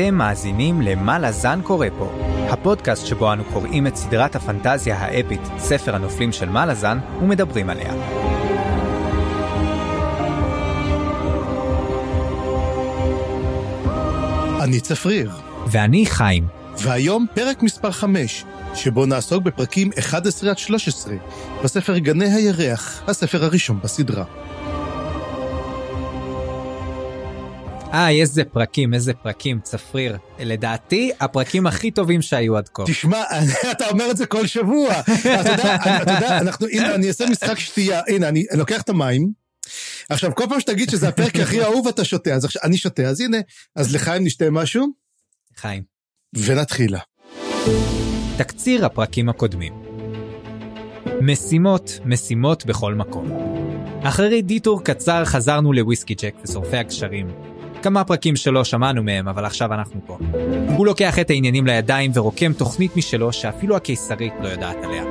אתם מאזינים ל"מה לזן קורא פה", הפודקאסט שבו אנו קוראים את סדרת הפנטזיה האפית, ספר הנופלים של מה לזן, ומדברים עליה. אני צפריר. ואני חיים. והיום פרק מספר 5, שבו נעסוק בפרקים 11 עד 13, בספר גני הירח, הספר הראשון בסדרה. איי, איזה פרקים, איזה פרקים, צפריר. לדעתי, הפרקים הכי טובים שהיו עד כה. תשמע, אתה אומר את זה כל שבוע. אתה יודע, אתה יודע, אנחנו, הנה, אני אעשה משחק שתייה. הנה, אני לוקח את המים. עכשיו, כל פעם שתגיד שזה הפרק הכי אהוב, אתה שותה. אז עכשיו, אני שותה, אז הנה, אז לחיים נשתה משהו, חיים. ונתחילה. תקציר הפרקים הקודמים. משימות, משימות בכל מקום. אחרי דיטור קצר חזרנו לוויסקי ג'ק ושורפי הגשרים. כמה פרקים שלא שמענו מהם, אבל עכשיו אנחנו פה. הוא לוקח את העניינים לידיים ורוקם תוכנית משלו שאפילו הקיסרית לא יודעת עליה.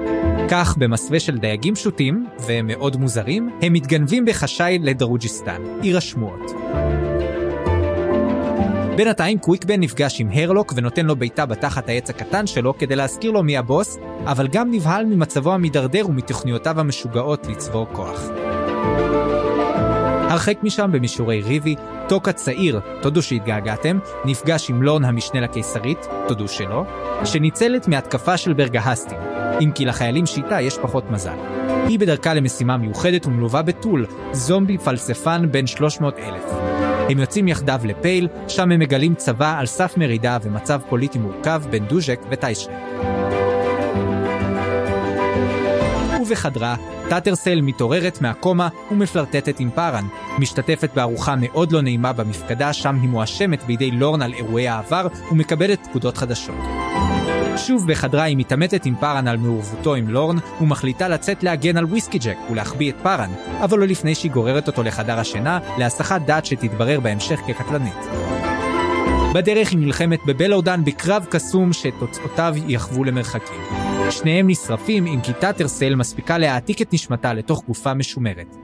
כך, במסווה של דייגים פשוטים, ומאוד מוזרים, הם מתגנבים בחשאי לדרוג'יסטן, עיר השמועות. בינתיים קוויקבן נפגש עם הרלוק ונותן לו בעיטה בתחת העץ הקטן שלו כדי להזכיר לו מי הבוס, אבל גם נבהל ממצבו המידרדר ומתוכניותיו המשוגעות לצבור כוח. הרחק משם במישורי ריבי, טוקה צעיר, תודו שהתגעגעתם, נפגש עם לורן המשנה לקיסרית, תודו שלא, שניצלת מהתקפה של ברגהסטין, אם כי לחיילים שאיתה יש פחות מזל. היא בדרכה למשימה מיוחדת ומלווה בתול, זומבי פלספן בן 300 אלף. הם יוצאים יחדיו לפייל, שם הם מגלים צבא על סף מרידה ומצב פוליטי מורכב בין דוז'ק וטיישרי. ובחדרה, טאטרסל מתעוררת מהקומה ומפלרטטת עם פארן, משתתפת בארוחה מאוד לא נעימה במפקדה, שם היא מואשמת בידי לורן על אירועי העבר ומקבלת פקודות חדשות. שוב בחדרה היא מתעמתת עם פארן על מעורבותו עם לורן, ומחליטה לצאת להגן על וויסקי ג'ק ולהחביא את פארן, אבל לא לפני שהיא גוררת אותו לחדר השינה, להסחת דעת שתתברר בהמשך כקטלנית. בדרך היא נלחמת בבלורדן בקרב קסום שתוצאותיו יחוו למרחקים. שניהם נשרפים אם כי טאטרסל מספיקה להעתיק את נשמתה לתוך גופה משומרת.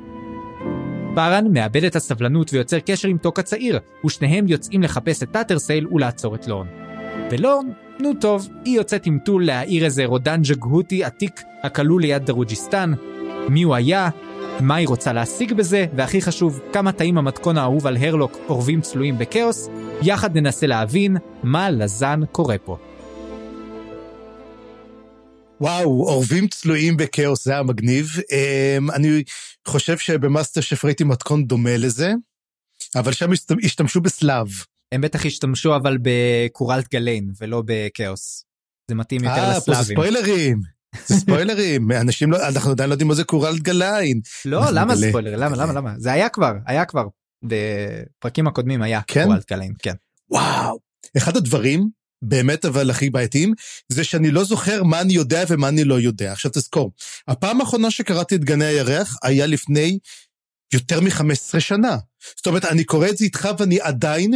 פארן מאבד את הסבלנות ויוצר קשר עם טוק הצעיר, ושניהם יוצאים לחפש את טאטרסל ולעצור את לורן. ולורן, נו טוב, היא יוצאת עם טול להעיר איזה רודן ג'גהותי עתיק הכלוא ליד דרוג'יסטן. מי הוא היה? מה היא רוצה להשיג בזה? והכי חשוב, כמה טעים המתכון האהוב על הרלוק עורבים צלויים בכאוס? יחד ננסה להבין מה לזן קורה פה. וואו, עורבים צלויים בכאוס, זה היה מגניב. אמ, אני חושב שבמאסטר שף ראיתי מתכון דומה לזה, אבל שם השת- השתמשו בסלאב. הם בטח השתמשו אבל בקורלט גליין ולא בכאוס. זה מתאים יותר אה, פה זה לסלאבים. ספוילרים. זה ספוילרים, אנשים לא, אנחנו עדיין לא יודעים מה זה קורלט גליין. לא, למה נגלה. ספוילר? למה, למה, למה? זה היה כבר, היה כבר. בפרקים הקודמים היה כן? קורלט גליין, כן. וואו. אחד הדברים, באמת אבל הכי בעייתיים, זה שאני לא זוכר מה אני יודע ומה אני לא יודע. עכשיו תזכור, הפעם האחרונה שקראתי את גני הירח היה לפני יותר מ-15 שנה. זאת אומרת, אני קורא את זה איתך ואני עדיין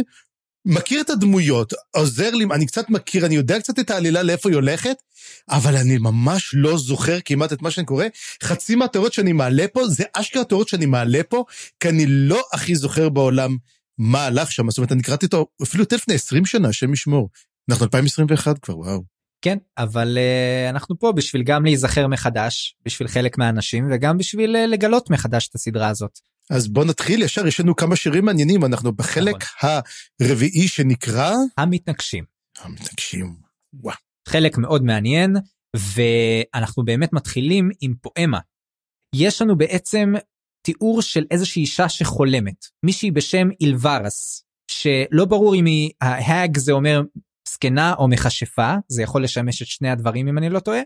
מכיר את הדמויות, עוזר לי, אני קצת מכיר, אני יודע קצת את העלילה לאיפה היא הולכת, אבל אני ממש לא זוכר כמעט את מה שאני קורא. חצי מהתיאוריות שאני מעלה פה, זה אשכרה תיאוריות שאני מעלה פה, כי אני לא הכי זוכר בעולם מה הלך שם. זאת אומרת, אני קראתי אותו אפילו יותר לפני 20 שנה, השם ישמור. אנחנו 2021 כבר, וואו. כן, אבל uh, אנחנו פה בשביל גם להיזכר מחדש, בשביל חלק מהאנשים, וגם בשביל uh, לגלות מחדש את הסדרה הזאת. אז בוא נתחיל ישר, יש לנו כמה שירים מעניינים, אנחנו בחלק הרביעי שנקרא... המתנגשים. המתנגשים, וואו. חלק מאוד מעניין, ואנחנו באמת מתחילים עם פואמה. יש לנו בעצם תיאור של איזושהי אישה שחולמת, מישהי בשם אילברס, שלא ברור אם היא, ההאג זה אומר זקנה או מכשפה, זה יכול לשמש את שני הדברים אם אני לא טועה,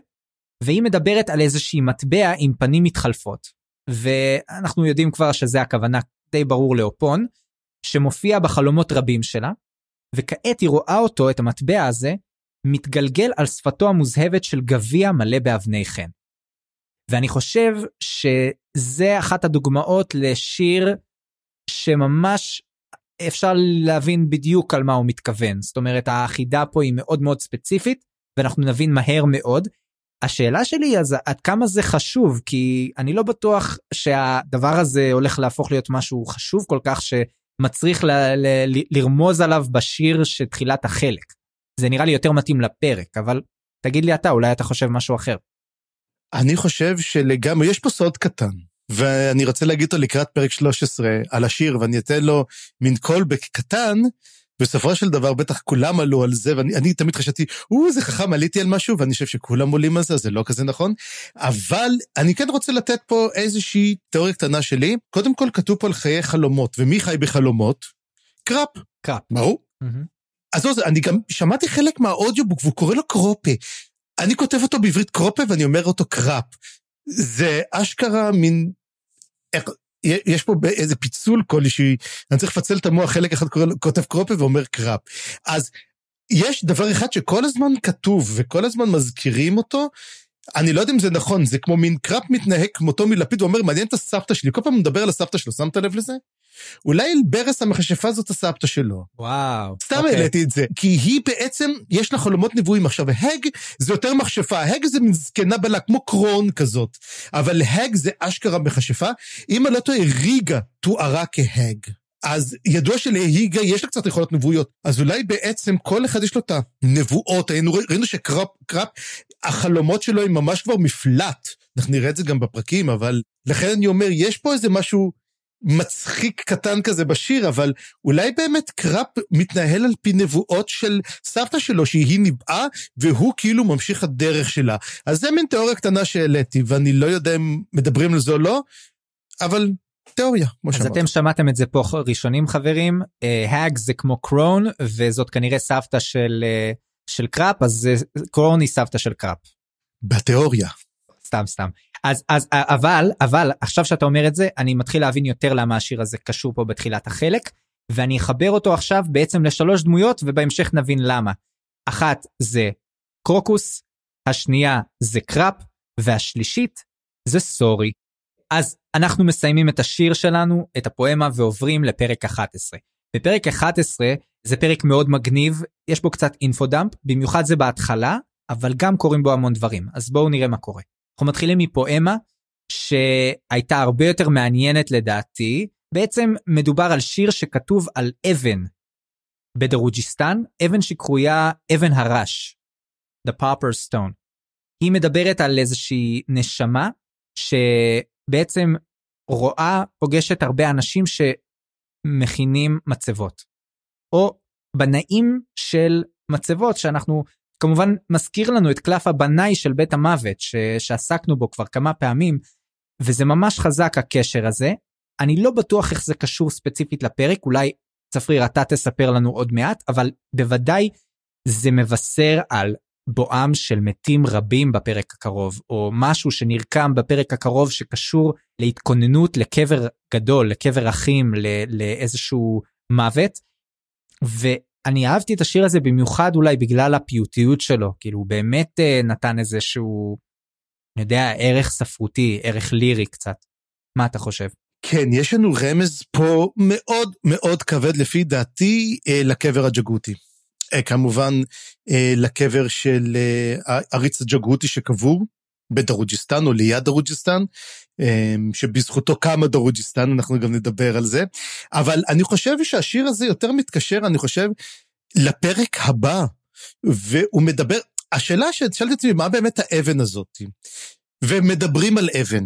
והיא מדברת על איזושהי מטבע עם פנים מתחלפות. ואנחנו יודעים כבר שזה הכוונה די ברור לאופון, שמופיע בחלומות רבים שלה, וכעת היא רואה אותו, את המטבע הזה, מתגלגל על שפתו המוזהבת של גביע מלא באבני חן. ואני חושב שזה אחת הדוגמאות לשיר שממש אפשר להבין בדיוק על מה הוא מתכוון. זאת אומרת, החידה פה היא מאוד מאוד ספציפית, ואנחנו נבין מהר מאוד. השאלה שלי היא אז עד כמה זה חשוב, כי אני לא בטוח שהדבר הזה הולך להפוך להיות משהו חשוב כל כך, מצריך ל- ל- ל- לרמוז עליו בשיר של תחילת החלק. זה נראה לי יותר מתאים לפרק, אבל תגיד לי אתה, אולי אתה חושב משהו אחר. אני חושב שלגמרי, יש פה סוד קטן, ואני רוצה להגיד אותו לקראת פרק 13 על השיר, ואני אתן לו מין callback קטן, בסופו של דבר בטח כולם עלו על זה, ואני תמיד חשבתי, או, זה חכם, עליתי על משהו, ואני חושב שכולם עולים על זה, זה לא כזה נכון. אבל אני כן רוצה לתת פה איזושהי תיאוריה קטנה שלי. קודם כל, כתוב פה על חיי חלומות, ומי חי בחלומות? קראפ. קראפ. ברור. אז לא, אני גם שמעתי חלק מה audiobook, והוא קורא לו קרופה. אני כותב אותו בעברית קרופה, ואני אומר אותו קראפ. זה אשכרה מין... יש פה איזה פיצול כלשהי, אני צריך לפצל את המוח, חלק אחד קורא, כותב קרופה ואומר קראפ. אז יש דבר אחד שכל הזמן כתוב וכל הזמן מזכירים אותו, אני לא יודע אם זה נכון, זה כמו מין קראפ מתנהג כמותו מלפיד ואומר, מעניין את הסבתא שלי, כל פעם מדבר על הסבתא שלו, שמת לב לזה? אולי אלברס המכשפה זאת הסבתא שלו. וואו. סתם. אוקיי. העליתי את זה. כי היא בעצם, יש לה חלומות נבואים. עכשיו, hag זה יותר מכשפה, hag זה מין זקנה בלה, כמו crone כזאת. אבל hag זה אשכרה מכשפה. אם אני לא טועה, ריגה תוארה כ hag. אז ידוע שלריגה יש לה קצת יכולות נבואיות, אז אולי בעצם כל אחד יש לו את הנבואות, היינו, ראינו שקראפ, קראפ, החלומות שלו הם ממש כבר מפלט, אנחנו נראה את זה גם בפרקים, אבל לכן אני אומר, יש פה איזה משהו מצחיק קטן כזה בשיר, אבל אולי באמת קראפ מתנהל על פי נבואות של סבתא שלו, שהיא ניבאה, והוא כאילו ממשיך הדרך שלה. אז זה מין תיאוריה קטנה שהעליתי, ואני לא יודע אם מדברים על זה או לא, אבל תיאוריה, כמו שאמרת. אז אתם שמעתם את זה פה ראשונים חברים, ה hag אה, זה כמו crone, וזאת כנראה סבתא של, אה, של קראפ, אז קרון היא סבתא של קראפ. בתיאוריה. סתם סתם. אז אז אבל אבל עכשיו שאתה אומר את זה אני מתחיל להבין יותר למה השיר הזה קשור פה בתחילת החלק ואני אחבר אותו עכשיו בעצם לשלוש דמויות ובהמשך נבין למה. אחת זה קרוקוס, השנייה זה קראפ והשלישית זה סורי. אז אנחנו מסיימים את השיר שלנו את הפואמה ועוברים לפרק 11. בפרק 11 זה פרק מאוד מגניב יש בו קצת infodump במיוחד זה בהתחלה אבל גם קורים בו המון דברים אז בואו נראה מה קורה. אנחנו מתחילים מפואמה שהייתה הרבה יותר מעניינת לדעתי. בעצם מדובר על שיר שכתוב על אבן בדרוג'יסטן, אבן שקרויה אבן הרש, The Popper Stone. היא מדברת על איזושהי נשמה שבעצם רואה, פוגשת הרבה אנשים שמכינים מצבות. או בנאים של מצבות שאנחנו כמובן מזכיר לנו את קלף הבנאי של בית המוות ש... שעסקנו בו כבר כמה פעמים וזה ממש חזק הקשר הזה. אני לא בטוח איך זה קשור ספציפית לפרק אולי צפריר אתה תספר לנו עוד מעט אבל בוודאי זה מבשר על בואם של מתים רבים בפרק הקרוב או משהו שנרקם בפרק הקרוב שקשור להתכוננות לקבר גדול לקבר אחים לאיזשהו מוות. אני אהבתי את השיר הזה במיוחד אולי בגלל הפיוטיות שלו, כאילו הוא באמת uh, נתן איזשהו, אני יודע, ערך ספרותי, ערך לירי קצת. מה אתה חושב? כן, יש לנו רמז פה מאוד מאוד כבד לפי דעתי אה, לקבר הג'גותי. אה, כמובן לקבר של אה, עריץ הג'גותי שקבור בדרוג'יסטן או ליד דרוג'יסטן, שבזכותו קמה דרוג'יסטן, אנחנו גם נדבר על זה. אבל אני חושב שהשיר הזה יותר מתקשר, אני חושב, לפרק הבא, והוא מדבר, השאלה ששאלתי את עצמי, מה באמת האבן הזאת? ומדברים על אבן.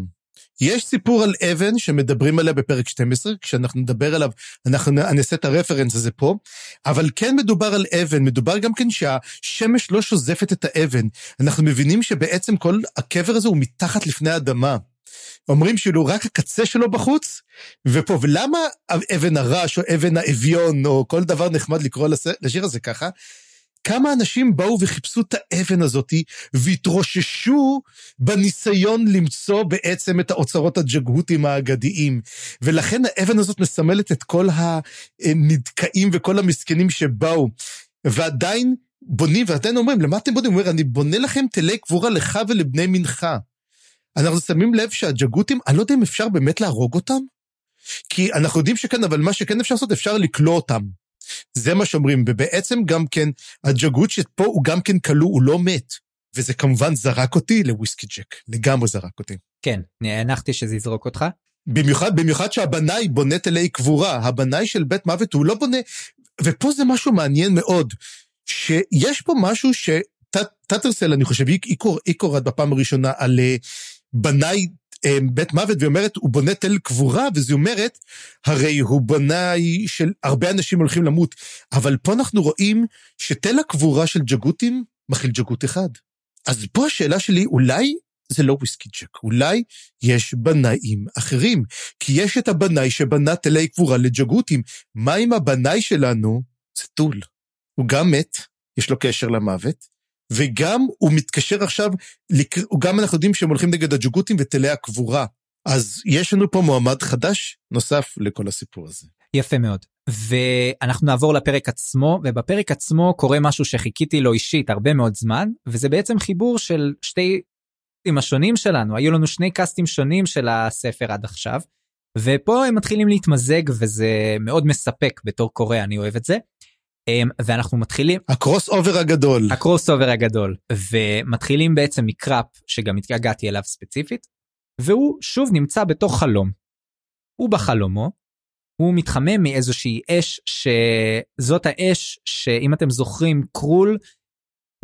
יש סיפור על אבן שמדברים עליה בפרק 12, כשאנחנו נדבר עליו, אנחנו נעשה את הרפרנס הזה פה, אבל כן מדובר על אבן, מדובר גם כן שהשמש לא שוזפת את האבן. אנחנו מבינים שבעצם כל הקבר הזה הוא מתחת לפני האדמה. אומרים שאילו רק הקצה שלו בחוץ, ופה, ולמה אבן הרש או אבן האביון או כל דבר נחמד לקרוא לשיר הזה ככה? כמה אנשים באו וחיפשו את האבן הזאתי והתרוששו בניסיון למצוא בעצם את האוצרות הג'גהותים האגדיים. ולכן האבן הזאת מסמלת את כל הנדכאים וכל המסכנים שבאו. ועדיין בונים, ועדיין אומרים, למה אתם בונים? הוא אומר, אני בונה לכם תלי קבורה לך ולבני מנחה. אנחנו שמים לב שהג'גותים, אני לא יודע אם אפשר באמת להרוג אותם, כי אנחנו יודעים שכן, אבל מה שכן אפשר לעשות, אפשר לקלוא אותם. זה מה שאומרים, ובעצם גם כן, הג'גות שפה הוא גם כן כלוא, הוא לא מת. וזה כמובן זרק אותי לוויסקי ג'ק, לגמרי זרק אותי. כן, הנחתי שזה יזרוק אותך. במיוחד, במיוחד שהבנאי בונה תלי קבורה, הבנאי של בית מוות הוא לא בונה, ופה זה משהו מעניין מאוד, שיש פה משהו שטאטרסל, אני חושב, היא, היא קוראת בפעם הראשונה על אה, בנאי בית מוות, והיא אומרת, הוא בונה תל קבורה, וזהיא אומרת, הרי הוא בנאי של הרבה אנשים הולכים למות, אבל פה אנחנו רואים שתל הקבורה של ג'גותים מכיל ג'גות אחד. אז פה השאלה שלי, אולי זה לא וויסקי ג'ק, אולי יש בנאים אחרים, כי יש את הבנאי שבנה תלי קבורה לג'גותים. מה עם הבנאי שלנו? זה טול. הוא גם מת, יש לו קשר למוות, וגם הוא מתקשר עכשיו, גם אנחנו יודעים שהם הולכים נגד הג'גותים ותלי הקבורה. אז יש לנו פה מועמד חדש נוסף לכל הסיפור הזה. יפה מאוד. ואנחנו נעבור לפרק עצמו, ובפרק עצמו קורה משהו שחיכיתי לו אישית הרבה מאוד זמן, וזה בעצם חיבור של שתי הקאסטים השונים שלנו, היו לנו שני קאסטים שונים של הספר עד עכשיו, ופה הם מתחילים להתמזג וזה מאוד מספק בתור קורא, אני אוהב את זה. אמ, ואנחנו מתחילים ה crossover הגדול ה crossover הגדול ומתחילים בעצם מקראפ שגם התגעגעתי אליו ספציפית והוא שוב נמצא בתוך חלום. הוא בחלומו הוא מתחמם מאיזושהי אש שזאת האש שאם אתם זוכרים קרול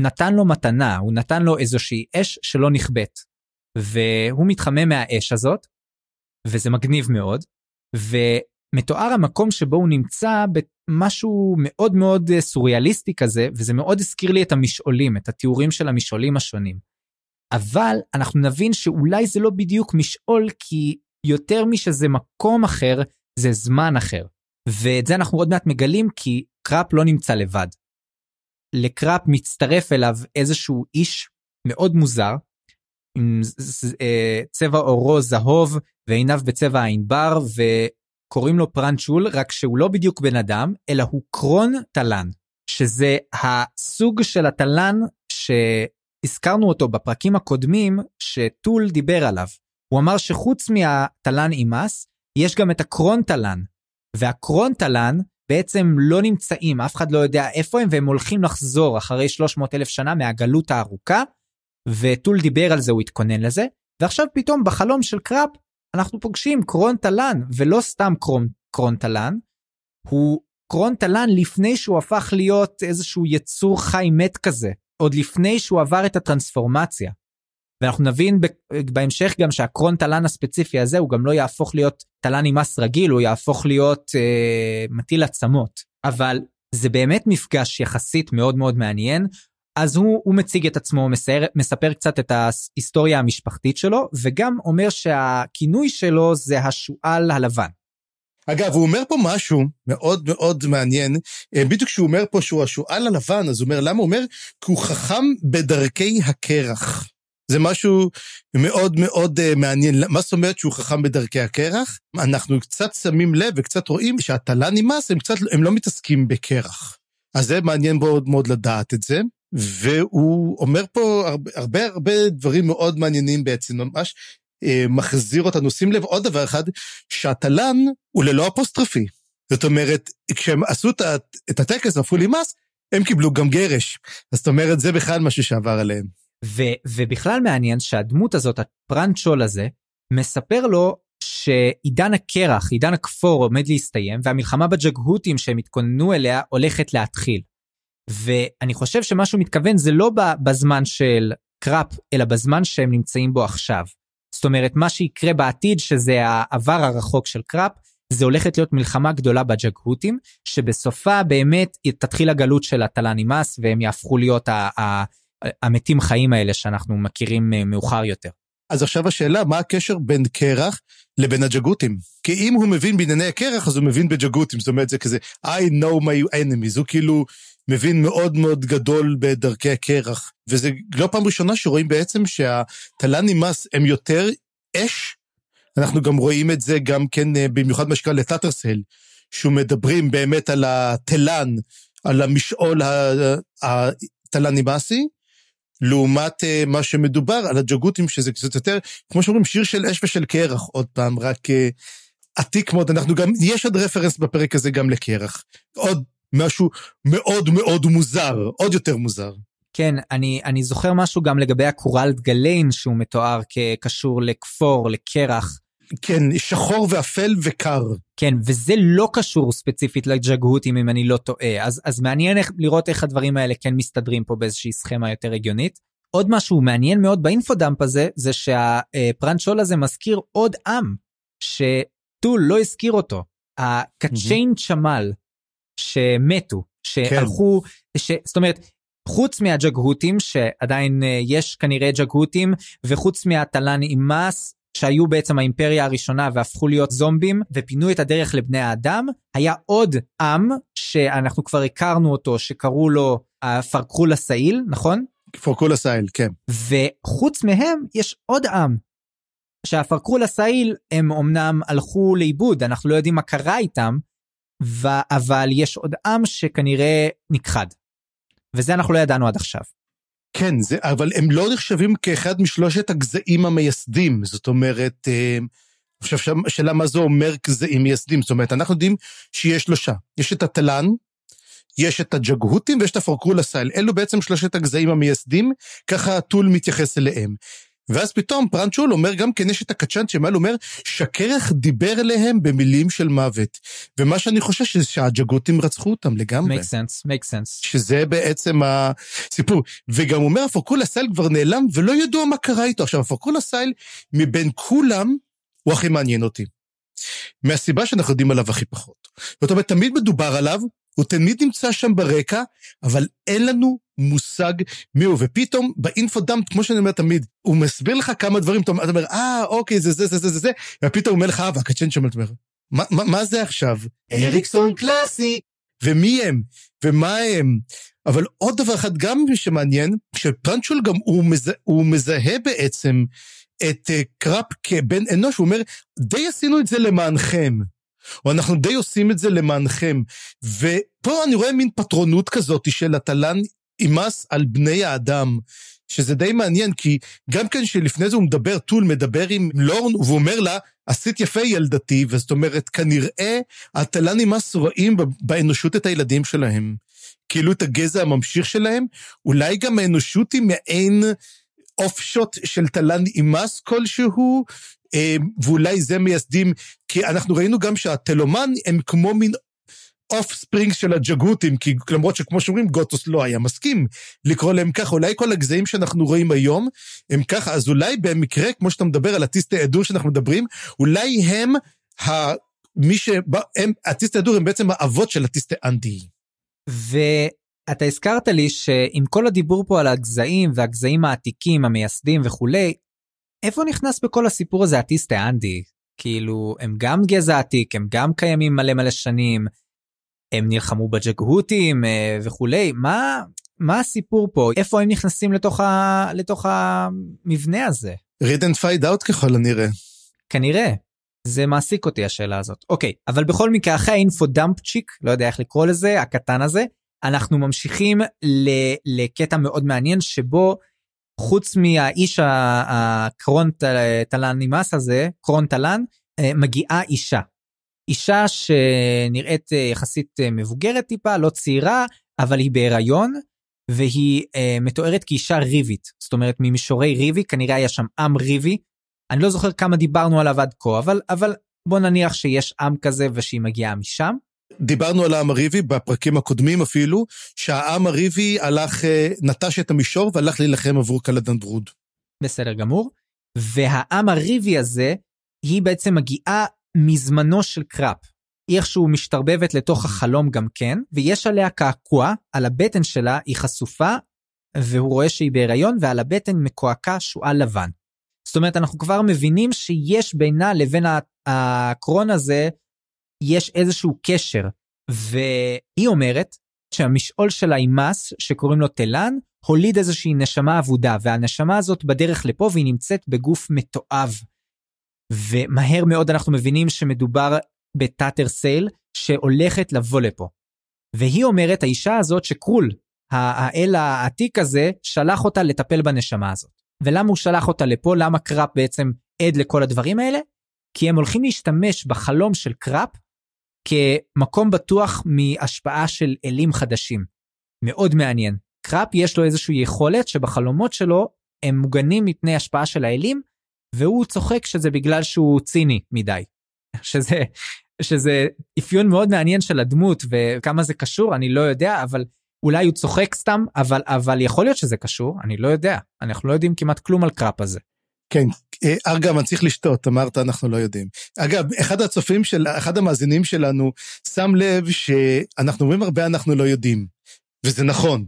נתן לו מתנה, הוא נתן לו איזושהי אש שלא נכבית. והוא מתחמם מהאש הזאת, וזה מגניב מאוד, ומתואר המקום שבו הוא נמצא במשהו מאוד מאוד אה, סוריאליסטי כזה, וזה מאוד הזכיר לי את המשעולים, את התיאורים של המשעולים השונים. אבל אנחנו נבין שאולי זה לא בדיוק משעול, כי יותר משזה מקום אחר, זה זמן אחר. ואת זה אנחנו עוד מעט מגלים כי קראפ לא נמצא לבד. לקראפ מצטרף אליו איזשהו איש מאוד מוזר, עם אה, צבע עורו זהוב ועיניו בצבע הענבר וקוראים לו פרנצ'ול רק שהוא לא בדיוק בן אדם אלא הוא קרון תלן שזה הסוג של התלן שהזכרנו אותו בפרקים הקודמים שטול דיבר עליו. הוא אמר שחוץ מהתלן אימאס יש גם את הקרון תלן והקרון תלן בעצם לא נמצאים, אף אחד לא יודע איפה הם, והם הולכים לחזור אחרי 300 אלף שנה מהגלות הארוכה, וטול דיבר על זה, הוא התכונן לזה, ועכשיו פתאום בחלום של קראפ, אנחנו פוגשים קרון תלן, ולא סתם קרון, קרון תלן, הוא קרון תלן לפני שהוא הפך להיות איזשהו יצור חי מת כזה, עוד לפני שהוא עבר את הטרנספורמציה. ואנחנו נבין בהמשך גם שהקרון תלן הספציפי הזה הוא גם לא יהפוך להיות תלן עם מס רגיל, הוא יהפוך להיות אה, מטיל עצמות. אבל זה באמת מפגש יחסית מאוד מאוד מעניין. אז הוא, הוא מציג את עצמו, מספר, מספר קצת את ההיסטוריה המשפחתית שלו, וגם אומר שהכינוי שלו זה השועל הלבן. אגב, הוא אומר פה משהו מאוד מאוד מעניין. אה, בדיוק כשהוא אומר פה שהוא השועל הלבן, אז הוא אומר, למה הוא אומר? כי הוא חכם בדרכי הקרח. זה משהו מאוד מאוד uh, מעניין. מה זאת אומרת שהוא חכם בדרכי הקרח? אנחנו קצת שמים לב וקצת רואים שהתל"ן נמאס, הם קצת, הם לא מתעסקים בקרח. אז זה מעניין מאוד מאוד לדעת את זה. והוא אומר פה הרבה הרבה, הרבה דברים מאוד מעניינים בעצם, ממש אה, מחזיר אותנו. שים לב עוד דבר אחד, שהתל"ן הוא ללא אפוסטרפי. זאת אומרת, כשהם עשו את הטקס, הפכו לי מס, הם קיבלו גם גרש. אז זאת אומרת, זה בכלל משהו שעבר עליהם. ו- ובכלל מעניין שהדמות הזאת, הפרנצ'ול הזה, מספר לו שעידן הקרח, עידן הכפור עומד להסתיים, והמלחמה בג'גהותים שהם התכוננו אליה הולכת להתחיל. ואני חושב שמה שהוא מתכוון זה לא בזמן של קראפ, אלא בזמן שהם נמצאים בו עכשיו. זאת אומרת, מה שיקרה בעתיד, שזה העבר הרחוק של קראפ, זה הולכת להיות מלחמה גדולה בג'גהותים, שבסופה באמת תתחיל הגלות של הטלאן אימאס, והם יהפכו להיות המתים חיים האלה שאנחנו מכירים אה, מאוחר יותר. אז עכשיו השאלה, מה הקשר בין קרח לבין הג'גותים? כי אם הוא מבין בענייני הקרח, אז הוא מבין בג'גותים, זאת אומרת, זה כזה, I know my enemies, הוא כאילו מבין מאוד מאוד גדול בדרכי הקרח. וזה לא פעם ראשונה שרואים בעצם שהתל"ן נמאס הם יותר אש. אנחנו גם רואים את זה גם כן, אה, במיוחד מה שקרה לטאטרסל, שהוא מדברים באמת על התל"ן, על המשעול התל"ן נמאסי, לעומת uh, מה שמדובר על הג'גותים, שזה קצת יותר, כמו שאומרים, שיר של אש ושל קרח, עוד פעם, רק uh, עתיק מאוד. אנחנו גם, יש עוד reference בפרק הזה גם לקרח. עוד משהו מאוד מאוד מוזר, עוד יותר מוזר. כן, אני, אני זוכר משהו גם לגבי הקוראלד גליין, שהוא מתואר כקשור לכפור, לקרח. כן, שחור ואפל וקר. כן, וזה לא קשור ספציפית לג'גהותים אם אני לא טועה, אז, אז מעניין איך, לראות איך הדברים האלה כן מסתדרים פה באיזושהי סכמה יותר הגיונית. עוד משהו מעניין מאוד ב infodump הזה, זה שהפראן צ'ול הזה מזכיר עוד עם, שטול לא הזכיר אותו. הקצ'יין צ'מל שמתו, שהלכו, כן. ש, זאת אומרת, חוץ מהג'גהותים, שעדיין אה, יש כנראה ג'גהותים, וחוץ מהטלן אימאס, שהיו בעצם האימפריה הראשונה והפכו להיות זומבים ופינו את הדרך לבני האדם, היה עוד עם שאנחנו כבר הכרנו אותו שקראו לו הפרקרול הסעיל, נכון? פרקרול הסעיל, כן. וחוץ מהם יש עוד עם. שהפרקרול הסעיל הם אמנם הלכו לאיבוד, אנחנו לא יודעים מה קרה איתם, אבל יש עוד עם שכנראה נכחד. וזה אנחנו לא ידענו עד עכשיו. כן, זה, אבל הם לא נחשבים כאחד משלושת הגזעים המייסדים, זאת אומרת, אה, עכשיו השאלה מה זה אומר גזעים מייסדים, זאת אומרת, אנחנו יודעים שיש שלושה, יש את הטלן, יש את הג'גהותים ויש את הפרקרול הסייל, אלו בעצם שלושת הגזעים המייסדים, ככה הטול מתייחס אליהם. ואז פתאום פרנצ'ול אומר גם כן יש את הקצ'אן שמעל אומר שקרח דיבר אליהם במילים של מוות. ומה שאני חושש זה שהג'גותים רצחו אותם לגמרי. make sense, make sense. שזה בעצם הסיפור. וגם אומר הפרקול הסייל כבר נעלם ולא ידוע מה קרה איתו. עכשיו הפרקול הסייל מבין כולם הוא הכי מעניין אותי. מהסיבה שאנחנו יודעים עליו הכי פחות. זאת אומרת תמיד מדובר עליו הוא תמיד נמצא שם ברקע, אבל אין לנו מושג מי הוא. ופתאום באינפודאמפ, כמו שאני אומר תמיד, הוא מסביר לך כמה דברים, אתה אומר, אה, אוקיי, זה זה זה זה זה זה, ופתאום הוא אומר לך, אה, והקצ'ן שם, אתה אומר, מה, מה, מה זה עכשיו? אריקסון קלאסי. ומי הם? ומה הם? אבל עוד דבר אחד גם שמעניין, שפרנצ'ול גם הוא, מזה, הוא מזהה בעצם את uh, קראפ כבן אנוש, הוא אומר, די עשינו את זה למענכם. או אנחנו די עושים את זה למענכם. ופה אני רואה מין פטרונות כזאת של התל"ן אימס על בני האדם. שזה די מעניין, כי גם כן שלפני זה הוא מדבר, טול מדבר עם לורן, והוא אומר לה, עשית יפה ילדתי, וזאת אומרת, כנראה התל"ן אימס רואים באנושות את הילדים שלהם. כאילו את הגזע הממשיך שלהם, אולי גם האנושות היא מעין offshoot של טלאן אימאס כלשהו, אה, ואולי זה מייסדים, כי אנחנו ראינו גם שהטלומן הם כמו מין offspring של הג'גותים, כי למרות שכמו שאומרים, גוטוס לא היה מסכים לקרוא להם ככה, אולי כל הגזעים שאנחנו רואים היום הם ככה, אז אולי במקרה, כמו שאתה מדבר על הטיסטי אדור שאנחנו מדברים, אולי הם ה... מי ש... הם, הטיסטי אדור הם בעצם האבות של הטיסטי אנדי. ואתה הזכרת לי שעם כל הדיבור פה על הגזעים והגזעים העתיקים, המייסדים וכולי, איפה נכנס בכל הסיפור הזה הטיסטה אנדי? כאילו, הם גם גזע עתיק, הם גם קיימים מלא מלא שנים, הם נלחמו בג'גהותים אה, וכולי, מה, מה הסיפור פה? איפה הם נכנסים לתוך, ה, לתוך המבנה הזה? read and find out ככל הנראה. כנראה. זה מעסיק אותי השאלה הזאת. אוקיי, אבל בכל מקרה, אחרי האינפו דאמפצ'יק, לא יודע איך לקרוא לזה, הקטן הזה, אנחנו ממשיכים לקטע מאוד מעניין שבו חוץ מהאיש הקרון טלן נמאס הזה, קרון טלן, אה, מגיעה אישה. אישה שנראית אה, יחסית אה, מבוגרת טיפה, לא צעירה, אבל היא בהיריון, והיא מתוארת כאישה ריבית. זאת אומרת, ממישורי ריבי, כנראה היה שם עם ריבי. אני לא זוכר כמה דיברנו עליו עד כה, אבל, אבל בוא נניח שיש עם כזה ושהיא מגיעה משם. דיברנו על העם הריבי בפרקים הקודמים אפילו, שהעם הריבי הלך, אה, נטש את המישור והלך להילחם עבור קלדן ברוד. בסדר גמור. והעם הריבי הזה, היא בעצם מגיעה מזמנו של קראפ. היא איכשהו משתרבבת לתוך החלום גם כן, ויש עליה קעקוע, על הבטן שלה היא חשופה, והוא רואה שהיא בהיריון, ועל הבטן מקועקע שועל לבן. זאת אומרת, אנחנו כבר מבינים שיש בינה לבין הקרון הזה יש איזשהו קשר, והיא אומרת שהמשעול שלה עם מס, שקוראים לו תלן, הוליד איזושהי נשמה אבודה, והנשמה הזאת בדרך לפה והיא נמצאת בגוף מתועב. ומהר מאוד אנחנו מבינים שמדובר בטאטר סייל שהולכת לבוא לפה. והיא אומרת, האישה הזאת שקרול, האל העתיק הזה, שלח אותה לטפל בנשמה הזאת. ולמה הוא שלח אותה לפה? למה קראפ בעצם עד לכל הדברים האלה? כי הם הולכים להשתמש בחלום של קראפ כמקום בטוח מהשפעה של אלים חדשים. מאוד מעניין. קראפ יש לו איזושהי יכולת שבחלומות שלו הם מוגנים מפני השפעה של האלים, והוא צוחק שזה בגלל שהוא ציני מדי. שזה, שזה אפיון מאוד מעניין של הדמות וכמה זה קשור, אני לא יודע, אבל אולי הוא צוחק סתם, אבל, אבל יכול להיות שזה קשור, אני לא יודע. אנחנו לא יודעים כמעט כלום על קראפ הזה. כן, אה, ארגמן צריך לשתות, אמרת אנחנו לא יודעים. אגב, אחד הצופים של, אחד המאזינים שלנו שם לב שאנחנו אומרים הרבה אנחנו לא יודעים, וזה נכון.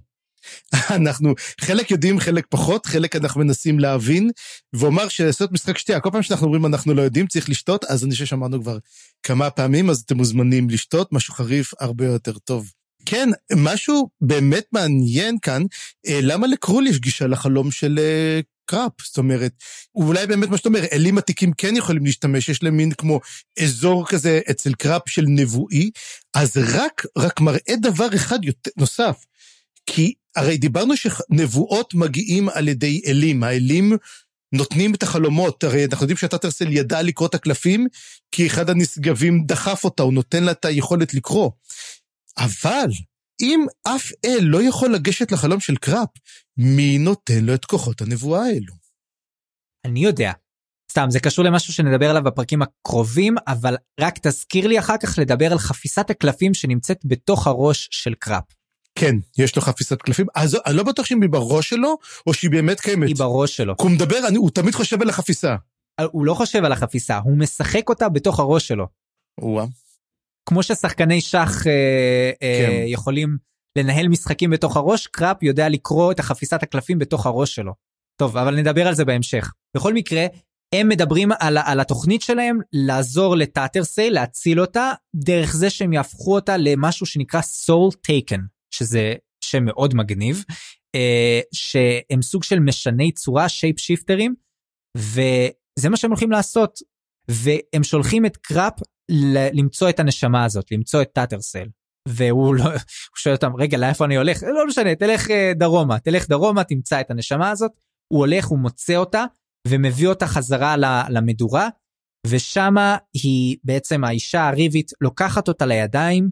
אנחנו חלק יודעים, חלק פחות, חלק אנחנו מנסים להבין, ואומר שלעשות משחק שתייה, כל פעם שאנחנו אומרים אנחנו לא יודעים, צריך לשתות, אז אני חושב שאמרנו כבר כמה פעמים, אז אתם מוזמנים לשתות, משהו חריף הרבה יותר טוב. כן, משהו באמת מעניין כאן, אה, למה לקרול יש גישה לחלום של אה, קראפ? זאת אומרת, אולי באמת מה שאתה אומר, אלים עתיקים כן יכולים להשתמש, יש להם מין כמו אזור כזה אצל קראפ של נבואי, אז רק, רק מראה דבר אחד יותר, נוסף, כי הרי דיברנו שנבואות מגיעים על ידי אלים, האלים נותנים את החלומות, הרי אנחנו יודעים שטאטרסל ידע לקרוא את הקלפים, כי אחד הנשגבים דחף אותה, הוא נותן לה את היכולת לקרוא. אבל אם אף אל לא יכול לגשת לחלום של קראפ, מי נותן לו את כוחות הנבואה האלו? אני יודע. סתם, זה קשור למשהו שנדבר עליו בפרקים הקרובים, אבל רק תזכיר לי אחר כך לדבר על חפיסת הקלפים שנמצאת בתוך הראש של קראפ. כן, יש לו חפיסת קלפים. אז אני לא בטוח שהיא בראש שלו, או שהיא באמת קיימת. היא בראש שלו. כי הוא מדבר, אני, הוא תמיד חושב על החפיסה. הוא לא חושב על החפיסה, הוא משחק אותה בתוך הראש שלו. וואה. כמו ששחקני שח אה, אה, כן. יכולים לנהל משחקים בתוך הראש, קראפ יודע לקרוא את החפיסת הקלפים בתוך הראש שלו. טוב, אבל נדבר על זה בהמשך. בכל מקרה, הם מדברים על, על התוכנית שלהם לעזור לטאטרסי, להציל אותה, דרך זה שהם יהפכו אותה למשהו שנקרא soul taken, שזה שם מאוד מגניב, אה, שהם סוג של משני צורה, shape shifter ים, וזה מה שהם הולכים לעשות. והם שולחים את קראפ למצוא את הנשמה הזאת, למצוא את טאטרסל. והוא לא, שואל אותם, רגע, לאיפה אני הולך? לא משנה, תלך אה, דרומה, תלך דרומה, תמצא את הנשמה הזאת. הוא הולך, הוא מוצא אותה, ומביא אותה חזרה למדורה, ושמה היא בעצם האישה הריבית לוקחת אותה לידיים,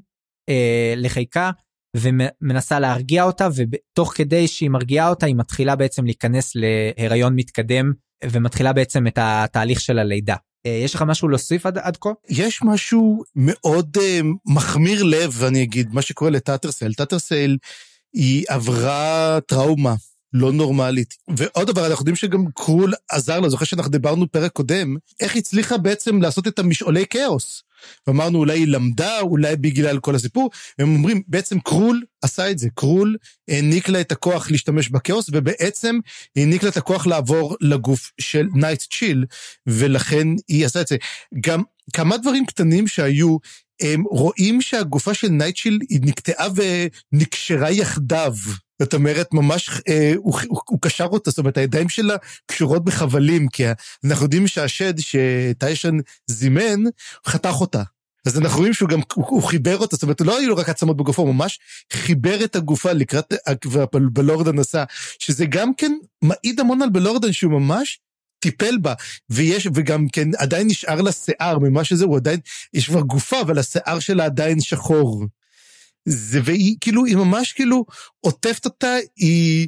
אה, לחיקה, ומנסה להרגיע אותה, ותוך כדי שהיא מרגיעה אותה, היא מתחילה בעצם להיכנס להיריון מתקדם, ומתחילה בעצם את התהליך של הלידה. אה, יש לך משהו להוסיף עד, עד כה? יש משהו מאוד uh, מחמיר לב, אני אגיד, מה שקורה לטאטרסל. טאטרסל היא עברה טראומה לא נורמלית. ועוד דבר, אנחנו יודעים שגם קרול עזר לה, זוכר שאנחנו דיברנו פרק קודם, איך הצליחה בעצם לעשות את המשעולי כאוס. ואמרנו אולי היא למדה, אולי בגלל כל הסיפור, הם אומרים בעצם קרול עשה את זה, קרול העניק לה את הכוח להשתמש בכאוס, ובעצם העניק לה את הכוח לעבור לגוף של נייטצ'יל, ולכן היא עשה את זה. גם כמה דברים קטנים שהיו, הם רואים שהגופה של נייטצ'יל היא נקטעה ונקשרה יחדיו. זאת אומרת, ממש, אה, הוא, הוא, הוא קשר אותה, זאת אומרת, הידיים שלה קשורות בחבלים, כי אנחנו יודעים שהשד שטיישרן זימן, חתך אותה. אז אנחנו רואים שהוא גם, הוא, הוא חיבר אותה, זאת אומרת, לא היו לו רק עצמות בגופו, הוא ממש חיבר את הגופה לקראת, בלורדן עשה, שזה גם כן מעיד המון על בלורדן שהוא ממש טיפל בה, ויש, וגם כן עדיין נשאר לה שיער ממה שזה, הוא עדיין, יש כבר גופה, אבל השיער שלה עדיין שחור. זה, והיא כאילו, היא ממש כאילו עוטפת אותה, היא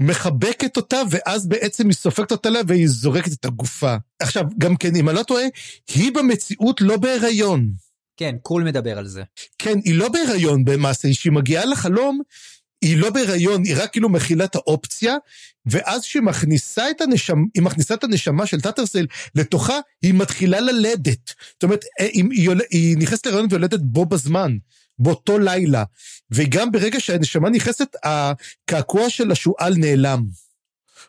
מחבקת אותה, ואז בעצם היא סופקת אותה לה והיא זורקת את הגופה. עכשיו, גם כן, אם אני לא טועה, היא במציאות לא בהיריון. כן, קול מדבר על זה. כן, היא לא בהיריון במעשה, כשהיא מגיעה לחלום, היא לא בהיריון, היא רק כאילו מכילה את האופציה, ואז כשהיא מכניסה את הנשמה, היא מכניסה את הנשמה של טאטרסל לתוכה, היא מתחילה ללדת. זאת אומרת, היא, היא, היא נכנסת להיריון ויולדת בו בזמן. באותו לילה. וגם ברגע שהנשמה נכנסת, הקעקוע של השועל נעלם.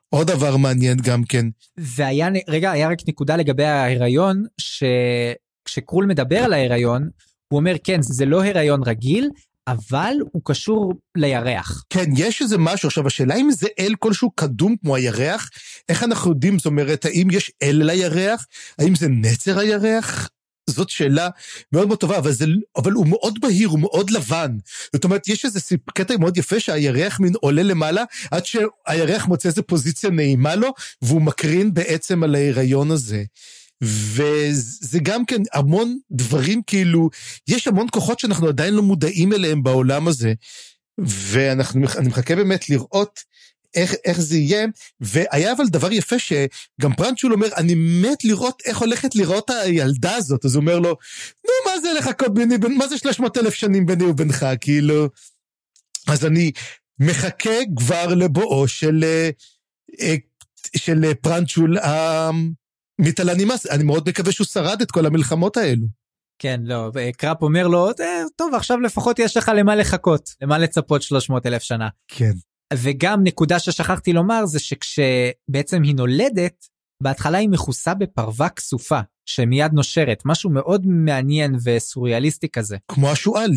עוד דבר מעניין גם כן. והיה, רגע, היה רק נקודה לגבי ההיריון, שכשקרול מדבר על ההיריון, הוא אומר, כן, זה לא הריון רגיל, אבל הוא קשור לירח. כן, יש איזה משהו. עכשיו, השאלה אם זה אל כלשהו קדום כמו הירח, איך אנחנו יודעים, זאת אומרת, האם יש אל לירח? האם זה נצר הירח? זאת שאלה מאוד מאוד טובה, אבל, זה, אבל הוא מאוד בהיר, הוא מאוד לבן. זאת אומרת, יש איזה קטע מאוד יפה שהירח מין עולה למעלה, עד שהירח מוצא איזה פוזיציה נעימה לו, והוא מקרין בעצם על ההיריון הזה. וזה גם כן המון דברים, כאילו, יש המון כוחות שאנחנו עדיין לא מודעים אליהם בעולם הזה. ואני מחכה באמת לראות איך, איך זה יהיה, והיה אבל דבר יפה שגם פרנצ'ול אומר, אני מת לראות איך הולכת לראות הילדה הזאת, אז הוא אומר לו, נו, מה זה לחכות ביני, מה זה 300 אלף שנים ביני ובינך, כאילו... אז אני מחכה כבר לבואו של, אה, אה, של פרנצ'ול המתעלנימאס, אני מאוד מקווה שהוא שרד את כל המלחמות האלו. כן, לא, קראפ אומר לו, טוב, עכשיו לפחות יש לך למה לחכות, למה לצפות 300 אלף שנה. כן. וגם נקודה ששכחתי לומר זה שכשבעצם היא נולדת, בהתחלה היא מכוסה בפרווה כסופה, שמיד נושרת, משהו מאוד מעניין וסוריאליסטי כזה. כמו השועל,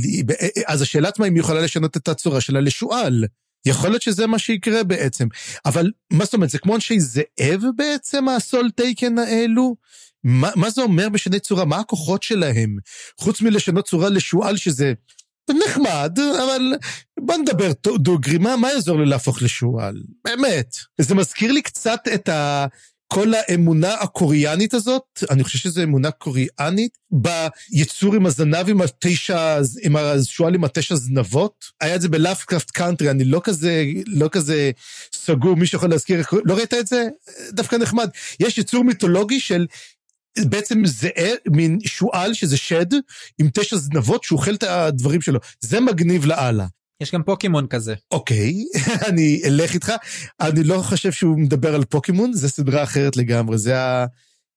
אז השאלה עצמה אם היא יכולה לשנות את הצורה שלה לשועל. יכול להיות שזה מה שיקרה בעצם. אבל מה זאת אומרת, זה כמו אנשי זאב בעצם, ה soul taken האלו? מה, מה זה אומר משני צורה? מה הכוחות שלהם? חוץ מלשנות צורה לשועל שזה נחמד, אבל בוא נדבר דוגרי, מה, מה יעזור לי להפוך לשועל? באמת. זה מזכיר לי קצת את ה... כל האמונה הקוריאנית הזאת, אני חושב שזו אמונה קוריאנית, ביצור עם הזנב עם התשע, עם השועל עם התשע זנבות. היה את זה בלאפקראפט קאנטרי, אני לא כזה, לא כזה סגור, מישהו יכול להזכיר, לא ראית את זה? דווקא נחמד. יש יצור מיתולוגי של בעצם זה מין שועל שזה שד עם תשע זנבות שהוא אוכל את הדברים שלו. זה מגניב לאללה. יש גם פוקימון כזה. אוקיי, אני אלך איתך. אני לא חושב שהוא מדבר על פוקימון, זה סדרה אחרת לגמרי, זה ה...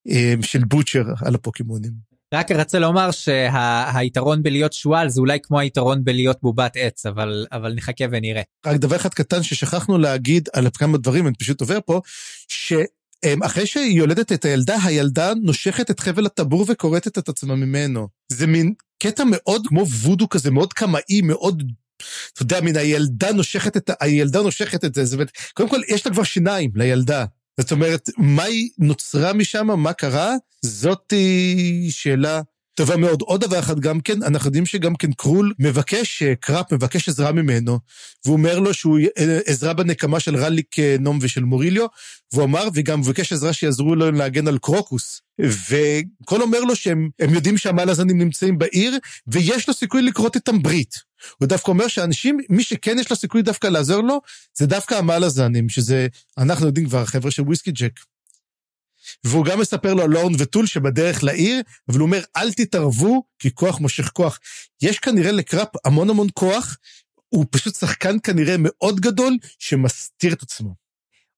אה, של בוטשר על הפוקימונים. רק רוצה לומר שהיתרון בלהיות שועל זה אולי כמו היתרון בלהיות בובת עץ, אבל, אבל נחכה ונראה. רק דבר אחד קטן ששכחנו להגיד על כמה דברים, אני פשוט עובר פה, ש... אמ, אחרי שהיא יולדת את הילדה, הילדה נושכת את חבל הטבור וכורתת את עצמה ממנו. זה מין קטע מאוד כמו וודו כזה, מאוד קמאי, מאוד... אתה יודע, מן הילדה נושכת את, הילדה נושכת את זה. זאת אומרת, קודם כל, יש לה כבר שיניים לילדה. זאת אומרת, מה היא נוצרה משם, מה קרה? זאת שאלה טובה מאוד. עוד דבר אחד גם כן, אנחנו יודעים שגם כן קרול מבקש, אה, קראפ מבקש עזרה ממנו, והוא אומר לו שהוא אה, עזרה בנקמה של רליק אה, נום ושל מוריליו, והוא אמר, וגם מבקש עזרה שיעזרו לו להגן על קרוקוס. וקול אומר לו שהם יודעים שהמלאזנים נמצאים בעיר, ויש לו סיכוי לקרות איתם ברית. הוא דווקא אומר שאנשים, מי שכן יש לו סיכוי דווקא לעזור לו, זה דווקא המלאזנים, שזה, אנחנו יודעים כבר, החבר'ה של וויסקי ג'ק. והוא גם מספר לו על לורן וטול שבדרך לעיר, אבל הוא אומר, אל תתערבו, כי כוח מושך כוח. יש כנראה לקראפ המון המון כוח, הוא פשוט שחקן כנראה מאוד גדול, שמסתיר את עצמו.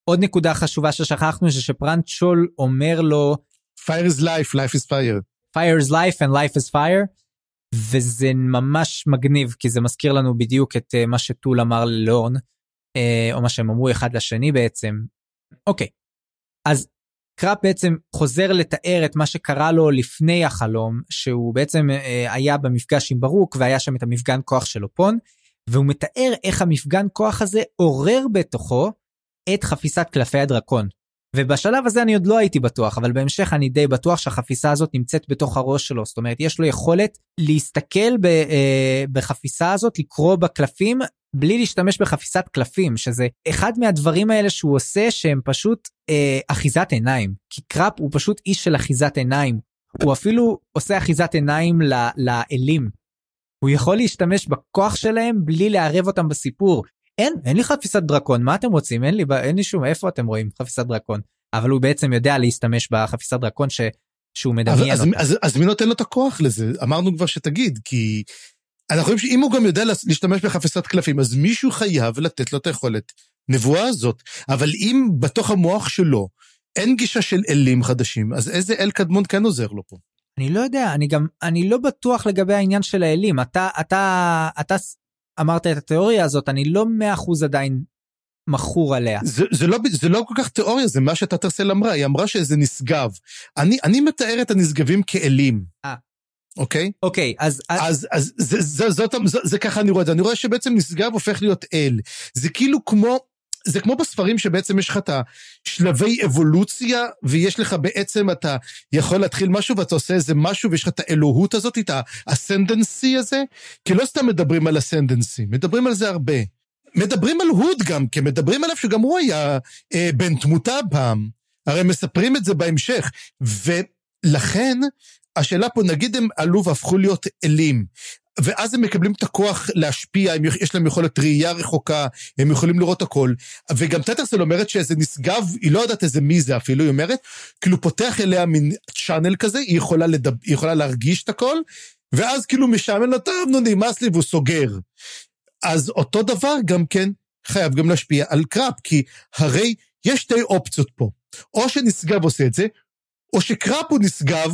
עוד נקודה חשובה ששכחנו, זה שפרנט שול אומר לו, fire is life, life is fire. fire is life and life is fire, וזה ממש מגניב, כי זה מזכיר לנו בדיוק את uh, מה שטול אמר ללורן, uh, או מה שהם אמרו אחד לשני בעצם. אוקיי, אז קראפ בעצם חוזר לתאר את מה שקרה לו לפני החלום, שהוא בעצם אה, היה במפגש עם ברוק והיה שם את המפגן כוח של אופון, והוא מתאר איך המפגן כוח הזה עורר בתוכו את חפיסת קלפי הדרקון. ובשלב הזה אני עוד לא הייתי בטוח, אבל בהמשך אני די בטוח שהחפיסה הזאת נמצאת בתוך הראש שלו. זאת אומרת, יש לו יכולת להסתכל ב, אה, בחפיסה הזאת, לקרוא בקלפים, בלי להשתמש בחפיסת קלפים, שזה אחד מהדברים האלה שהוא עושה שהם פשוט אה, אחיזת עיניים. כי קראפ הוא פשוט איש של אחיזת עיניים. הוא אפילו עושה אחיזת עיניים לאלים. הוא יכול להשתמש בכוח שלהם בלי לערב אותם בסיפור. אין, אין לי חפיסת דרקון, מה אתם רוצים? אין לי, אין לי שום, איפה אתם רואים חפיסת דרקון? אבל הוא בעצם יודע להשתמש בחפיסת דרקון ש, שהוא מדמיין אז, אותה. אז, אז, אז מי נותן לו את הכוח לזה? אמרנו כבר שתגיד, כי אנחנו רואים שאם הוא גם יודע להשתמש בחפיסת קלפים, אז מישהו חייב לתת לו את היכולת נבואה הזאת. אבל אם בתוך המוח שלו אין גישה של אלים חדשים, אז איזה אל קדמון כן עוזר לו פה? אני לא יודע, אני גם, אני לא בטוח לגבי העניין של האלים. אתה, אתה, אתה אמרת את התיאוריה הזאת, אני לא מאה אחוז עדיין מכור עליה. זה, זה, לא, זה לא כל כך תיאוריה, זה מה שטטרסל אמרה, היא אמרה שזה נשגב. אני, אני מתאר את הנשגבים כאלים. אה. אוקיי? אוקיי, אז... אז, אז זה, זה, זאת, זה, זה ככה אני רואה את זה. אני רואה שבעצם נשגב הופך להיות אל. זה כאילו כמו, זה כמו בספרים שבעצם יש לך את השלבי אבולוציה, ויש לך בעצם, אתה יכול להתחיל משהו ואתה עושה איזה משהו, ויש לך את האלוהות הזאת, את האסנדנסי הזה, כי לא סתם מדברים על אסנדנסי, מדברים על זה הרבה. מדברים על הוד גם, כי מדברים עליו שגם הוא היה אה, בן תמותה פעם. הרי מספרים את זה בהמשך. ולכן, השאלה פה, נגיד הם עלו והפכו להיות אלים. ואז הם מקבלים את הכוח להשפיע, הם, יש להם יכולת ראייה רחוקה, הם יכולים לראות הכל. וגם טטרסל אומרת שאיזה נשגב, היא לא יודעת איזה מי זה אפילו, היא אומרת, כאילו פותח אליה מין channel כזה, היא יכולה, לדב, היא יכולה להרגיש את הכל, ואז כאילו משעמם לו, טוב, נו, נמאס לי, והוא סוגר. אז אותו דבר גם כן חייב גם להשפיע על קראפ, כי הרי יש שתי אופציות פה. או שנשגב עושה את זה, או שקראפ הוא נשגב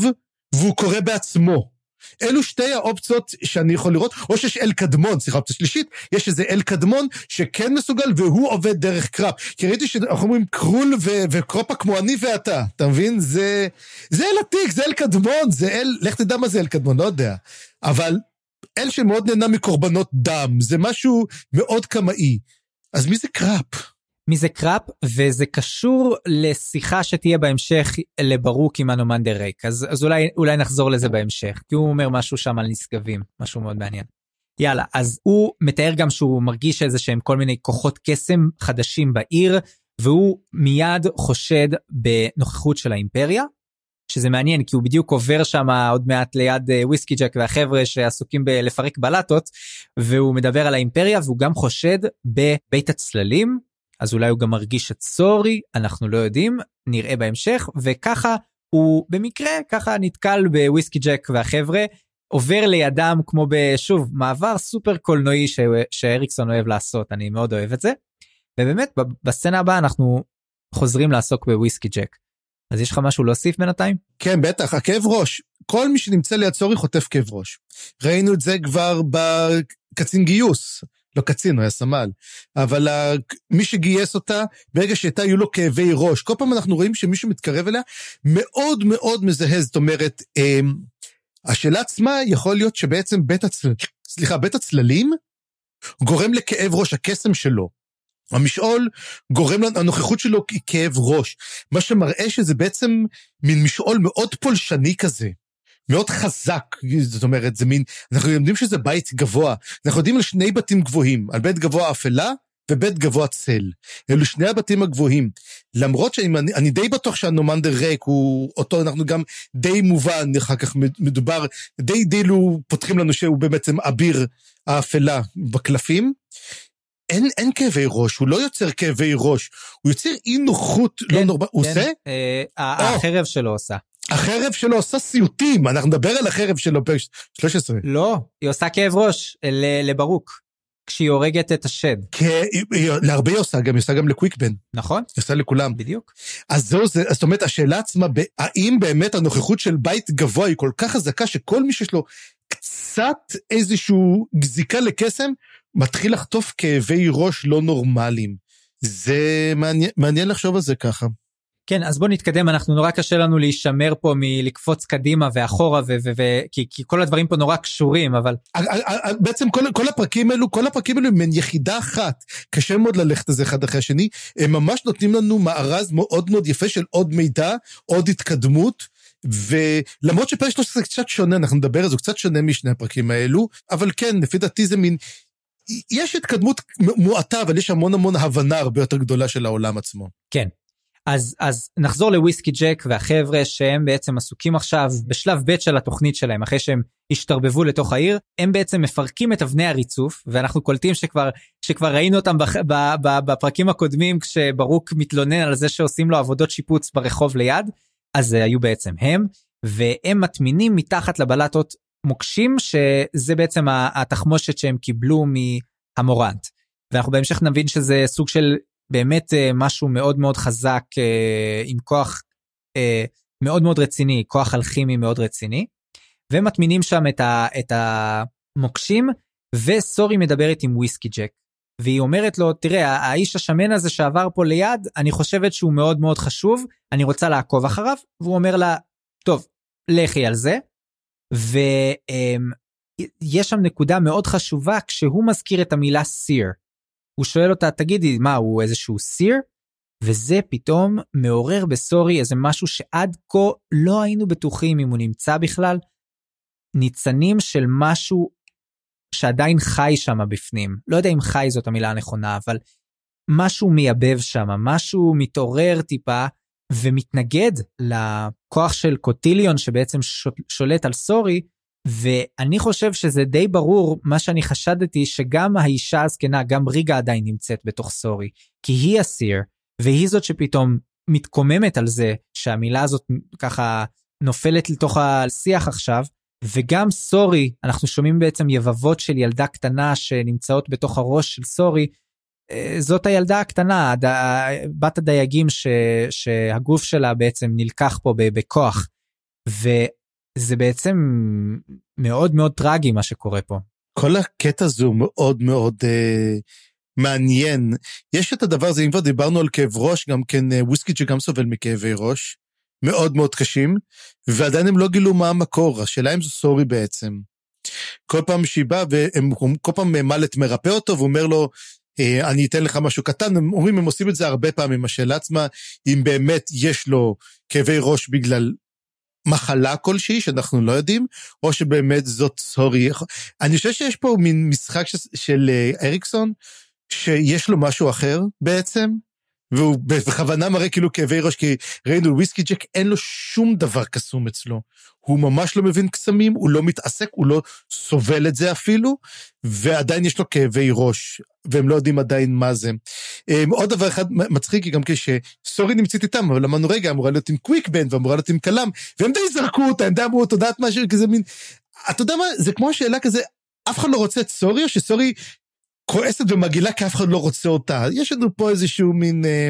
והוא קורא בעצמו. אלו שתי האופציות שאני יכול לראות, או שיש אל קדמון, סליחה, אופציה שלישית, יש איזה אל קדמון שכן מסוגל והוא עובד דרך קראפ. כי ראיתי שאנחנו אומרים קרול ו- וקראפ כמו אני ואתה, אתה מבין? זה, זה אל עתיק, זה אל קדמון, זה אל, לך תדע מה זה אל קדמון, לא יודע. אבל אל שמאוד נהנה מקורבנות דם, זה משהו מאוד קמאי. אז מי זה קראפ? מי זה קראפ, וזה קשור לשיחה שתהיה בהמשך לברוק עם אנומנדר רייק, אז, אז אולי, אולי נחזור לזה בהמשך, כי הוא אומר משהו שם על נשגבים, משהו מאוד מעניין. יאללה, אז הוא מתאר גם שהוא מרגיש איזה שהם כל מיני כוחות קסם חדשים בעיר, והוא מיד חושד בנוכחות של האימפריה, שזה מעניין כי הוא בדיוק עובר שם עוד מעט ליד וויסקי ג'ק והחבר'ה שעסוקים בלפרק בלטות, והוא מדבר על האימפריה והוא גם חושד בבית הצללים, אז אולי הוא גם מרגיש את סורי, אנחנו לא יודעים, נראה בהמשך, וככה הוא במקרה ככה נתקל בוויסקי ג'ק והחבר'ה, עובר לידם כמו בשוב מעבר סופר קולנועי ש... שאריקסון אוהב לעשות, אני מאוד אוהב את זה. ובאמת בסצנה הבאה אנחנו חוזרים לעסוק בוויסקי ג'ק. אז יש לך משהו להוסיף בינתיים? כן, בטח, הכאב ראש. כל מי שנמצא ליד סורי חוטף כאב ראש. ראינו את זה כבר בקצין גיוס. לא קצין, הוא היה סמל. אבל מי שגייס אותה, ברגע שהייתה, היו לו כאבי ראש. כל פעם אנחנו רואים שמישהו מתקרב אליה, מאוד מאוד מזהה, זאת אומרת, אמ, השאלה עצמה יכול להיות שבעצם בית הצללים, סליחה, בית הצללים גורם לכאב ראש, הקסם שלו. המשעול גורם, הנוכחות שלו היא כאב ראש. מה שמראה שזה בעצם מין משעול מאוד פולשני כזה. מאוד חזק, זאת אומרת, זה מין, אנחנו יודעים שזה בית גבוה, אנחנו יודעים על שני בתים גבוהים, על בית גבוה אפלה ובית גבוה צל. אלו שני הבתים הגבוהים. למרות שאני אני די בטוח שהנומנדר ריק הוא אותו, אנחנו גם די מובן, אחר כך מדובר, די דילו פותחים לנו שהוא בעצם אביר האפלה בקלפים. אין, אין כאבי ראש, הוא לא יוצר כאבי ראש, הוא יוצר אי נוחות לא כן, לא נורמלית, הוא כן. עושה? אה, החרב שלו עושה. החרב שלו עושה סיוטים, אנחנו נדבר על החרב שלו פרק 13. לא, היא עושה כאב ראש לברוק. כשהיא הורגת את השד. להרבה היא עושה, גם היא עושה גם לקוויקבן. נכון. היא עושה לכולם. בדיוק. אז זהו זה, זאת אומרת, השאלה עצמה, האם באמת הנוכחות של בית גבוה היא כל כך חזקה, שכל מי שיש לו קצת איזושהי גזיקה לקסם, מתחיל לחטוף כאבי ראש לא נורמליים. זה מעניין, מעניין לחשוב על זה ככה. כן אז בוא נתקדם אנחנו נורא קשה לנו להישמר פה מלקפוץ קדימה ואחורה ו- ו- ו- כי, כל הדברים פה נורא קשורים אבל בעצם כל, כל הפרקים האלו כל הפרקים האלו הם יחידה אחת. קשה מאוד ללכת על זה אחד אחרי השני. הם ממש נותנים לנו מארז מאוד מאוד יפה של עוד מידע עוד התקדמות ולמרות שפרק 13 זה קצת שונה אנחנו נדבר על זה קצת שונה משני הפרקים האלו אבל כן לפי דעתי זה מין יש התקדמות מועטה אבל יש המון המון הבנה הרבה יותר גדולה של העולם עצמו. כן אז אז נחזור לוויסקי ג'ק והחבר'ה שהם בעצם עסוקים עכשיו בשלב ב' של התוכנית שלהם אחרי שהם השתרבבו לתוך העיר הם בעצם מפרקים את אבני הריצוף ואנחנו קולטים שכבר שכבר ראינו אותם בח, ב, ב, בפרקים הקודמים כשברוק מתלונן על זה שעושים לו עבודות שיפוץ ברחוב ליד אז זה היו בעצם הם והם מטמינים מתחת לבלטות מוקשים שזה בעצם התחמושת שהם קיבלו מהמורנט. ואנחנו בהמשך נבין שזה סוג של באמת אה, משהו מאוד מאוד חזק אה, עם כוח אה, מאוד מאוד רציני, כוח אלכימי מאוד רציני. ומטמינים שם את, ה, את המוקשים, וסורי מדברת עם וויסקי ג'ק. והיא אומרת לו, תראה, האיש השמן הזה שעבר פה ליד, אני חושבת שהוא מאוד מאוד חשוב, אני רוצה לעקוב אחריו, והוא אומר לה, טוב, לכי על זה. ויש אמ, שם נקודה מאוד חשובה כשהוא מזכיר את המילה סיר. הוא שואל אותה, תגידי, מה, הוא איזשהו סיר? וזה פתאום מעורר בסורי איזה משהו שעד כה לא היינו בטוחים אם הוא נמצא בכלל. ניצנים של משהו שעדיין חי שם בפנים. לא יודע אם חי זאת המילה הנכונה, אבל משהו מייבב שם, משהו מתעורר טיפה ומתנגד לכוח של קוטיליון שבעצם שולט על סורי, ואני חושב שזה די ברור, מה שאני חשדתי, שגם האישה הזקנה, גם ריגה עדיין נמצאת בתוך סורי, כי היא הסיר, והיא זאת שפתאום מתקוממת על זה שהמילה הזאת ככה נופלת לתוך השיח עכשיו, וגם סורי, אנחנו שומעים בעצם יבבות של ילדה קטנה שנמצאות בתוך הראש של סורי, אה, זאת הילדה הקטנה, הד... בת הדייגים ש... שהגוף שלה בעצם נלקח פה בכוח. וזה בעצם מאוד מאוד טרגי מה שקורה פה. כל הקטע הזה הוא מאוד מאוד אה, מעניין. יש את הדבר הזה, אם כבר דיברנו על כאב ראש, גם כן אה, וויסקי שגם סובל מכאבי ראש, מאוד מאוד קשים, ועדיין הם לא גילו מה המקור, השאלה אם זה סורי בעצם. כל פעם שהיא באה, וכל פעם מלט מרפא אותו, ואומר לו, אה, אני אתן לך משהו קטן, הם אומרים, הם עושים את זה הרבה פעמים, השאלה עצמה, אם באמת יש לו כאבי ראש בגלל מחלה כלשהי שאנחנו לא יודעים, או שבאמת זאת סורי. אני חושב שיש פה מין משחק של, של אה, אריקסון, שיש לו משהו אחר בעצם, והוא בכוונה מראה כאילו כאבי ראש, כי ראינו וויסקי ג'ק אין לו שום דבר קסום אצלו. הוא ממש לא מבין קסמים, הוא לא מתעסק, הוא לא סובל את זה אפילו, ועדיין יש לו כאבי ראש, והם לא יודעים עדיין מה זה. אמ, עוד דבר אחד מצחיק, גם כשסורי נמצאת איתם, אבל אמרנו רגע, אמורה להיות עם קוויק בנד, ואמורה להיות עם כלם, והם די זרקו אותה, הם די אמרו, את יודעת משהו כזה מין... אתה יודע מה, זה כמו השאלה כזה, אף אחד לא רוצה את סורי, או שסורי כועסת ומגעילה כי אף אחד לא רוצה אותה. יש לנו פה איזשהו מין אה,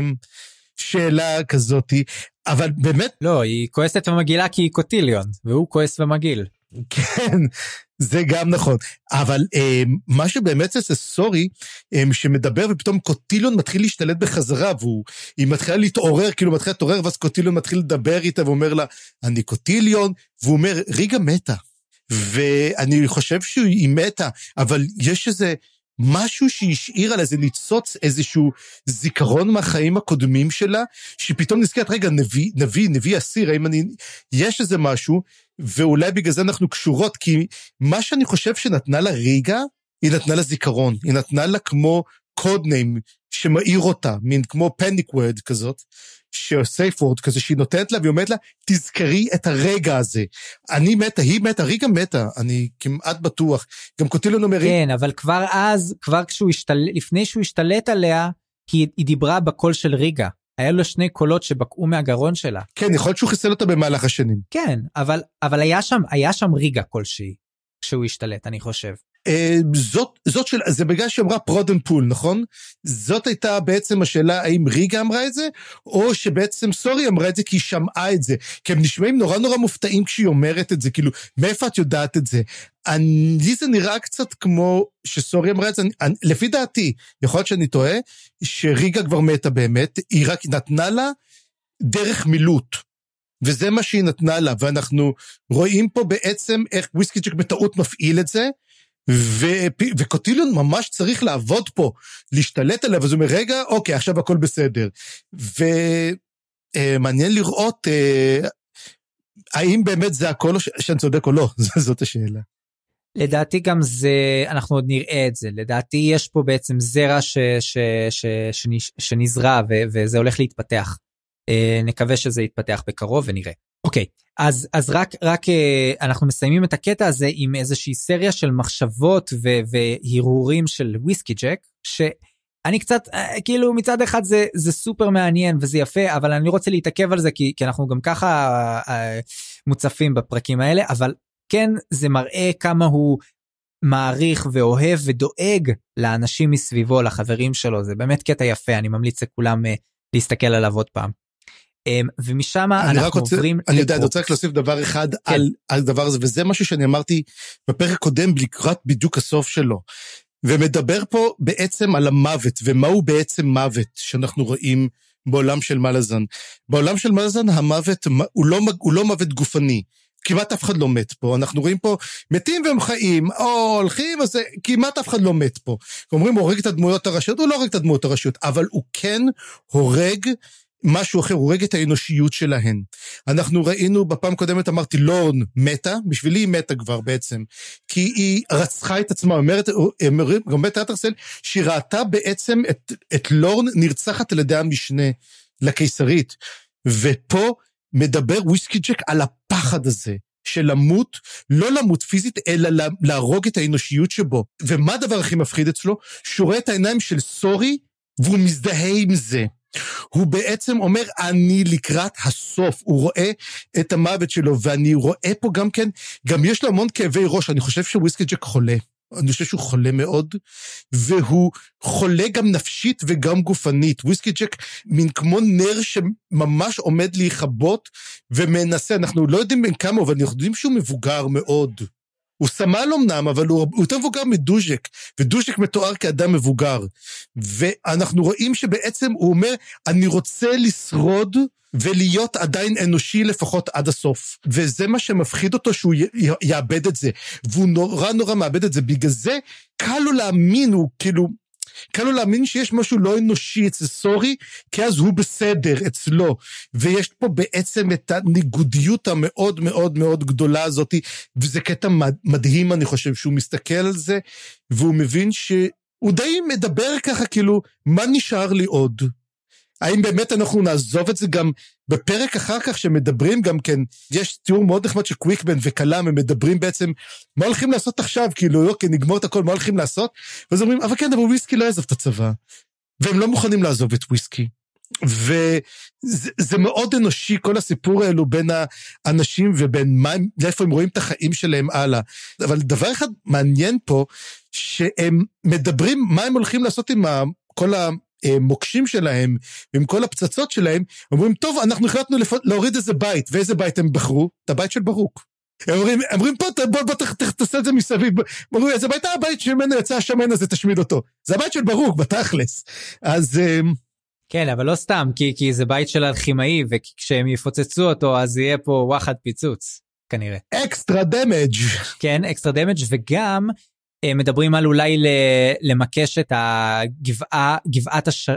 שאלה כזאתי, אבל באמת... לא, היא כועסת ומגעילה כי היא קוטיליון, והוא כועס ומגעיל. כן, זה גם נכון. אבל אה, מה שבאמת זה סורי, אה, שמדבר ופתאום קוטיליון מתחיל להשתלט בחזרה, והיא מתחילה להתעורר, כאילו מתחילה להתעורר, ואז קוטיליון מתחיל לדבר איתה ואומר לה, אני קוטיליון, והוא אומר, ריגה מתה. ואני חושב שהיא מתה, אבל יש איזה משהו שהשאיר על איזה ניצוץ איזשהו זיכרון מהחיים הקודמים שלה, שפתאום נזכרת, רגע, נביא, נביא, נביא אסיר, האם אני... יש איזה משהו, ואולי בגלל זה אנחנו קשורות, כי מה שאני חושב שנתנה לה ריגה, היא נתנה לה זיכרון, היא נתנה לה כמו קוד ניים שמאיר אותה, מין כמו פניק וורד כזאת, שסייף וורד כזה שהיא נותנת לה והיא אומרת לה, תזכרי את הרגע הזה. אני מתה, היא מתה, ריגה מתה, אני כמעט בטוח. גם קוטילון אומר... כן, אבל כבר אז, כבר כשהוא השתלט, לפני שהוא השתלט עליה, היא, היא דיברה בקול של ריגה. היה לו שני קולות שבקעו מהגרון שלה. כן, יכול להיות שהוא חיסל אותה במהלך השנים. כן, אבל, אבל היה שם, היה שם ריגה כלשהי, כשהוא השתלט, אני חושב. אה, זאת, זאת של, זה בגלל שהיא אמרה prod and pull, נכון? זאת הייתה בעצם השאלה האם ריגה אמרה את זה, או שבעצם סורי אמרה את זה כי היא שמעה את זה. כי הם נשמעים נורא נורא מופתעים כשהיא אומרת את זה, כאילו, מאיפה את יודעת את זה? לי זה נראה קצת כמו שסורי אמרה את זה, אני, לפי דעתי, יכול להיות שאני טועה, שריגה כבר מתה באמת, היא רק נתנה לה דרך מילוט. וזה מה שהיא נתנה לה, ואנחנו רואים פה בעצם איך וויסקיצ'ק בטעות מפעיל את זה, ו- וקוטיליון ממש צריך לעבוד פה, להשתלט עליו, אז הוא אומר, רגע, אוקיי, עכשיו הכל בסדר. ומעניין אה, לראות אה, האם באמת זה הכל, או שאני צודק או לא, זאת השאלה. לדעתי גם זה, אנחנו עוד נראה את זה, לדעתי יש פה בעצם זרע ש, ש, ש, ש, שנזרע ו, וזה הולך להתפתח. אה, נקווה שזה יתפתח בקרוב ונראה. אוקיי, אז, אז רק, רק אה, אנחנו מסיימים את הקטע הזה עם איזושהי סריה של מחשבות ו, והרהורים של וויסקי ג'ק, שאני קצת, אה, כאילו מצד אחד זה, זה סופר מעניין וזה יפה, אבל אני רוצה להתעכב על זה כי, כי אנחנו גם ככה מוצפים בפרקים האלה, אבל כן זה מראה כמה הוא מעריך ואוהב ודואג לאנשים מסביבו, לחברים שלו, זה באמת קטע יפה, אני ממליץ לכולם להסתכל עליו עוד פעם. אמ, ומשם אנחנו רוצה, עוברים אני יודע, אני רוצה רק להוסיף דבר אחד כן. על, על דבר הזה, וזה משהו שאני אמרתי בפרק הקודם לקראת בדיוק הסוף שלו. ומדבר פה בעצם על המוות, ומהו בעצם מוות שאנחנו רואים בעולם של מלאזן. בעולם של מלאזן המוות הוא לא, הוא לא מוות גופני. כמעט אף אחד לא מת פה, אנחנו רואים פה מתים והם חיים, או הולכים, אז כמעט אף אחד לא מת פה. אומרים, הוא הורג את הדמויות הראשיות, הוא לא הורג את הדמויות הראשיות, אבל הוא כן הורג משהו אחר, הוא הורג את האנושיות שלהן. אנחנו ראינו, בפעם הקודמת אמרתי, לורן מתה, בשבילי היא מתה כבר בעצם, כי היא רצחה את עצמה, אומרת, אומרת אטרסל, שהיא ראתה בעצם את, את לורן נרצחת על ידי המשנה לקיסרית. ופה מדבר וויסקי ג'ק על הפחד הזה, של למות, לא למות פיזית, אלא להרוג את האנושיות שבו. ומה הדבר הכי מפחיד אצלו? שהוא רואה את העיניים של סורי, והוא מזדהה עם זה. הוא בעצם אומר, אני לקראת הסוף. הוא רואה את המוות שלו, ואני רואה פה גם כן, גם יש לו המון כאבי ראש, אני חושב שוויסקי ג'ק חולה. אני חושב שהוא חולה מאוד, והוא חולה גם נפשית וגם גופנית. וויסקי ג'ק מין כמו נר שממש עומד להיכבות ומנסה, אנחנו לא יודעים בין כמה, אבל אנחנו יודעים שהוא מבוגר מאוד. הוא סמל אמנם, אבל הוא, יותר מבוגר מדוז'ק, ודוז'ק מתואר כאדם מבוגר. ואנחנו רואים שבעצם הוא אומר, אני רוצה לשרוד ולהיות עדיין אנושי לפחות עד הסוף. וזה מה שמפחיד אותו, שהוא יאבד את זה. והוא נורא נורא מאבד את זה. בגלל זה קל לו להאמין, הוא כאילו... קל לו להאמין שיש משהו לא אנושי אצל סורי, כי אז הוא בסדר אצלו. ויש פה בעצם את הניגודיות המאוד מאוד מאוד גדולה הזאת, וזה קטע מדהים, אני חושב, שהוא מסתכל על זה, והוא מבין שהוא די מדבר ככה, כאילו, מה נשאר לי עוד? האם באמת אנחנו נעזוב את זה גם בפרק אחר כך שמדברים גם כן, יש תיאור מאוד נחמד של קוויקבן וקלאם, הם מדברים בעצם, מה הולכים לעשות עכשיו? כאילו, אוקיי, נגמור את הכל, מה הולכים לעשות? ואז אומרים, אבל כן, אבל וויסקי לא יעזוב את הצבא. והם לא מוכנים לעזוב את וויסקי. וזה מאוד אנושי, כל הסיפור האלו בין האנשים ובין מה, לאיפה הם רואים את החיים שלהם הלאה. אבל דבר אחד מעניין פה, שהם מדברים מה הם הולכים לעשות עם כל המוקשים שלהם, עם כל הפצצות שלהם, אומרים, טוב, אנחנו החלטנו לפ... להוריד איזה בית, ואיזה בית הם בחרו? את הבית של ברוק. הם אומרים, אומרים פה, בוא, בוא, בוא תעשה את זה מסביב. אומרים, זה בית הבית שממנו יצא השמן הזה, תשמיד אותו. זה הבית של ברוק, בתכלס. אז... אמ, כן, אבל לא סתם, כי, כי זה בית של אלכימאי, וכשהם יפוצצו אותו, אז יהיה פה וואחד פיצוץ, כנראה. extra damage. כן, extra damage, וגם אה, מדברים על אולי למקש את הגבעה, גבעת הש...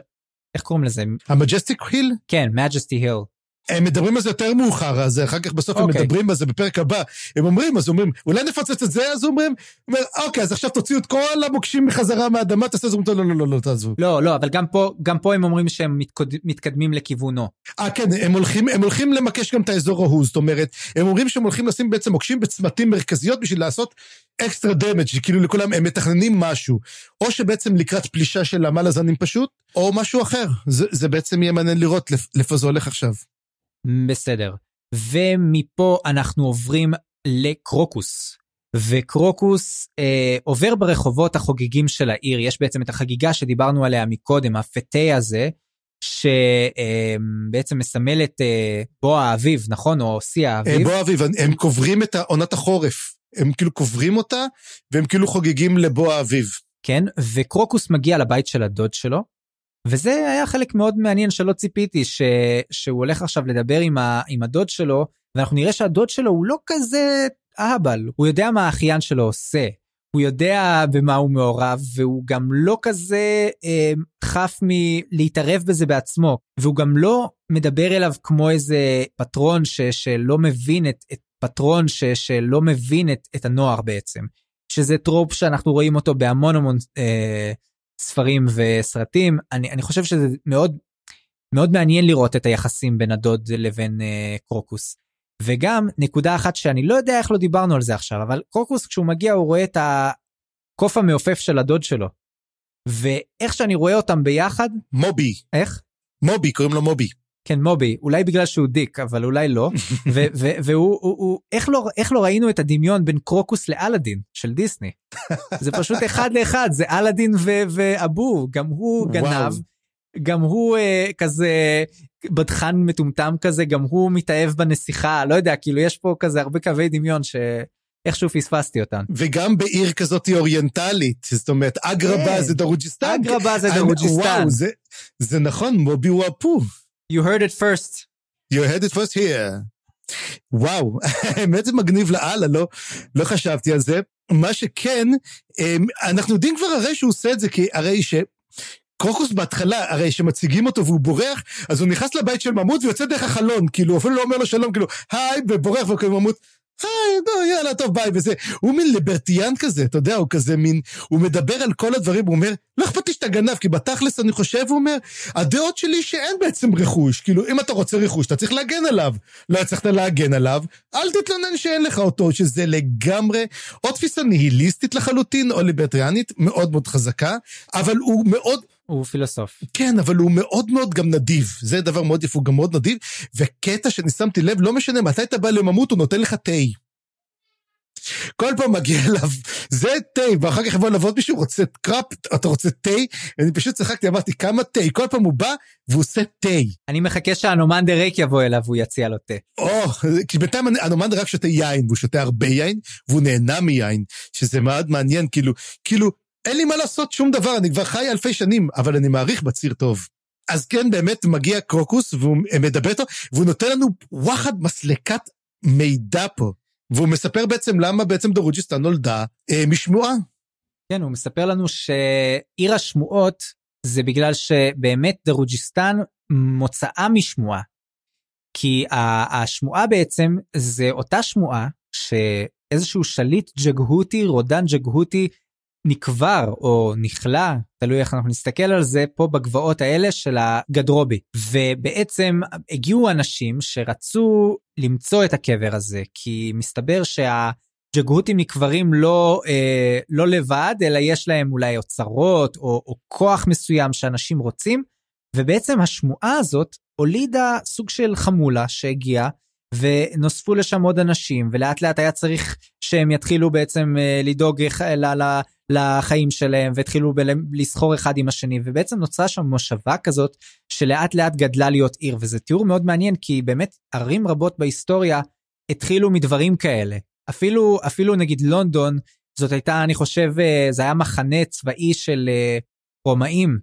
איך קוראים לזה? ה Majestic Hill? כן, Majesty Hill. הם מדברים על זה יותר מאוחר, אז אחר כך בסוף אוקיי. הם אוקיי. מדברים על זה בפרק הבא. הם אומרים, אז אומרים, אולי נפוצץ את זה? אז אומרים, אומר, אוקיי, אז עכשיו תוציאו את כל המוקשים מחזרה מהאדמה, תעשה את זה, לא, לא, לא, לא, תעזבו. לא, לא, אבל גם פה, גם פה הם אומרים שהם מתקוד, מתקדמים לכיוונו. אה, כן, הם הולכים, הם הולכים למקש גם את האזור ההוא, זאת אומרת, הם אומרים שהם הולכים לשים בעצם מוקשים בצמתים מרכזיות בשביל לעשות אקסטרה דמג', שכאילו לכולם, הם מתכננים משהו. או שבעצם לקראת פלישה של המלאזנים פשוט, או משהו אחר. זה, זה בעצם יהיה מעניין לראות לאיפה זה הולך עכשיו. בסדר. ומפה אנחנו עוברים לקרוקוס. וקרוקוס אה, עובר ברחובות החוגגים של העיר, יש בעצם את החגיגה שדיברנו עליה מקודם, הפתה הזה, שבעצם אה, מסמל את אה, בוא האביב, נכון? או שיא האביב. אה, בוא האביב, הם קוברים את עונת החורף. הם כאילו קוברים אותה, והם כאילו חוגגים לבוא האביב. כן, וקרוקוס מגיע לבית של הדוד שלו, וזה היה חלק מאוד מעניין שלא ציפיתי, ש... שהוא הולך עכשיו לדבר עם, ה... עם הדוד שלו, ואנחנו נראה שהדוד שלו הוא לא כזה אהבל, הוא יודע מה האחיין שלו עושה. הוא יודע במה הוא מעורב, והוא גם לא כזה אה, חף מלהתערב בזה בעצמו, והוא גם לא מדבר אליו כמו איזה פטרון ש, שלא מבין את, את פטרון ש, שלא מבין את, את הנוער בעצם. שזה trope שאנחנו רואים אותו בהמון המון אה, ספרים וסרטים אני אני חושב שזה מאוד מאוד מעניין לראות את היחסים בין הדוד לבין אה, קרוקוס. וגם נקודה אחת שאני לא יודע איך לא דיברנו על זה עכשיו אבל קרוקוס כשהוא מגיע הוא רואה את הקוף המעופף של הדוד שלו. ואיך שאני רואה אותם ביחד מובי איך מובי קוראים לו מובי כן מובי אולי בגלל שהוא dick אבל אולי לא והוא הוא, הוא, איך לא איך לא ראינו את הדמיון בין קרוקוס לאלאדין של דיסני זה פשוט אחד לאחד זה אלאדין ואבו גם הוא גנב וואו. גם הוא אה, כזה בדחן מטומטם כזה גם הוא מתאהב בנסיכה לא יודע כאילו יש פה כזה הרבה קווי דמיון ש... איכשהו פספסתי אותן. וגם בעיר כזאת אוריינטלית, זאת אומרת, אגרבה כן. זה דרוג'יסטן. אגרבה זה דרוג'יסטן. וואו, זה, זה נכון, מובי הוא הפו. You heard it first. You heard it first here. וואו, האמת זה מגניב לאללה, לא, לא חשבתי על זה. מה שכן, אמ, אנחנו יודעים כבר הרי שהוא עושה את זה, כי הרי ש... קרוקוס בהתחלה, הרי שמציגים אותו והוא בורח, אז הוא נכנס לבית של ממות ויוצא דרך החלון, כאילו, אפילו לא אומר לו שלום, כאילו, היי, ובורח, וכאילו ממות, היי, נו, יאללה, טוב, ביי, וזה. הוא מין ליברטיאן כזה, אתה יודע, הוא כזה מין, הוא מדבר על כל הדברים, הוא אומר, לא אכפת לי שאתה גנב, כי בתכלס אני חושב, הוא אומר, הדעות שלי שאין בעצם רכוש, כאילו, אם אתה רוצה רכוש, אתה צריך להגן עליו. לא הצלחת להגן עליו, אל תתלונן שאין לך אותו, שזה לגמרי, או תפיסה ניהיליסטית לחלוטין, או ליברטיאנית, מאוד מאוד חזקה, אבל הוא מאוד... הוא פילוסוף. כן, אבל הוא מאוד מאוד גם נדיב. זה דבר מאוד יפה, הוא גם מאוד נדיב. וקטע שאני שמתי לב, לא משנה מתי אתה בא לממות, הוא נותן לך תה. כל פעם מגיע אליו, זה תה, ואחר כך יבוא לעבוד מישהו, רוצה קראפ, אתה רוצה תה? אני פשוט צחקתי, אמרתי, כמה תה? כל פעם הוא בא והוא עושה תה. אני מחכה שאנומנדר רייק יבוא אליו והוא יציע לו תה. או, כי בינתיים אנומנדר רק שותה יין, והוא שותה הרבה יין, והוא נהנה מיין, שזה מאוד מעניין, כאילו, כאילו, אין לי מה לעשות שום דבר, אני כבר חי אלפי שנים, אבל אני מעריך בציר טוב. אז כן, באמת מגיע קרוקוס, והוא מדבר איתו, והוא נותן לנו וואחד מסלקת מידע פה. והוא מספר בעצם למה בעצם דרוג'יסטן נולדה אה, משמועה. כן, הוא מספר לנו שעיר השמועות זה בגלל שבאמת דרוג'יסטן מוצאה משמועה. כי השמועה בעצם זה אותה שמועה שאיזשהו שליט ג'גהותי, רודן ג'גהותי, נקבר או נכלא, תלוי איך אנחנו נסתכל על זה, פה בגבעות האלה של הגדרובי. ובעצם הגיעו אנשים שרצו למצוא את הקבר הזה, כי מסתבר שהג'גהותים נקברים לא, אה, לא לבד, אלא יש להם אולי אוצרות או, או כוח מסוים שאנשים רוצים, ובעצם השמועה הזאת הולידה סוג של חמולה שהגיעה. ונוספו לשם עוד אנשים ולאט לאט היה צריך שהם יתחילו בעצם אה, לדאוג לחיים שלהם והתחילו לסחור אחד עם השני ובעצם נוצרה שם מושבה כזאת שלאט לאט גדלה להיות עיר וזה תיאור מאוד מעניין כי באמת ערים רבות בהיסטוריה התחילו מדברים כאלה אפילו אפילו נגיד לונדון זאת הייתה אני חושב אה, זה היה מחנה צבאי של אה, רומאים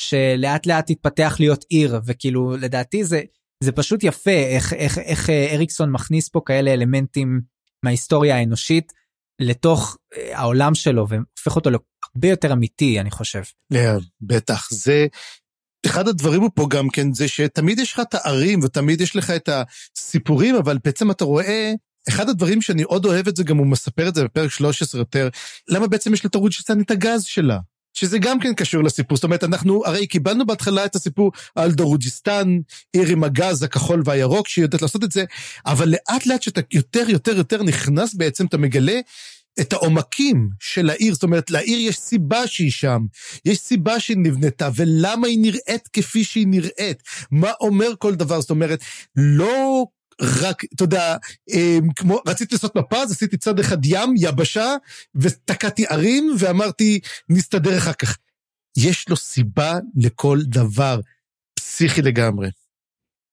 שלאט לאט התפתח להיות עיר וכאילו לדעתי זה זה פשוט יפה איך איך איך אה, אריקסון מכניס פה כאלה אלמנטים מההיסטוריה האנושית. לתוך אה, העולם שלו והופך אותו להרבה יותר אמיתי אני חושב. Yeah, בטח זה אחד הדברים הוא פה גם כן זה שתמיד יש לך את הערים ותמיד יש לך את הסיפורים אבל בעצם אתה רואה אחד הדברים שאני עוד אוהב את זה גם הוא מספר את זה בפרק 13 יותר למה בעצם יש לתרוד שצן את הגז שלה. שזה גם כן קשור לסיפור, זאת אומרת, אנחנו הרי קיבלנו בהתחלה את הסיפור על דרוג'יסטן, עיר עם הגז הכחול והירוק, שהיא יודעת לעשות את זה, אבל לאט לאט שאתה יותר יותר יותר נכנס בעצם, אתה מגלה את העומקים של העיר, זאת אומרת, לעיר יש סיבה שהיא שם, יש סיבה שהיא נבנתה, ולמה היא נראית כפי שהיא נראית, מה אומר כל דבר, זאת אומרת, לא רק, אתה יודע, אמ, כמו, רציתי לעשות מפה, אז עשיתי צד אחד ים, יבשה, ותקעתי ערים, ואמרתי, נסתדר אחר כך. יש לו סיבה לכל דבר, פסיכי לגמרי.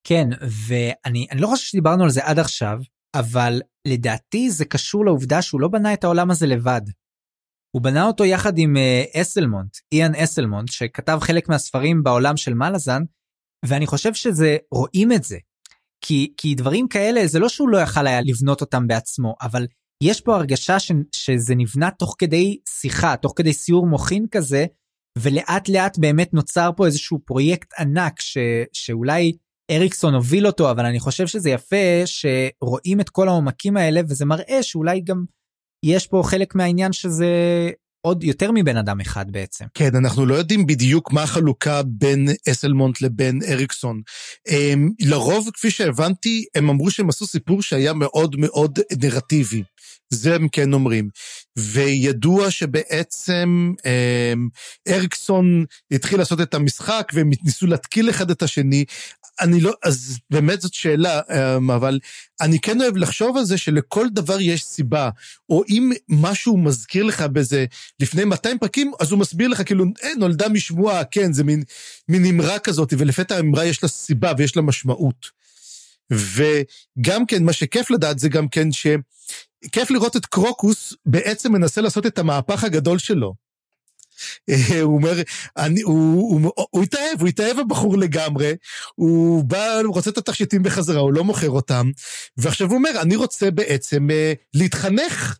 כן, ואני לא חושב שדיברנו על זה עד עכשיו, אבל לדעתי זה קשור לעובדה שהוא לא בנה את העולם הזה לבד. הוא בנה אותו יחד עם uh, אסלמונט, איאן אסלמונט, שכתב חלק מהספרים בעולם של מלאזן, ואני חושב שזה, רואים את זה. כי, כי דברים כאלה, זה לא שהוא לא יכל היה לבנות אותם בעצמו, אבל יש פה הרגשה ש, שזה נבנה תוך כדי שיחה, תוך כדי סיור מוחין כזה, ולאט לאט באמת נוצר פה איזשהו פרויקט ענק ש, שאולי אריקסון הוביל אותו, אבל אני חושב שזה יפה שרואים את כל העומקים האלה, וזה מראה שאולי גם יש פה חלק מהעניין שזה עוד יותר מבן אדם אחד בעצם. כן, אנחנו לא יודעים בדיוק מה החלוקה בין אסלמונט לבין אריקסון. הם, לרוב, כפי שהבנתי, הם אמרו שהם עשו סיפור שהיה מאוד מאוד נרטיבי. זה הם כן אומרים. וידוע שבעצם הם, אריקסון התחיל לעשות את המשחק והם ניסו להתקיל אחד את השני. אני לא, אז באמת זאת שאלה, אמ, אבל אני כן אוהב לחשוב על זה שלכל דבר יש סיבה, או אם משהו מזכיר לך באיזה לפני 200 פרקים, אז הוא מסביר לך כאילו, אה, נולדה משמועה, כן, זה מין, מין אמרה כזאת, ולפתע האמרה יש לה סיבה ויש לה משמעות. וגם כן, מה שכיף לדעת זה גם כן ש... כיף לראות את קרוקוס בעצם מנסה לעשות את המהפך הגדול שלו. אה, הוא אומר, אני, הוא, הוא, הוא, הוא התאהב, הוא התאהב הבחור לגמרי, הוא בא, הוא רוצה את התכשיטים בחזרה, הוא לא מוכר אותם, ועכשיו הוא אומר, אני רוצה בעצם uh, להתחנך.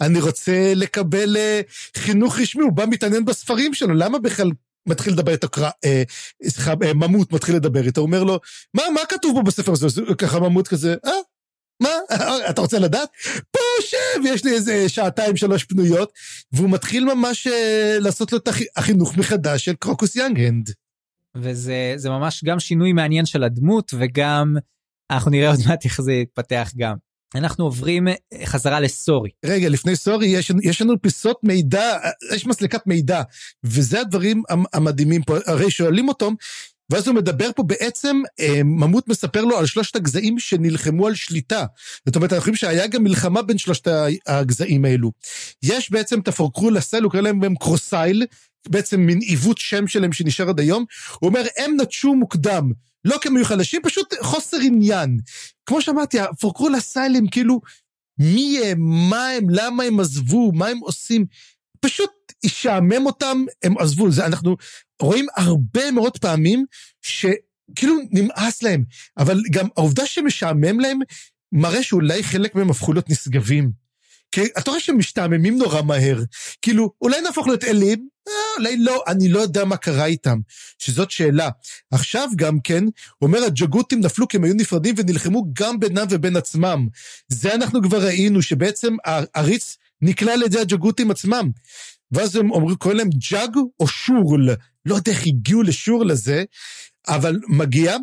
אני רוצה לקבל uh, חינוך רשמי, הוא בא מתעניין בספרים שלו, למה בכלל מתחיל לדבר איתו, סליחה, ממוט מתחיל לדבר איתו, הוא אומר לו, מה, מה כתוב פה בספר הזה? ככה ממוט כזה, אה, מה, אתה רוצה לדעת? פה שב, יש לי איזה שעתיים שלוש פנויות, והוא מתחיל ממש אה, לעשות לו את החינוך מחדש של קרוקוס יאנגהנד. וזה ממש גם שינוי מעניין של הדמות, וגם אנחנו נראה עוד מעט איך זה יתפתח גם. אנחנו עוברים אה, חזרה לסורי. רגע, לפני סורי, יש, יש לנו פיסות מידע, יש מסלקת מידע, וזה הדברים המדהימים פה. הרי שואלים אותו, ואז הוא מדבר פה בעצם, אה, ממות מספר לו על שלושת הגזעים שנלחמו על שליטה. זאת אומרת, אנחנו חושבים שהיה גם מלחמה בין שלושת הגזעים האלו. יש בעצם את הפורקרול הסל, הוא קורא להם קרוסייל, בעצם מין עיוות שם שלהם שנשאר עד היום. הוא אומר, הם נטשו מוקדם, לא כי הם היו חלשים, פשוט חוסר עניין. כמו שאמרתי, הפורקרול הסיילם, כאילו, מי הם, מה הם, למה הם עזבו, מה הם עושים, פשוט ישעמם אותם, הם עזבו. זה, אנחנו רואים הרבה מאוד פעמים שכאילו נמאס להם, אבל גם העובדה שמשעמם להם, מראה שאולי חלק מהם הפכו להיות נשגבים. כי אתה רואה שהם משתעממים נורא מהר. כאילו, אולי נהפוך להיות אלים? אה, אולי לא, אני לא יודע מה קרה איתם. שזאת שאלה. עכשיו גם כן, אומר, הג'גותים נפלו כי הם היו נפרדים ונלחמו גם בינם ובין עצמם. זה אנחנו כבר ראינו, שבעצם העריץ נכלא על ידי הג'גותים עצמם. ואז הם אומרים, קוראים להם ג'אג או שורל. לא יודע איך הגיעו לשורל הזה, אבל מגיע,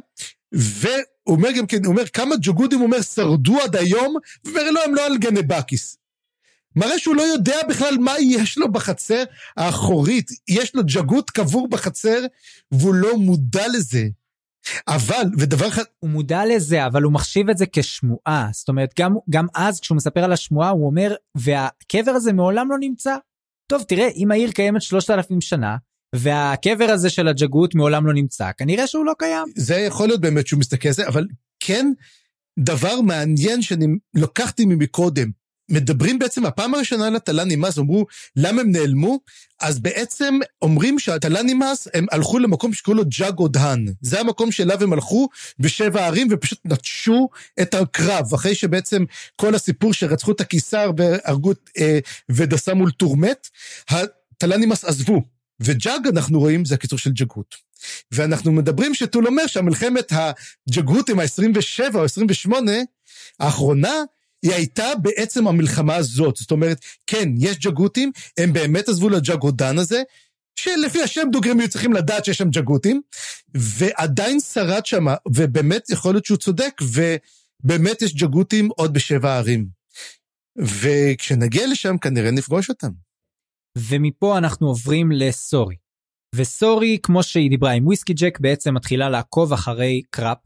והוא אומר גם כן, הוא אומר, כמה ג'גותים, הוא אומר, שרדו עד היום, ואומר, לא, הם לא על גנבקיס. מראה שהוא לא יודע בכלל מה יש לו בחצר האחורית. יש לו ג'גות קבור בחצר, והוא לא מודע לזה. אבל, ודבר אחד... הוא מודע לזה, אבל הוא מחשיב את זה כשמועה. זאת אומרת, גם, גם אז כשהוא מספר על השמועה, הוא אומר, והקבר הזה מעולם לא נמצא. טוב, תראה, אם העיר קיימת 3,000 שנה, והקבר הזה של הג'גות מעולם לא נמצא, כנראה שהוא לא קיים. זה יכול להיות באמת שהוא מסתכל על זה, אבל כן, דבר מעניין שאני לקחתי ממקודם. מדברים בעצם, הפעם הראשונה על הטלנימאס, אמרו, למה הם נעלמו? אז בעצם אומרים שהטלנימאס, הם הלכו למקום שקוראים לו ג'אגו דהן. זה המקום שאליו הם הלכו בשבע ערים ופשוט נטשו את הקרב, אחרי שבעצם כל הסיפור שרצחו את הקיסר והרגו אה, ודסה מול טורמט, הטלנימאס עזבו. וג'אג, אנחנו רואים, זה הקיצור של ג'גות. ואנחנו מדברים שטול אומר שהמלחמת הג'גות עם ה-27 או 28, האחרונה, היא הייתה בעצם המלחמה הזאת. זאת אומרת, כן, יש ג'גותים, הם באמת עזבו לג'גודן הזה, שלפי השם דוגרים היו צריכים לדעת שיש שם ג'גותים, ועדיין שרד שם, ובאמת יכול להיות שהוא צודק, ובאמת יש ג'גותים עוד בשבע ערים. וכשנגיע לשם כנראה נפגוש אותם. ומפה אנחנו עוברים לסורי. וסורי, כמו שהיא דיברה עם וויסקי ג'ק, בעצם מתחילה לעקוב אחרי קראפ,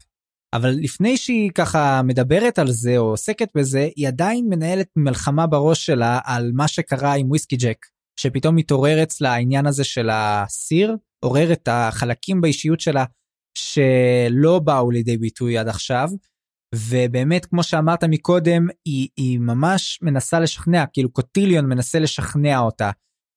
אבל לפני שהיא ככה מדברת על זה או עוסקת בזה, היא עדיין מנהלת מלחמה בראש שלה על מה שקרה עם וויסקי ג'ק, שפתאום מתעורר אצלה העניין הזה של הסיר, עורר את החלקים באישיות שלה שלא באו לידי ביטוי עד עכשיו. ובאמת כמו שאמרת מקודם היא, היא ממש מנסה לשכנע כאילו קוטיליון מנסה לשכנע אותה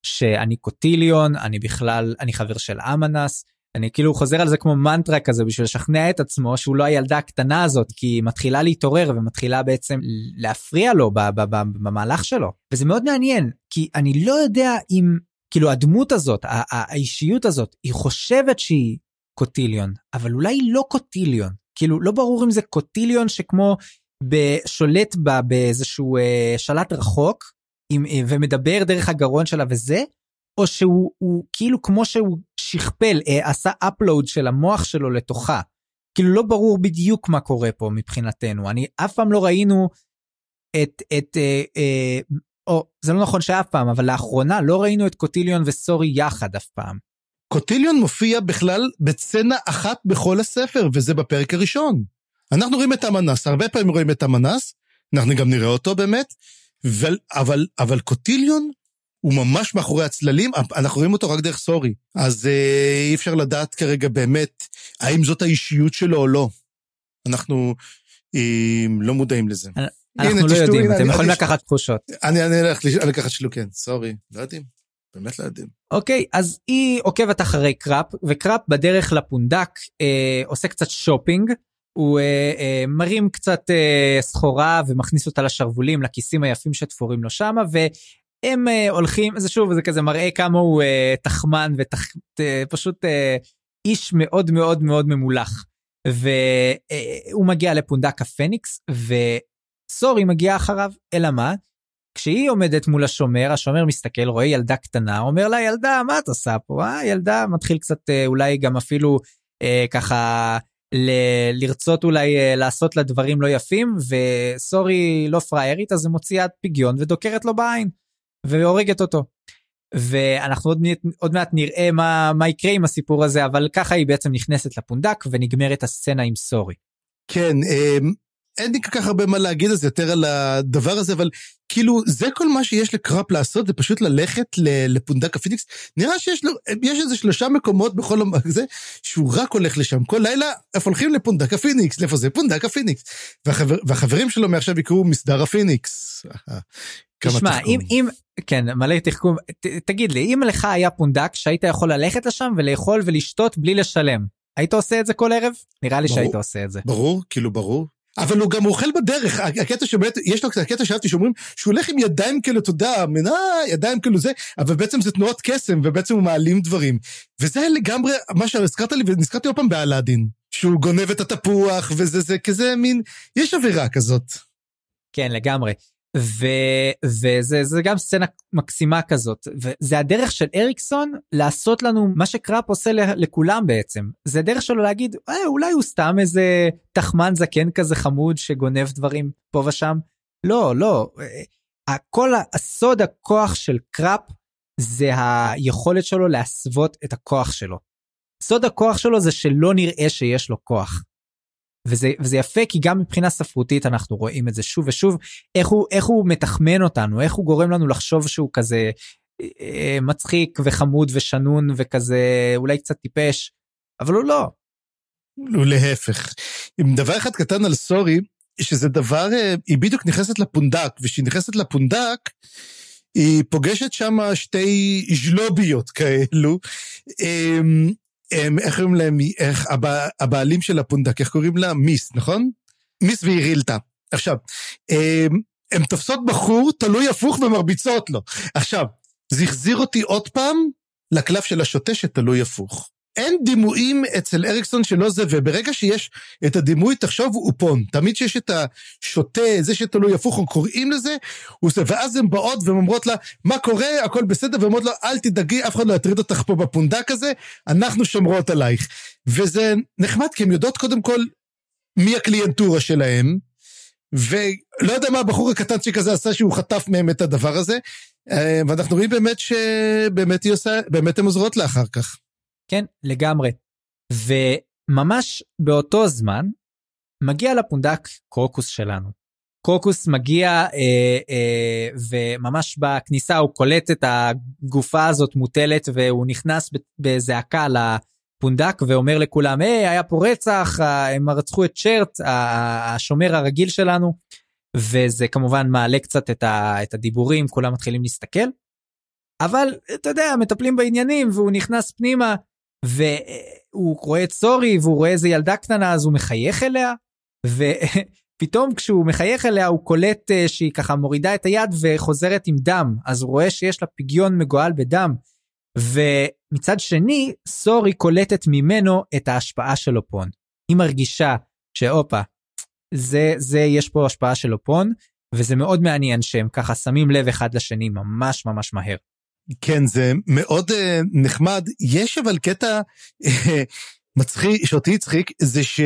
שאני קוטיליון אני בכלל אני חבר של אמנס אני כאילו חוזר על זה כמו מנטרה כזה בשביל לשכנע את עצמו שהוא לא הילדה הקטנה הזאת כי היא מתחילה להתעורר ומתחילה בעצם להפריע לו במהלך שלו. וזה מאוד מעניין כי אני לא יודע אם כאילו הדמות הזאת האישיות הזאת היא חושבת שהיא קוטיליון אבל אולי היא לא קוטיליון. כאילו לא ברור אם זה קוטיליון שכמו שולט בה באיזשהו אה, שלט רחוק עם, אה, ומדבר דרך הגרון שלה וזה או שהוא הוא, כאילו כמו שהוא שכפל, אה, עשה upload של המוח שלו לתוכה. כאילו לא ברור בדיוק מה קורה פה מבחינתנו. אני אף פעם לא ראינו את, את, אה, אה, או זה לא נכון שאף פעם, אבל לאחרונה לא ראינו את קוטיליון וסורי יחד אף פעם. קוטיליון מופיע בכלל בצנה אחת בכל הספר, וזה בפרק הראשון. אנחנו רואים את המנס, הרבה פעמים רואים את המנס, אנחנו גם נראה אותו באמת, ו- אבל, אבל קוטיליון הוא ממש מאחורי הצללים, אנחנו רואים אותו רק דרך סורי. אז אה, אי אפשר לדעת כרגע באמת האם זאת האישיות שלו או לא. אנחנו אה, לא מודעים לזה. אנחנו הנה, לא יודעים, הנה, אתם יכולים לקחת תחושות. אני אני אלך לקחת שלוק, כן, סורי, לא יודעים, באמת לא יודעים. אוקיי, אז היא עוקבת אחרי קראפ, וקראפ בדרך לפונדק אה, עושה קצת שופינג. הוא אה, אה, מרים קצת אה, סחורה ומכניס אותה לשרוולים לכיסים היפים שתפורים לו שמה הם אה, הולכים זה שוב זה כזה מראה כמה הוא אה, תחמן ופשוט uh, איש מאוד מאוד מאוד ממולח והוא מגיע לפונדק הפניקס סורי מגיעה אחריו, אלא מה? כשהיא עומדת מול השומר, השומר מסתכל, רואה ילדה קטנה, אומר לה, ילדה, מה את עושה פה? אה, ילדה מתחיל קצת אה, אולי גם אפילו אה, ככה ל- לרצות אולי אה, לעשות לה דברים לא יפים, וסורי לא פריירית, אז היא מוציאה פגיון ודוקרת לו בעין, והורגת אותו. ואנחנו עוד, עוד מעט נראה מה, מה יקרה עם הסיפור הזה, אבל ככה היא בעצם נכנסת לפונדק ונגמרת הסצנה עם סורי. כן, אמ, אין לי כל כך הרבה מה להגיד על זה יותר על הדבר הזה, אבל כאילו זה כל מה שיש לקראפ לעשות, זה פשוט ללכת לפונדק הפיניקס. נראה שיש לו, יש איזה שלושה מקומות בכל זה, שהוא רק הולך לשם. כל לילה, איפה הולכים לפונדק הפיניקס? לאיפה זה? פונדק הפיניקס. והחבר, והחברים שלו מעכשיו יקראו מסדר הפיניקס. תשמע, אם, אם, כן, מלא תחכום, ת, תגיד לי, אם לך היה פונדק שהיית יכול ללכת לשם ולאכול ולשתות בלי לשלם, היית עושה את זה כל ערב? נראה לי ברור, שהיית עושה את זה. ברור, כאילו ברור. אבל הוא גם אוכל בדרך, הקטע שבאמת, יש לו הקטע שאהבתי שאומרים שהוא הולך עם ידיים כאלה, אתה יודע, מנה, ידיים כאילו זה, אבל בעצם זה תנועות קסם, ובעצם הוא מעלים דברים. וזה לגמרי מה שהזכרת לי, ונזכרתי עוד פעם באלאדין, שהוא גונב את התפוח, וזה זה כזה מין, יש אווירה כזאת. כן, לגמרי. וזה גם סצנה מקסימה כזאת וזה הדרך של אריקסון לעשות לנו מה שקראפ עושה לכולם בעצם זה דרך שלו להגיד אה, אולי הוא סתם איזה תחמן זקן כזה חמוד שגונב דברים פה ושם לא לא אה, כל הסוד הכוח של קראפ זה היכולת שלו להסוות את הכוח שלו. סוד הכוח שלו זה שלא נראה שיש לו כוח. וזה, וזה יפה כי גם מבחינה ספרותית אנחנו רואים את זה שוב ושוב, איך הוא, איך הוא מתחמן אותנו, איך הוא גורם לנו לחשוב שהוא כזה אה, מצחיק וחמוד ושנון וכזה אולי קצת טיפש, אבל הוא לא. הוא להפך. דבר אחד קטן על סורי, שזה דבר, אה, היא בדיוק נכנסת לפונדק, וכשהיא נכנסת לפונדק, היא פוגשת שם שתי ז'לוביות כאלו, אמ, הם, איך קוראים להם, איך, הבע, הבעלים של הפונדק, איך קוראים לה? מיס, נכון? מיס והירילתה. עכשיו, הם, הם תופסות בחור תלוי הפוך ומרביצות לו. עכשיו, זה החזיר אותי עוד פעם לקלף של השוטה שתלוי הפוך. אין דימויים אצל אריקסון שלא זה, וברגע שיש את הדימוי, תחשוב, הוא פון. תמיד שיש את השוטה, זה שתלוי הפוך, או קוראים לזה, הוא עושה, ואז הן באות והן אומרות לה, מה קורה, הכל בסדר, והן אומרות לה, אל תדאגי, אף אחד לא יטריד אותך פה בפונדק הזה, אנחנו שומרות עלייך. וזה נחמד, כי הן יודעות קודם כל מי הקליינטורה שלהם, ולא יודע מה הבחור הקטנצ'יק הזה עשה שהוא חטף מהם את הדבר הזה, אה, ואנחנו רואים באמת שבאמת עושה, באמת הן עוזרות לה אחר כך. כן, לגמרי. וממש באותו זמן, מגיע לפונדק קרוקוס שלנו. קרוקוס מגיע אה, אה, וממש בכניסה הוא קולט את הגופה הזאת מוטלת והוא נכנס בזעקה לפונדק ואומר לכולם היי היה פה רצח הם רצחו את צ'רט השומר הרגיל שלנו וזה כמובן מעלה קצת את, ה, את הדיבורים כולם מתחילים להסתכל. אבל אתה יודע מטפלים בעניינים והוא נכנס פנימה והוא רואה את סורי והוא רואה איזה ילדה קטנה אז הוא מחייך אליה ופתאום כשהוא מחייך אליה הוא קולט אה, שהיא ככה מורידה את היד וחוזרת עם דם אז הוא רואה שיש לה פגיון מגואל בדם. ומצד שני סורי קולטת ממנו את ההשפעה של אופון. היא מרגישה שהופה זה זה יש פה השפעה של אופון וזה מאוד מעניין שהם ככה שמים לב אחד לשני ממש ממש מהר. כן, זה מאוד uh, נחמד. יש אבל קטע uh, מצחיק, שאותי הצחיק, זה ש...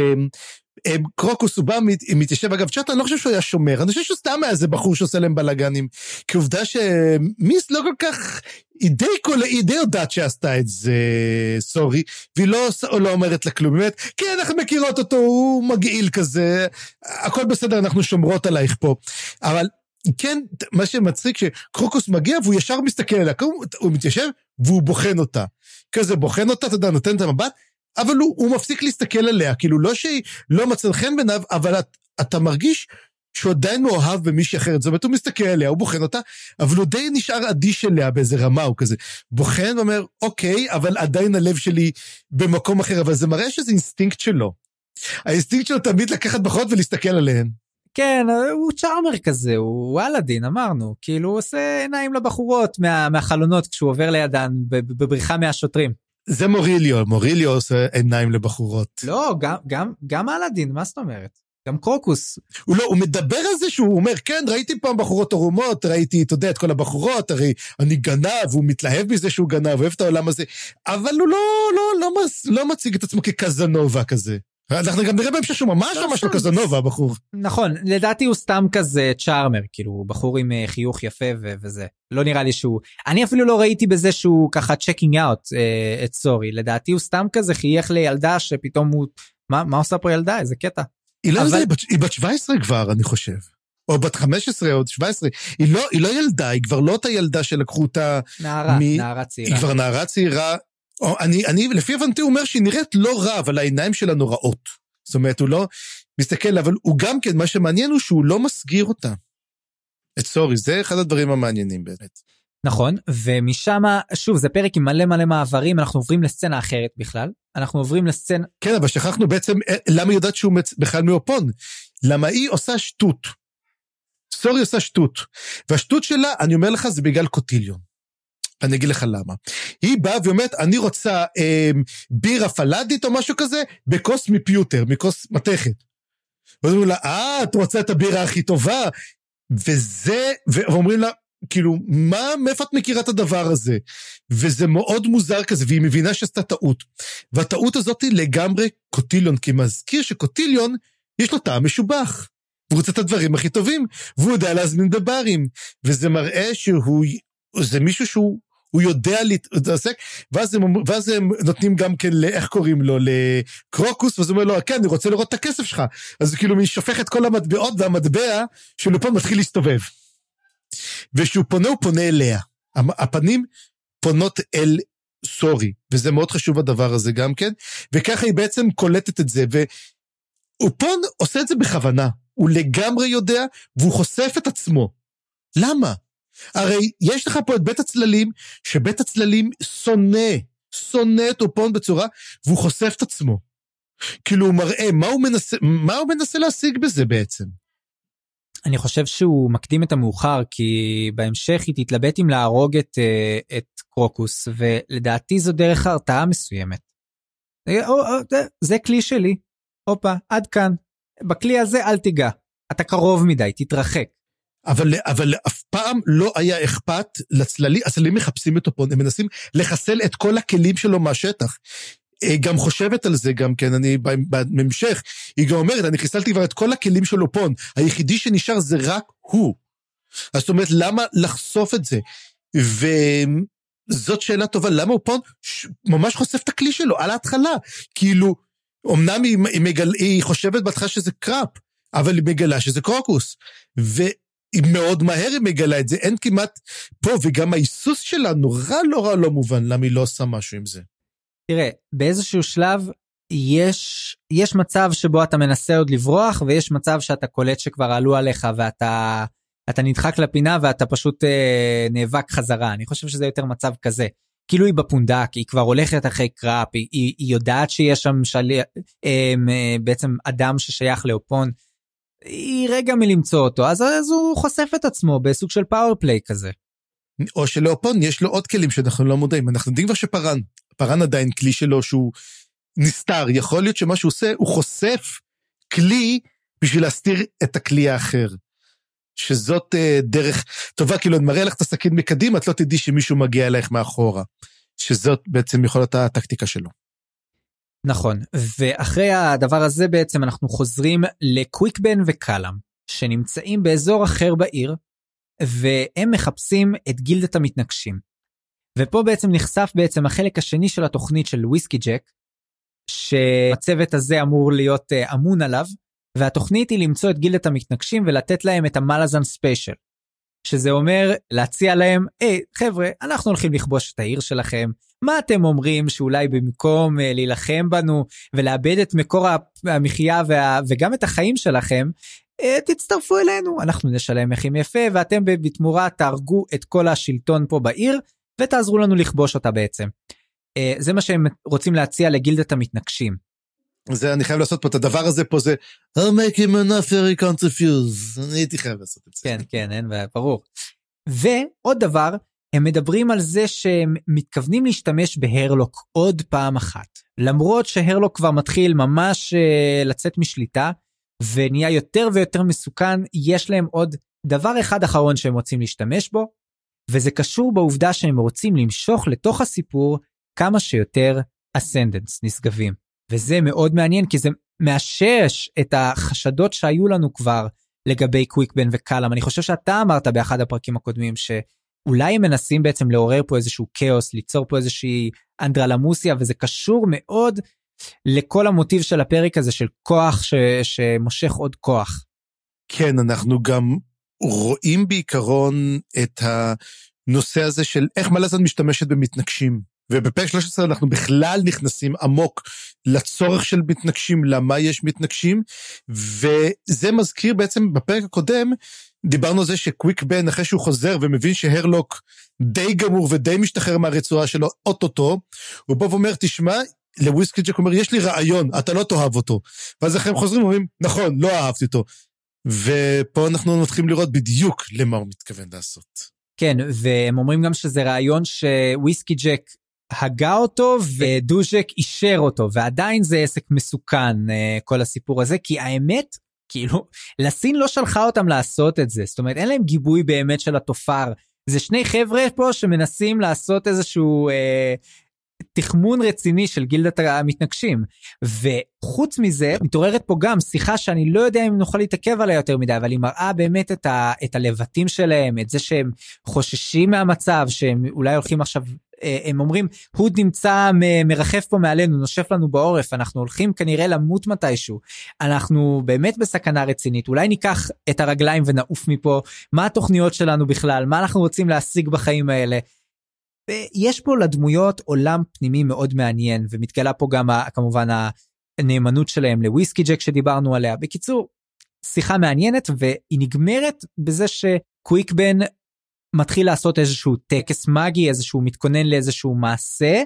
קרוקוס הוא בא, מתיישב, אגב, צ'אט, אני לא חושב שהוא היה שומר, אני חושב שהוא סתם היה איזה בחור שעושה להם בלאגנים. כי עובדה שמיס לא כל כך, היא די, כל, היא די יודעת שעשתה את זה, סורי, והיא לא, לא אומרת לה כלום, באמת, כן, אנחנו מכירות אותו, הוא מגעיל כזה, הכל בסדר, אנחנו שומרות עלייך פה. אבל כן, מה שמצחיק שקרוקוס מגיע והוא ישר מסתכל עליה, הוא מתיישב והוא בוחן אותה. כזה בוחן אותה, אתה יודע, נותן את המבט, אבל הוא, הוא מפסיק להסתכל עליה, כאילו לא שהיא לא מצא חן בעיניו, אבל את, אתה מרגיש שהוא עדיין מאוהב במישהי אחרת, זאת אומרת, הוא מסתכל עליה, הוא בוחן אותה, אבל הוא די נשאר אדיש אליה באיזה רמה, הוא כזה בוחן ואומר, אוקיי, אבל עדיין הלב שלי במקום אחר, אבל זה מראה שזה אינסטינקט שלו. האינסטינקט שלו תמיד לקחת בחורות ולהסתכל עליהן. כן, הוא charmer כזה, הוא אלאדין, אמרנו. כאילו, הוא עושה עיניים לבחורות מה, מהחלונות כשהוא עובר לידן בבריחה מהשוטרים. זה מוריליו, מוריליו עושה עיניים לבחורות. לא, גם, גם, גם אלאדין, מה זאת אומרת? גם קרוקוס. הוא לא, הוא מדבר על זה שהוא אומר, כן, ראיתי פעם בחורות ערומות, ראיתי, אתה יודע, את כל הבחורות, הרי אני גנב, הוא מתלהב מזה שהוא גנב, אוהב את העולם הזה, אבל הוא לא, לא, לא, לא, לא מציג את עצמו כקזנובה כזה. אנחנו גם נראה בהמשך שהוא ממש ממש לא. קזנובה, הבחור. נכון, לדעתי הוא סתם כזה צ'ארמר, כאילו, בחור עם אה, חיוך יפה וזה. לא נראה לי שהוא... אני אפילו לא ראיתי בזה שהוא ככה checking out אה, את סורי. לדעתי הוא סתם כזה חייך לילדה שפתאום הוא... מה, מה עושה פה ילדה? איזה קטע. היא לא אבל- ילדה, היא בת- היא בת 17 כבר, אני חושב. או בת 15 או 17. היא לא, היא לא ילדה, היא כבר לא אותה ילדה שלקחו אותה, נערה, מי- נערה צעירה. היא כבר נערה צעירה. אני, אני, לפי הבנתי הוא אומר שהיא נראית לא רע, אבל העיניים שלה נוראות. זאת אומרת, הוא לא מסתכל, אבל הוא גם כן, מה שמעניין הוא שהוא לא מסגיר אותה. את סורי, זה אחד הדברים המעניינים באמת. נכון, ומשם, שוב, זה פרק עם מלא מלא מעברים, אנחנו עוברים לסצנה אחרת בכלל. אנחנו עוברים לסצנה... כן, אבל שכחנו בעצם אה, למה היא יודעת שהוא מצ... בכלל מאופון. למה היא עושה שטות. סורי עושה שטות. והשטות שלה, אני אומר לך, זה בגלל קוטיליון. אני אגיד לך למה. היא באה ואומרת, אני רוצה אה, בירה פלאדית או משהו כזה, בכוס מפיוטר, מכוס מתכת. ואז אומרים לה, אה, את רוצה את הבירה הכי טובה? וזה, ואומרים לה, כאילו, מה, מאיפה את מכירה את הדבר הזה? וזה מאוד מוזר כזה, והיא מבינה שעשתה טעות. והטעות הזאת היא לגמרי קוטיליון, כי מזכיר שקוטיליון, יש לו טעם משובח. והוא רוצה את הדברים הכי טובים, והוא יודע להזמין בברים. וזה מראה שהוא, זה מישהו שהוא, הוא יודע להתעסק, ואז הם, ואז הם נותנים גם כן, איך קוראים לו, לקרוקוס, ואז הוא אומר לו, כן, אני רוצה לראות את הכסף שלך. אז הוא כאילו שופך את כל המטבעות, והמטבע של לופון מתחיל להסתובב. וכשהוא פונה, הוא פונה אליה. הפנים פונות אל סורי, וזה מאוד חשוב הדבר הזה גם כן, וככה היא בעצם קולטת את זה, ואופון עושה את זה בכוונה, הוא לגמרי יודע, והוא חושף את עצמו. למה? הרי יש לך פה את בית הצללים, שבית הצללים שונא, שונא את אופון בצורה, והוא חושף את עצמו. כאילו הוא מראה, מה הוא מנסה, מה הוא מנסה להשיג בזה בעצם? אני חושב שהוא מקדים את המאוחר, כי בהמשך היא תתלבט אם להרוג את, אה, את קרוקוס, ולדעתי זו דרך הרתעה מסוימת. אה, זה, זה כלי שלי. הופה, עד כאן. בכלי הזה אל תיגע. אתה קרוב מדי, תתרחק. אבל, אבל אף פעם לא היה אכפת לצללים, הצללים מחפשים את אופון, הם מנסים לחסל את כל הכלים שלו מהשטח. היא גם חושבת על זה גם כן, אני בהמשך, היא גם אומרת, אני חיסלתי כבר את כל הכלים של אופון, היחידי שנשאר זה רק הוא. אז זאת אומרת, למה לחשוף את זה? וזאת שאלה טובה, למה אופון ממש חושף את הכלי שלו על ההתחלה? כאילו, אמנם היא, היא, מגל, היא חושבת בהתחלה שזה קראפ, אבל היא מגלה שזה קרוקוס. ו... היא מאוד מהר היא מגלה את זה, אין כמעט פה, וגם ההיסוס שלה נורא נורא לא מובן למה היא לא עושה משהו עם זה. תראה, באיזשהו שלב יש, יש מצב שבו אתה מנסה עוד לברוח, ויש מצב שאתה קולט שכבר עלו עליך ואתה אתה נדחק לפינה ואתה פשוט אה, נאבק חזרה. אני חושב שזה יותר מצב כזה. כאילו היא בפונדק, היא כבר הולכת אחרי קראפ, היא, היא, היא יודעת שיש שם שלי, אה, אה, בעצם אדם ששייך לאופון. היא רגע מלמצוא אותו, אז, אז הוא חושף את עצמו בסוג של פאורפליי כזה. או שלאופון יש לו עוד כלים שאנחנו לא מודעים, אנחנו יודעים כבר שפארן, פארן עדיין כלי שלו שהוא נסתר, יכול להיות שמה שהוא עושה, הוא חושף כלי בשביל להסתיר את הכלי האחר. שזאת אה, דרך טובה, כאילו אני מראה לך את הסכין מקדימה, את לא תדעי שמישהו מגיע אלייך מאחורה. שזאת בעצם יכול להיות הטקטיקה שלו. נכון, ואחרי הדבר הזה בעצם אנחנו חוזרים לקוויקבן וקלאם, שנמצאים באזור אחר בעיר, והם מחפשים את גילדת המתנגשים. ופה בעצם נחשף בעצם החלק השני של התוכנית של וויסקי ג'ק, שהצוות הזה אמור להיות uh, אמון עליו, והתוכנית היא למצוא את גילדת המתנגשים ולתת להם את המלאזן ספיישל. שזה אומר להציע להם, היי חבר'ה, אנחנו הולכים לכבוש את העיר שלכם, מה אתם אומרים שאולי במקום uh, להילחם בנו ולאבד את מקור המחיה וה, וגם את החיים שלכם, uh, תצטרפו אלינו, אנחנו נשלם מחים יפה ואתם בתמורה תהרגו את כל השלטון פה בעיר ותעזרו לנו לכבוש אותה בעצם. Uh, זה מה שהם רוצים להציע לגילדת המתנגשים. זה אני חייב לעשות פה את הדבר הזה פה זה I'll make him enough very confused. אני הייתי חייב לעשות את זה. כן, כן, אין בעיה, ברור. ועוד דבר, הם מדברים על זה שהם מתכוונים להשתמש בהרלוק עוד פעם אחת. למרות שהרלוק כבר מתחיל ממש uh, לצאת משליטה, ונהיה יותר ויותר מסוכן, יש להם עוד דבר אחד אחרון שהם רוצים להשתמש בו, וזה קשור בעובדה שהם רוצים למשוך לתוך הסיפור כמה שיותר אסנדנס, נשגבים. וזה מאוד מעניין כי זה מאשש את החשדות שהיו לנו כבר לגבי קוויקבן וקלאם. אני חושב שאתה אמרת באחד הפרקים הקודמים שאולי הם מנסים בעצם לעורר פה איזשהו כאוס, ליצור פה איזושהי אנדרלמוסיה, וזה קשור מאוד לכל המוטיב של הפרק הזה של כוח ש... שמושך עוד כוח. כן, אנחנו גם רואים בעיקרון את הנושא הזה של איך מלאזן משתמשת במתנגשים. ובפרק 13 אנחנו בכלל נכנסים עמוק לצורך של מתנגשים, למה יש מתנגשים, וזה מזכיר בעצם בפרק הקודם, דיברנו על זה שקוויק בן, אחרי שהוא חוזר ומבין שהרלוק די גמור ודי משתחרר מהרצועה שלו, אוטוטו, הוא בא ואומר, תשמע, לוויסקי ג'ק אומר, יש לי רעיון, אתה לא תאהב אותו. ואז אחרי הם חוזרים ואומרים, נכון, לא אהבתי אותו. ופה אנחנו מתחילים לראות בדיוק למה הוא מתכוון לעשות. כן, והם אומרים גם שזה רעיון שוויסקי ג'ק הגה אותו ודוז'ק אישר אותו ועדיין זה עסק מסוכן אה, כל הסיפור הזה כי האמת כאילו לסין לא שלחה אותם לעשות את זה. זאת אומרת אין להם גיבוי באמת של התופר. זה שני חבר'ה פה שמנסים לעשות איזשהו אה, תחמון רציני של גילדת המתנגשים. וחוץ מזה מתעוררת פה גם שיחה שאני לא יודע אם נוכל להתעכב עליה יותר מדי אבל היא מראה באמת את, ה, את הלבטים שלהם את זה שהם חוששים מהמצב שהם אולי הולכים עכשיו הם אומרים הוד נמצא מרחף פה מעלינו נושף לנו בעורף אנחנו הולכים כנראה למות מתישהו. אנחנו באמת בסכנה רצינית. אולי ניקח את הרגליים ונעוף מפה. מה התוכניות שלנו בכלל? מה אנחנו רוצים להשיג בחיים האלה. יש פה לדמויות עולם פנימי מאוד מעניין ומתגלה פה גם כמובן הנאמנות שלהם לוויסקי ג'ק שדיברנו עליה. בקיצור שיחה מעניינת והיא נגמרת בזה שקוויקבן מתחיל לעשות איזשהו טקס מגי איזשהו מתכונן לאיזשהו מעשה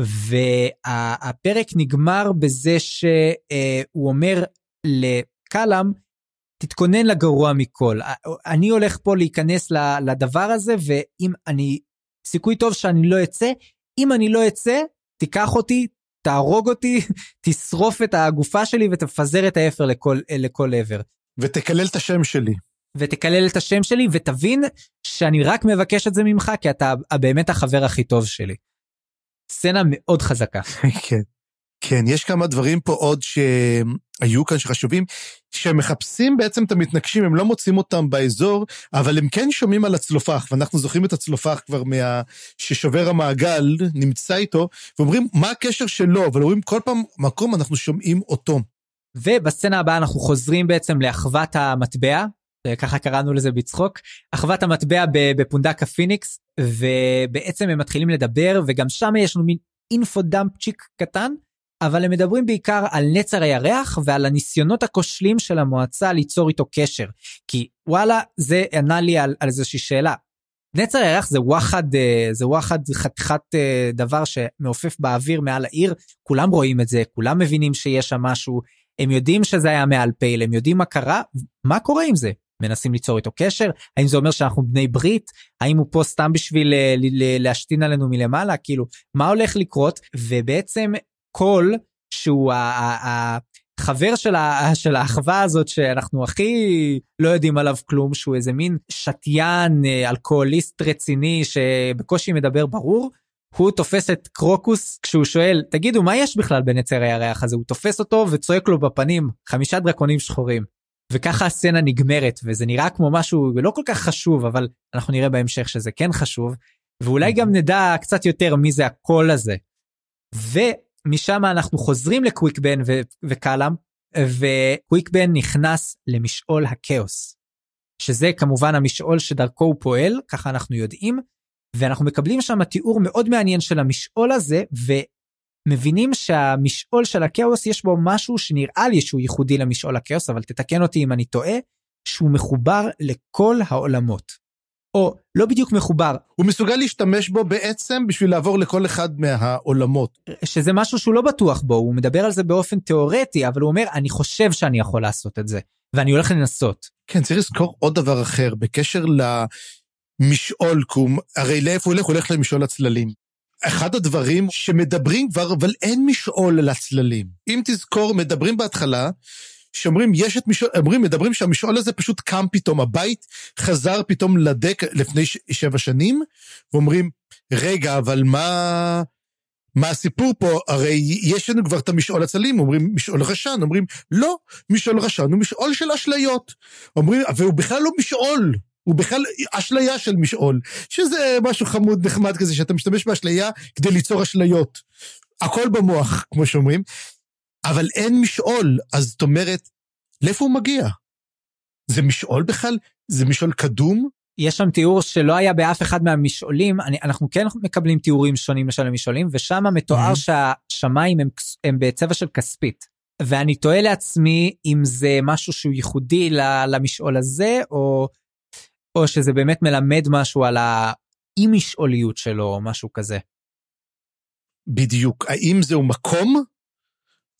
והפרק נגמר בזה שהוא אומר לקלאם תתכונן לגרוע מכל אני הולך פה להיכנס לדבר הזה ואם אני סיכוי טוב שאני לא אצא אם אני לא אצא תיקח אותי תהרוג אותי תשרוף את הגופה שלי ותפזר את האפר לכל לכל עבר. ותקלל את השם שלי. ותקלל את השם שלי ותבין שאני רק מבקש את זה ממך כי אתה באמת החבר הכי טוב שלי. סצנה מאוד חזקה. כן. כן, יש כמה דברים פה עוד שהיו כאן שחשובים, שמחפשים בעצם את המתנגשים, הם לא מוצאים אותם באזור, אבל הם כן שומעים על הצלופח, ואנחנו זוכרים את הצלופח כבר מה... ששובר המעגל נמצא איתו, ואומרים, מה הקשר שלו? אבל אומרים, כל פעם מקום אנחנו שומעים אותו. ובסצנה הבאה אנחנו חוזרים בעצם לאחוות המטבע, ככה קראנו לזה בצחוק, אחוות המטבע בפונדק הפיניקס, ובעצם הם מתחילים לדבר, וגם שם יש לנו מין info dump צ'יק קטן, אבל הם מדברים בעיקר על נצר הירח ועל הניסיונות הכושלים של המועצה ליצור איתו קשר. כי וואלה, זה ענה לי על, על איזושהי שאלה. נצר הירח זה וואחד, אה, זה וואחד חתיכת אה, דבר שמעופף באוויר מעל העיר, כולם רואים את זה, כולם מבינים שיש שם משהו, הם יודעים שזה היה מעל פייל, הם יודעים מה קרה, מה קורה עם זה? מנסים ליצור איתו קשר? האם זה אומר שאנחנו בני ברית? האם הוא פה סתם בשביל אה, להשתין עלינו מלמעלה? כאילו, מה הולך לקרות? ובעצם קול, שהוא החבר של, ה, של האחווה הזאת שאנחנו הכי לא יודעים עליו כלום, שהוא איזה מין שתיין, אה, אלכוהוליסט רציני שבקושי מדבר ברור, הוא תופס את קרוקוס כשהוא שואל, תגידו, מה יש בכלל בנצר הירח הזה? הוא תופס אותו וצועק לו בפנים, חמישה דרקונים שחורים. וככה הסצנה נגמרת, וזה נראה כמו משהו לא כל כך חשוב, אבל אנחנו נראה בהמשך שזה כן חשוב, ואולי גם נדע קצת יותר מי זה הקול הזה. ומשם אנחנו חוזרים לקוויקבן וקלאם, וקוויקבן נכנס למשעול הכאוס. שזה כמובן המשעול שדרכו הוא פועל, ככה אנחנו יודעים, ואנחנו מקבלים שם תיאור מאוד מעניין של המשעול הזה, ומבינים שהמשעול של הכאוס יש בו משהו שנראה לי שהוא ייחודי למשעול הכאוס, אבל תתקן אותי אם אני טועה, שהוא מחובר לכל העולמות. או לא בדיוק מחובר. הוא מסוגל להשתמש בו בעצם בשביל לעבור לכל אחד מהעולמות. שזה משהו שהוא לא בטוח בו, הוא מדבר על זה באופן תיאורטי, אבל הוא אומר, אני חושב שאני יכול לעשות את זה, ואני הולך לנסות. כן, צריך לזכור עוד דבר אחר, בקשר משעול קום, הרי לאיפה הוא הולך? הוא הולך למשעול הצללים. אחד הדברים שמדברים כבר, אבל אין משעול לצללים. אם תזכור, מדברים בהתחלה, שאומרים, יש את משעול, אומרים, מדברים שהמשעול הזה פשוט קם פתאום, הבית חזר פתאום לדק לפני ש- שבע שנים, ואומרים, רגע, אבל מה... מה הסיפור פה? הרי יש לנו כבר את המשעול הצלים, אומרים משעול רשן, אומרים לא, משעול רשן הוא משעול של אשליות. אומרים, והוא בכלל לא משעול, הוא בכלל אשליה של משעול, שזה משהו חמוד נחמד כזה, שאתה משתמש באשליה כדי ליצור אשליות. הכל במוח, כמו שאומרים, אבל אין משעול, אז זאת אומרת, לאיפה הוא מגיע? זה משעול בכלל? זה משעול קדום? יש שם תיאור שלא היה באף אחד מהמשעולים, אני, אנחנו כן מקבלים תיאורים שונים של המשעולים, ושם מתואר Mhm. שהשמיים הם, הם בצבע של כספית. ואני תוהה לעצמי אם זה משהו שהוא ייחודי למשעול הזה, או, או שזה באמת מלמד משהו על האי משעוליות שלו, או משהו כזה. בדיוק. האם זהו מקום,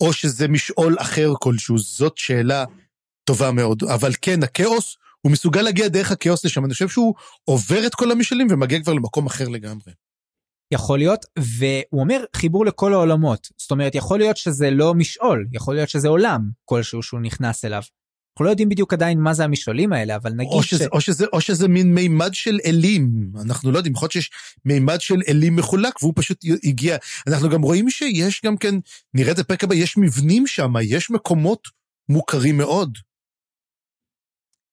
או שזה משעול אחר כלשהו? זאת שאלה טובה מאוד. אבל כן, הכאוס, הוא מסוגל להגיע דרך הכאוס לשם. אני חושב שהוא עובר את כל המשעולים ומגיע כבר למקום אחר לגמרי. יכול להיות, והוא אומר חיבור לכל העולמות. זאת אומרת, יכול להיות שזה לא משעול, יכול להיות שזה עולם כלשהו שהוא נכנס אליו. אנחנו לא יודעים בדיוק עדיין מה זה המשעולים האלה, אבל נגיד או שזה, ש... או, שזה, או שזה מין מימד של אלים, אנחנו לא יודעים, יכול להיות שיש מימד של אלים מחולק והוא פשוט הגיע. אנחנו גם רואים שיש גם כן, נראה את הפרק הבא, יש מבנים שם, יש מקומות מוכרים מאוד.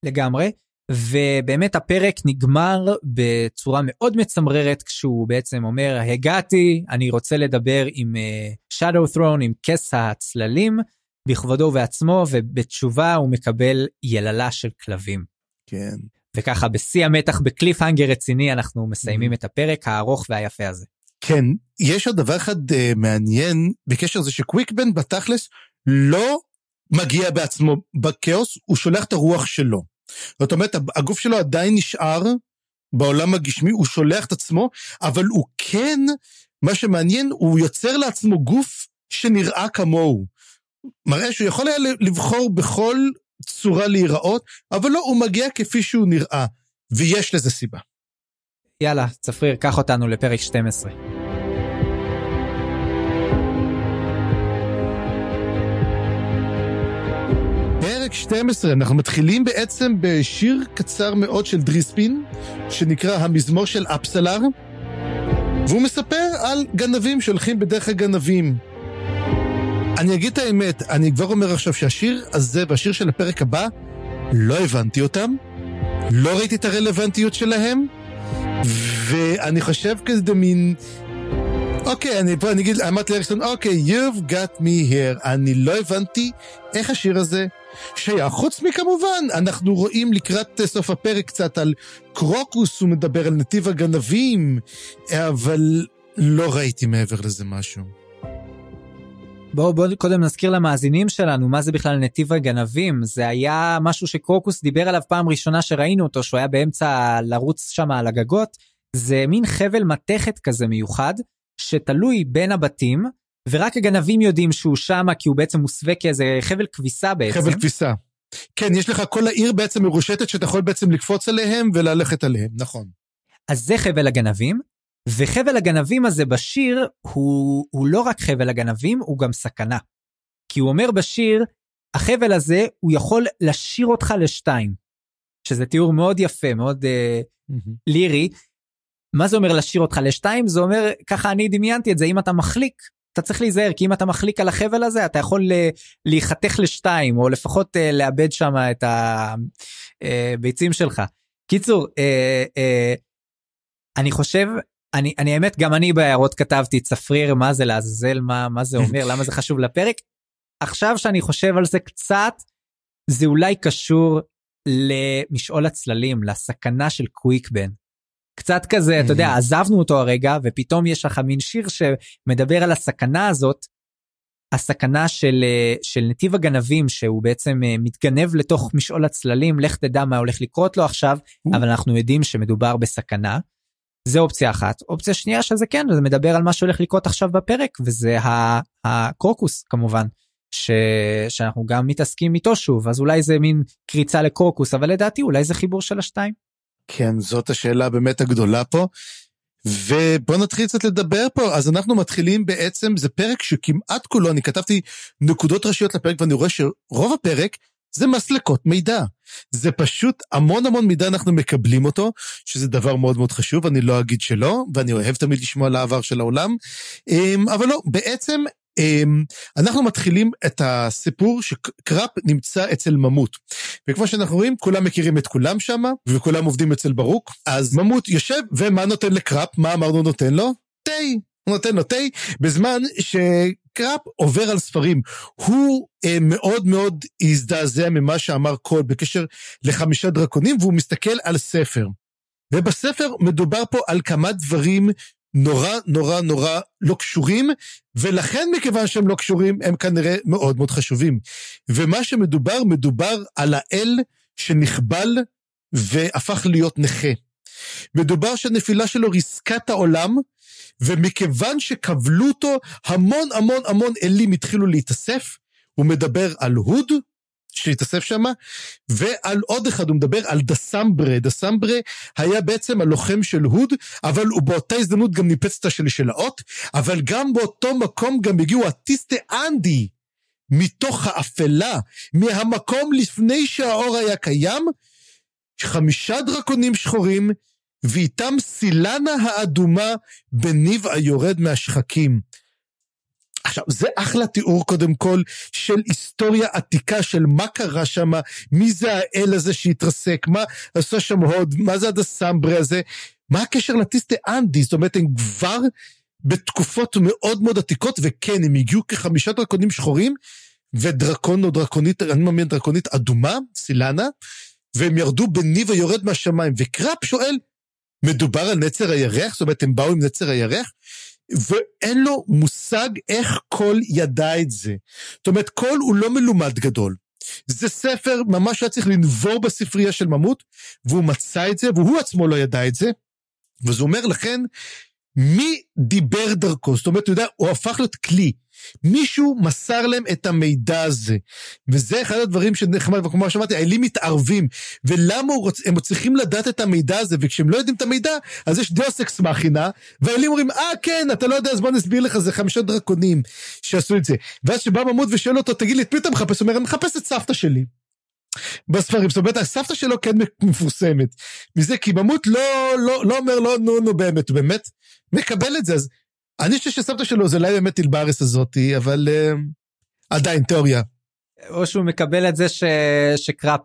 לגמרי. ובאמת הפרק נגמר בצורה מאוד מצמררת כשהוא בעצם אומר הגעתי אני רוצה לדבר עם uh, Shadow Throne עם כס הצללים בכבודו ובעצמו ובתשובה הוא מקבל יללה של כלבים. כן. וככה בשיא המתח בקליפהנגר רציני אנחנו מסיימים Mhm. את הפרק הארוך והיפה הזה. כן, יש עוד דבר אחד uh, מעניין בקשר לזה שקוויקבן בתכלס לא מגיע בעצמו בכאוס, הוא שולח את הרוח שלו. זאת אומרת, הגוף שלו עדיין נשאר בעולם הגשמי, הוא שולח את עצמו, אבל הוא כן, מה שמעניין, הוא יוצר לעצמו גוף שנראה כמוהו. מראה שהוא יכול היה לבחור בכל צורה להיראות, אבל לא, הוא מגיע כפי שהוא נראה, ויש לזה סיבה. יאללה, צפריר, קח אותנו לפרק 12. פרק 12, אנחנו מתחילים בעצם בשיר קצר מאוד של דריספין, שנקרא המזמור של אפסלר, והוא מספר על גנבים שהולכים בדרך הגנבים. אני אגיד את האמת, אני כבר אומר עכשיו שהשיר הזה והשיר של הפרק הבא, לא הבנתי אותם, לא ראיתי את הרלוונטיות שלהם, ואני חושב כזה מין... אוקיי, אני פה, אני אגיד, אמרתי לאריקסון, אוקיי, you've got me here. אני לא הבנתי איך השיר הזה שייך. חוץ מכמובן, אנחנו רואים לקראת סוף הפרק קצת על קרוקוס, הוא מדבר על נתיב הגנבים, אבל לא ראיתי מעבר לזה משהו. בואו בוא קודם נזכיר למאזינים שלנו מה זה בכלל נתיב הגנבים זה היה משהו שקרוקוס דיבר עליו פעם ראשונה שראינו אותו שהוא היה באמצע לרוץ שם על הגגות זה מין חבל מתכת כזה מיוחד שתלוי בין הבתים ורק הגנבים יודעים שהוא שם כי הוא בעצם מוסווה כאיזה חבל כביסה בעצם. חבל כביסה. כן, יש לך כל העיר בעצם מרושתת שאתה יכול בעצם לקפוץ עליהם וללכת עליהם, נכון. אז זה חבל הגנבים, וחבל הגנבים הזה בשיר הוא, הוא לא רק חבל הגנבים, הוא גם סכנה. כי הוא אומר בשיר, החבל הזה הוא יכול לשיר אותך לשתיים. שזה תיאור מאוד יפה, מאוד uh, לירי. מה זה אומר לשיר אותך לשתיים? זה אומר, ככה אני דמיינתי את זה, אם אתה מחליק, אתה צריך להיזהר, כי אם אתה מחליק על החבל הזה, אתה יכול להיחתך לשתיים, או לפחות uh, לאבד שם את הביצים שלך. קיצור, uh, uh, אני חושב, אני, אני האמת, גם אני בהערות כתבתי צפריר, מה זה לעזאזל, מה, מה זה אומר, למה זה חשוב לפרק. עכשיו שאני חושב על זה קצת, זה אולי קשור למשעול הצללים, לסכנה של קוויקבן. קצת כזה, אתה יודע, עזבנו אותו הרגע, ופתאום יש לך מין שיר שמדבר על הסכנה הזאת, הסכנה של, של נתיב הגנבים, שהוא בעצם מתגנב לתוך משעול הצללים, לך תדע מה הולך לקרות לו עכשיו, אבל אנחנו יודעים שמדובר בסכנה. זה אופציה אחת. אופציה שנייה שזה כן, זה מדבר על מה שהולך לקרות עכשיו בפרק, וזה הקרוקוס כמובן, ש... שאנחנו גם מתעסקים איתו שוב, אז אולי זה מין קריצה לקרוקוס, אבל לדעתי אולי זה חיבור של השתיים. כן, זאת השאלה באמת הגדולה פה. ובואו נתחיל קצת לדבר פה. אז אנחנו מתחילים בעצם, זה פרק שכמעט כולו, אני כתבתי נקודות ראשיות לפרק ואני רואה שרוב הפרק זה מסלקות מידע. זה פשוט המון המון מידע אנחנו מקבלים אותו, שזה דבר מאוד מאוד חשוב, אני לא אגיד שלא, ואני אוהב תמיד לשמוע על העבר של העולם. אמ, אבל לא, בעצם אמ, אנחנו מתחילים את הסיפור שקראפ נמצא אצל ממות. וכמו שאנחנו רואים, כולם מכירים את כולם שם, וכולם עובדים אצל ברוק. אז ממות יושב, ומה נותן לקראפ? מה אמרנו נותן לו? תה. הוא נותן לו תה, בזמן שקראפ עובר על ספרים. הוא אה, מאוד מאוד הזדעזע ממה שאמר קול בקשר לחמישה דרקונים, והוא מסתכל על ספר. ובספר מדובר פה על כמה דברים נורא נורא נורא לא קשורים, ולכן מכיוון שהם לא קשורים, הם כנראה מאוד מאוד חשובים. ומה שמדובר, מדובר על האל שנחבל והפך להיות נכה. מדובר שהנפילה שלו ריסקה את העולם, ומכיוון שכבלו אותו, המון המון המון אלים התחילו להתאסף. הוא מדבר על הוד, שהתאסף שם, ועל עוד אחד, הוא מדבר על דסמברה. דסמברה היה בעצם הלוחם של הוד, אבל הוא באותה הזדמנות גם ניפץ את השלשלאות, אבל גם באותו מקום גם הגיעו הטיסטה אנדי, מתוך האפלה, מהמקום לפני שהאור היה קיים, חמישה דרקונים שחורים, ואיתם סילנה האדומה בניב היורד מהשחקים. עכשיו, זה אחלה תיאור קודם כל של היסטוריה עתיקה של מה קרה שם, מי זה האל הזה שהתרסק, מה עשה שם הוד, מה זה הדסמברה הזה, מה הקשר לטיסטה אנדי, זאת אומרת, הם כבר בתקופות מאוד מאוד עתיקות, וכן, הם הגיעו כחמישה דרקונים שחורים, ודרקון או דרקונית, אני מאמין דרקונית אדומה, סילנה, והם ירדו בניב היורד מהשמיים, וקראפ שואל, מדובר על נצר הירח? זאת אומרת, הם באו עם נצר הירח? ואין לו מושג איך קול ידע את זה. זאת אומרת, קול הוא לא מלומד גדול. זה ספר ממש היה צריך לנבור בספרייה של ממות, והוא מצא את זה, והוא עצמו לא ידע את זה. וזה אומר לכן, מי דיבר דרכו? זאת אומרת, אתה יודע, הוא הפך להיות כלי. מישהו מסר להם את המידע הזה. וזה אחד הדברים שנחמד, וכמו שאמרתי, האלים מתערבים. ולמה רוצ... הם צריכים לדעת את המידע הזה, וכשהם לא יודעים את המידע, אז יש דאוס אקס מכינה, והאלים אומרים, אה, כן, אתה לא יודע, אז בוא נסביר לך, זה חמישה דרקונים שעשו את זה. ואז שבא ממות ושואל אותו, תגיד לי, את מי אתה מחפש? הוא אומר, אני מחפש את סבתא שלי. בספרים, זאת אומרת, הסבתא שלו כן מפורסמת. מזה, כי ממות לא, לא, לא אומר, לא, נו, נו, באמת, הוא באמת מקבל את זה, אז אני חושב שסבתא שלו זה אולי באמת אלברס הזאתי, אבל uh, עדיין, תיאוריה. או שהוא מקבל את זה ש... שקראפ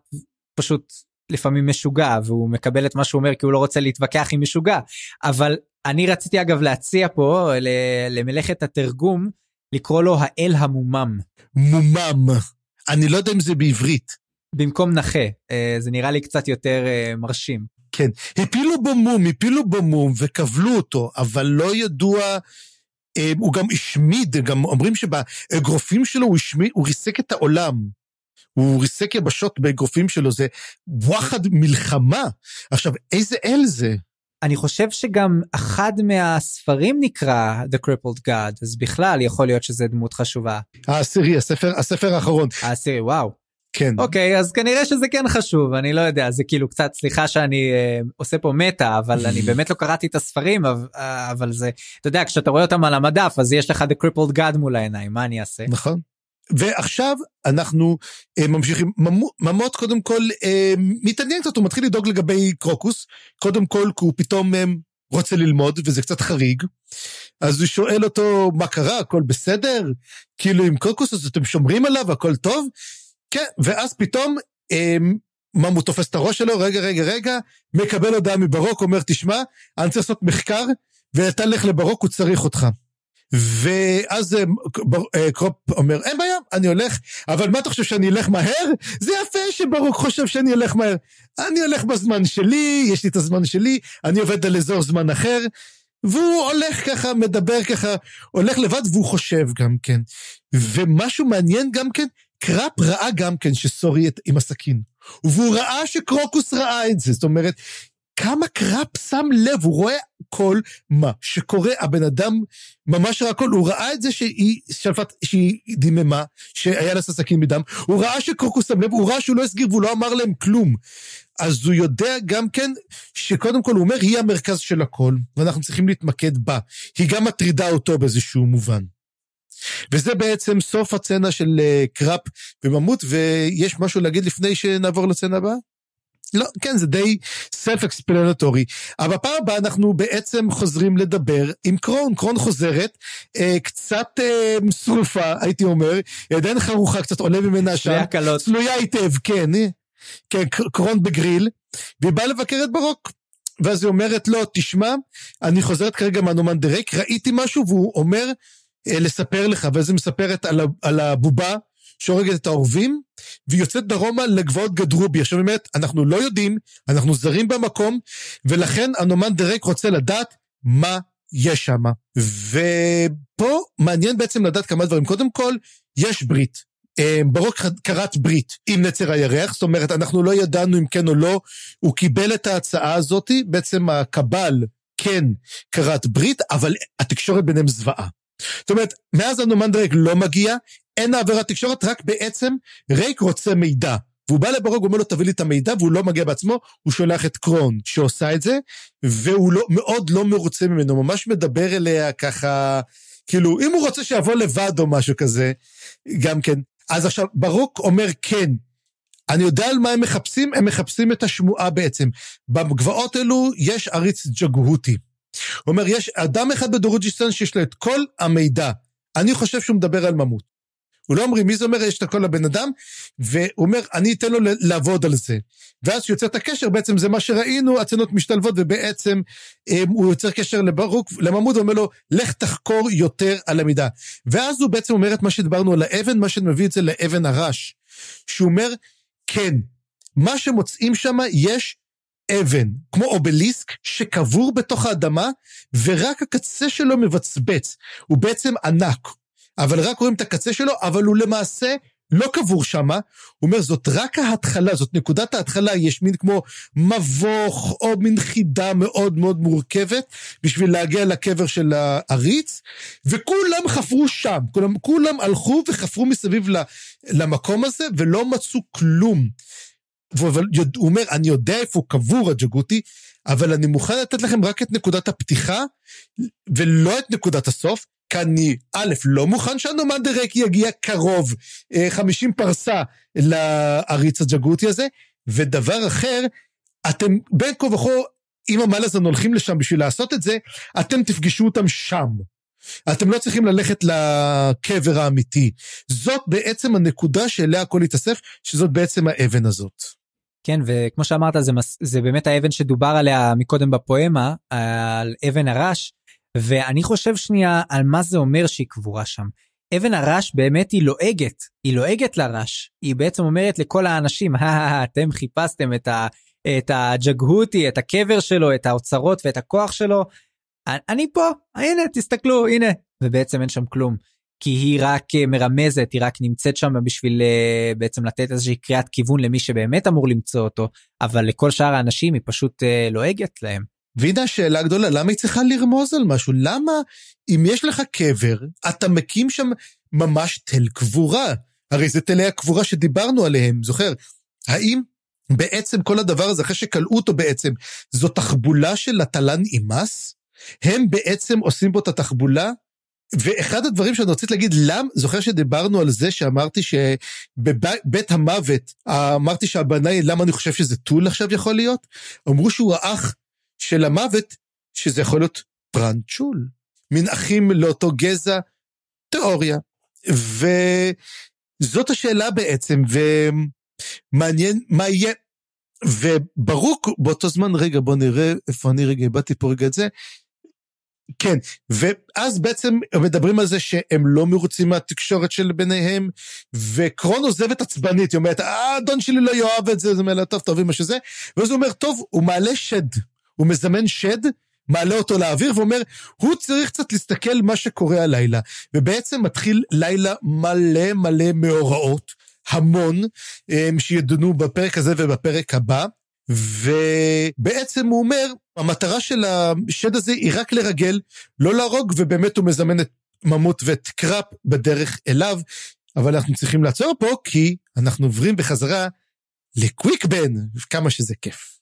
פשוט לפעמים משוגע, והוא מקבל את מה שהוא אומר כי הוא לא רוצה להתווכח עם משוגע. אבל אני רציתי אגב להציע פה למלאכת התרגום, לקרוא לו האל המומם. מומם. אני לא יודע אם זה בעברית. במקום נכה, אה, זה נראה לי קצת יותר אה, מרשים. כן, הפילו בו מום, הפילו בו מום וכבלו אותו, אבל לא ידוע, אה, הוא גם השמיד, גם אומרים שבאגרופים שלו הוא השמיד, הוא ריסק את העולם. הוא ריסק יבשות באגרופים שלו, זה וואחד מלחמה. עכשיו, איזה אל זה? אני חושב שגם אחד מהספרים נקרא The Crippled God, אז בכלל יכול להיות שזה דמות חשובה. העשירי, הספר, הספר האחרון. העשירי, וואו. כן. אוקיי, אז כנראה שזה כן חשוב, אני לא יודע, זה כאילו קצת, סליחה שאני אה, עושה פה מטא, אבל אני באמת לא קראתי את הספרים, אבל, אבל זה, אתה יודע, כשאתה רואה אותם על המדף, אז יש לך The Crippled God מול העיניים, מה אני אעשה? נכון. ועכשיו אנחנו אה, ממשיכים, ממות קודם כל אה, מתעניין קצת, הוא מתחיל לדאוג לגבי קרוקוס, קודם כל כי הוא פתאום אה, רוצה ללמוד, וזה קצת חריג. אז הוא שואל אותו, מה קרה, הכל בסדר? כאילו עם קרוקוס, אז אתם שומרים עליו, הכל טוב? כן, ואז פתאום אמ, ממות תופס את הראש שלו, רגע, רגע, רגע, מקבל הודעה מברוק, אומר, תשמע, אני צריך לעשות מחקר, ואתה לך לברוק, הוא צריך אותך. ואז אה, אה, קרופ אומר, אין בעיה, אני הולך, אבל מה אתה חושב שאני אלך מהר? זה יפה שברוק חושב שאני אלך מהר. אני הולך בזמן שלי, יש לי את הזמן שלי, אני עובד על אזור זמן אחר, והוא הולך ככה, מדבר ככה, הולך לבד, והוא חושב גם כן. ומשהו מעניין גם כן, קראפ ראה גם כן שסורי עם הסכין. והוא ראה שקרוקוס ראה את זה, זאת אומרת, כמה קראפ שם לב, הוא רואה כל מה שקורה. הבן אדם ממש ראה הכל, הוא ראה את זה שהיא שלפת, שהיא דיממה, שהיה לה ססקים מדם, הוא ראה שקרוקוס שם לב, הוא ראה שהוא לא הסגיר והוא לא אמר להם כלום. אז הוא יודע גם כן שקודם כל הוא אומר, היא המרכז של הכל, ואנחנו צריכים להתמקד בה. היא גם מטרידה אותו באיזשהו מובן. וזה בעצם סוף הצצנה של אה, קראפ וממות, ויש משהו להגיד לפני שנעבור לצצנה הבאה? לא, כן, זה די סלף אקספלנטורי. אבל בפעם הבאה אנחנו בעצם חוזרים לדבר עם קרון. קרון חוזרת, אה, קצת אה, שרופה, הייתי אומר, עדיין חרוכה, קצת עולה ממנה שם. צלויה קלות. צלויה היטב, כן. כן, קרון בגריל, והיא באה לבקר את ברוק. ואז היא אומרת לו, תשמע, אני חוזרת כרגע מהנומן דירק, ראיתי משהו, והוא אומר, לספר לך, ואז היא מספרת על, על הבובה שהורגת את העורבים, והיא יוצאת דרומה לגבעות גדרובי. עכשיו היא אומרת, אנחנו לא יודעים, אנחנו זרים במקום, ולכן הנומן דירק רוצה לדעת מה יש שם. ופה מעניין בעצם לדעת כמה דברים. קודם כל, יש ברית. אה, ברוק כרת ברית עם נצר הירח, זאת אומרת, אנחנו לא ידענו אם כן או לא, הוא קיבל את ההצעה הזאת, בעצם הקבל כן כרת ברית, אבל התקשורת ביניהם זוועה. זאת אומרת, מאז הנומן דרייק לא מגיע, אין העברת תקשורת, רק בעצם רייק רוצה מידע. והוא בא לברוג, הוא אומר לו, תביא לי את המידע, והוא לא מגיע בעצמו, הוא שולח את קרון שעושה את זה, והוא לא, מאוד לא מרוצה ממנו, ממש מדבר אליה ככה, כאילו, אם הוא רוצה שיבוא לבד או משהו כזה, גם כן. אז עכשיו, ברוק אומר כן, אני יודע על מה הם מחפשים, הם מחפשים את השמועה בעצם. בגבעות אלו יש עריץ ג'גהותי. הוא אומר, יש אדם אחד בדורוג'יסטן שיש לו את כל המידע. אני חושב שהוא מדבר על ממות. הוא לא אומרים, מי זה אומר, יש את הכל לבן אדם, והוא אומר, אני אתן לו לעבוד על זה. ואז כשהוא יוצר את הקשר, בעצם זה מה שראינו, הצנות משתלבות, ובעצם הם, הוא יוצר קשר לברוק, לממוד, ואומר לו, לך תחקור יותר על המידע. ואז הוא בעצם אומר את מה שדיברנו על האבן, מה שמביא את זה לאבן הרש. שהוא אומר, כן, מה שמוצאים שם, יש אבן, כמו אובליסק, שקבור בתוך האדמה, ורק הקצה שלו מבצבץ. הוא בעצם ענק, אבל רק רואים את הקצה שלו, אבל הוא למעשה לא קבור שמה, הוא אומר, זאת רק ההתחלה, זאת נקודת ההתחלה, יש מין כמו מבוך או מין חידה מאוד מאוד מורכבת בשביל להגיע לקבר של העריץ, וכולם חפרו שם, כולם, כולם הלכו וחפרו מסביב למקום הזה ולא מצאו כלום. אבל הוא אומר, אני יודע איפה הוא קבור הג'גותי, אבל אני מוכן לתת לכם רק את נקודת הפתיחה, ולא את נקודת הסוף, כי אני, א', לא מוכן שהנומן דירק יגיע קרוב, 50 אה, פרסה לעריץ הג'גותי הזה, ודבר אחר, אתם בין כה וכה, אם המלאזן הולכים לשם בשביל לעשות את זה, אתם תפגשו אותם שם. אתם לא צריכים ללכת לקבר האמיתי. זאת בעצם הנקודה שאליה הכל יתאסף, שזאת בעצם האבן הזאת. כן, וכמו שאמרת, זה, מס, זה באמת האבן שדובר עליה מקודם בפואמה, על אבן הרש, ואני חושב שנייה על מה זה אומר שהיא קבורה שם. אבן הרש באמת היא לועגת, היא לועגת לרש, היא בעצם אומרת לכל האנשים, אתם חיפשתם את, ה, את הג'גהותי, את הקבר שלו, את האוצרות ואת הכוח שלו, אני פה, הנה, תסתכלו, הנה, ובעצם אין שם כלום. כי היא רק אה, מרמזת, היא רק נמצאת שם בשביל אה, בעצם לתת איזושהי קריאת כיוון למי שבאמת אמור למצוא אותו, אבל לכל שאר האנשים היא פשוט אה, לועגת להם. והנה השאלה הגדולה, למה היא צריכה לרמוז על משהו? למה אם יש לך קבר, אתה מקים שם ממש תל קבורה? הרי זה תלי הקבורה שדיברנו עליהם, זוכר? האם בעצם כל הדבר הזה, אחרי שכלאו אותו בעצם, זו תחבולה של התלן אימס? הם בעצם עושים פה את התחבולה ואחד הדברים שאני רציתי להגיד, למה, זוכר שדיברנו על זה שאמרתי שבבית המוות, אמרתי שהבנאי, למה אני חושב שזה טול עכשיו יכול להיות? אמרו שהוא האח של המוות, שזה יכול להיות פרנצ'ול. מין אחים לאותו גזע, תיאוריה. וזאת השאלה בעצם, ומעניין מה יהיה. וברוק באותו זמן, רגע, בוא נראה איפה אני רגע איבדתי פה רגע את זה. כן, ואז בעצם מדברים על זה שהם לא מרוצים מהתקשורת של ביניהם, וקרון עוזבת עצבנית, היא אומרת, האדון שלי לא יאהב את זה, זה אומר לה, טוב, טוב, מה שזה, ואז הוא אומר, טוב, הוא מעלה שד, הוא מזמן שד, מעלה אותו לאוויר ואומר, הוא צריך קצת להסתכל מה שקורה הלילה. ובעצם מתחיל לילה מלא מלא מאורעות, המון, שידונו בפרק הזה ובפרק הבא. ובעצם הוא אומר, המטרה של השד הזה היא רק לרגל, לא להרוג, ובאמת הוא מזמן את ממוט ואת קראפ בדרך אליו, אבל אנחנו צריכים לעצור פה, כי אנחנו עוברים בחזרה לקוויק בן, כמה שזה כיף.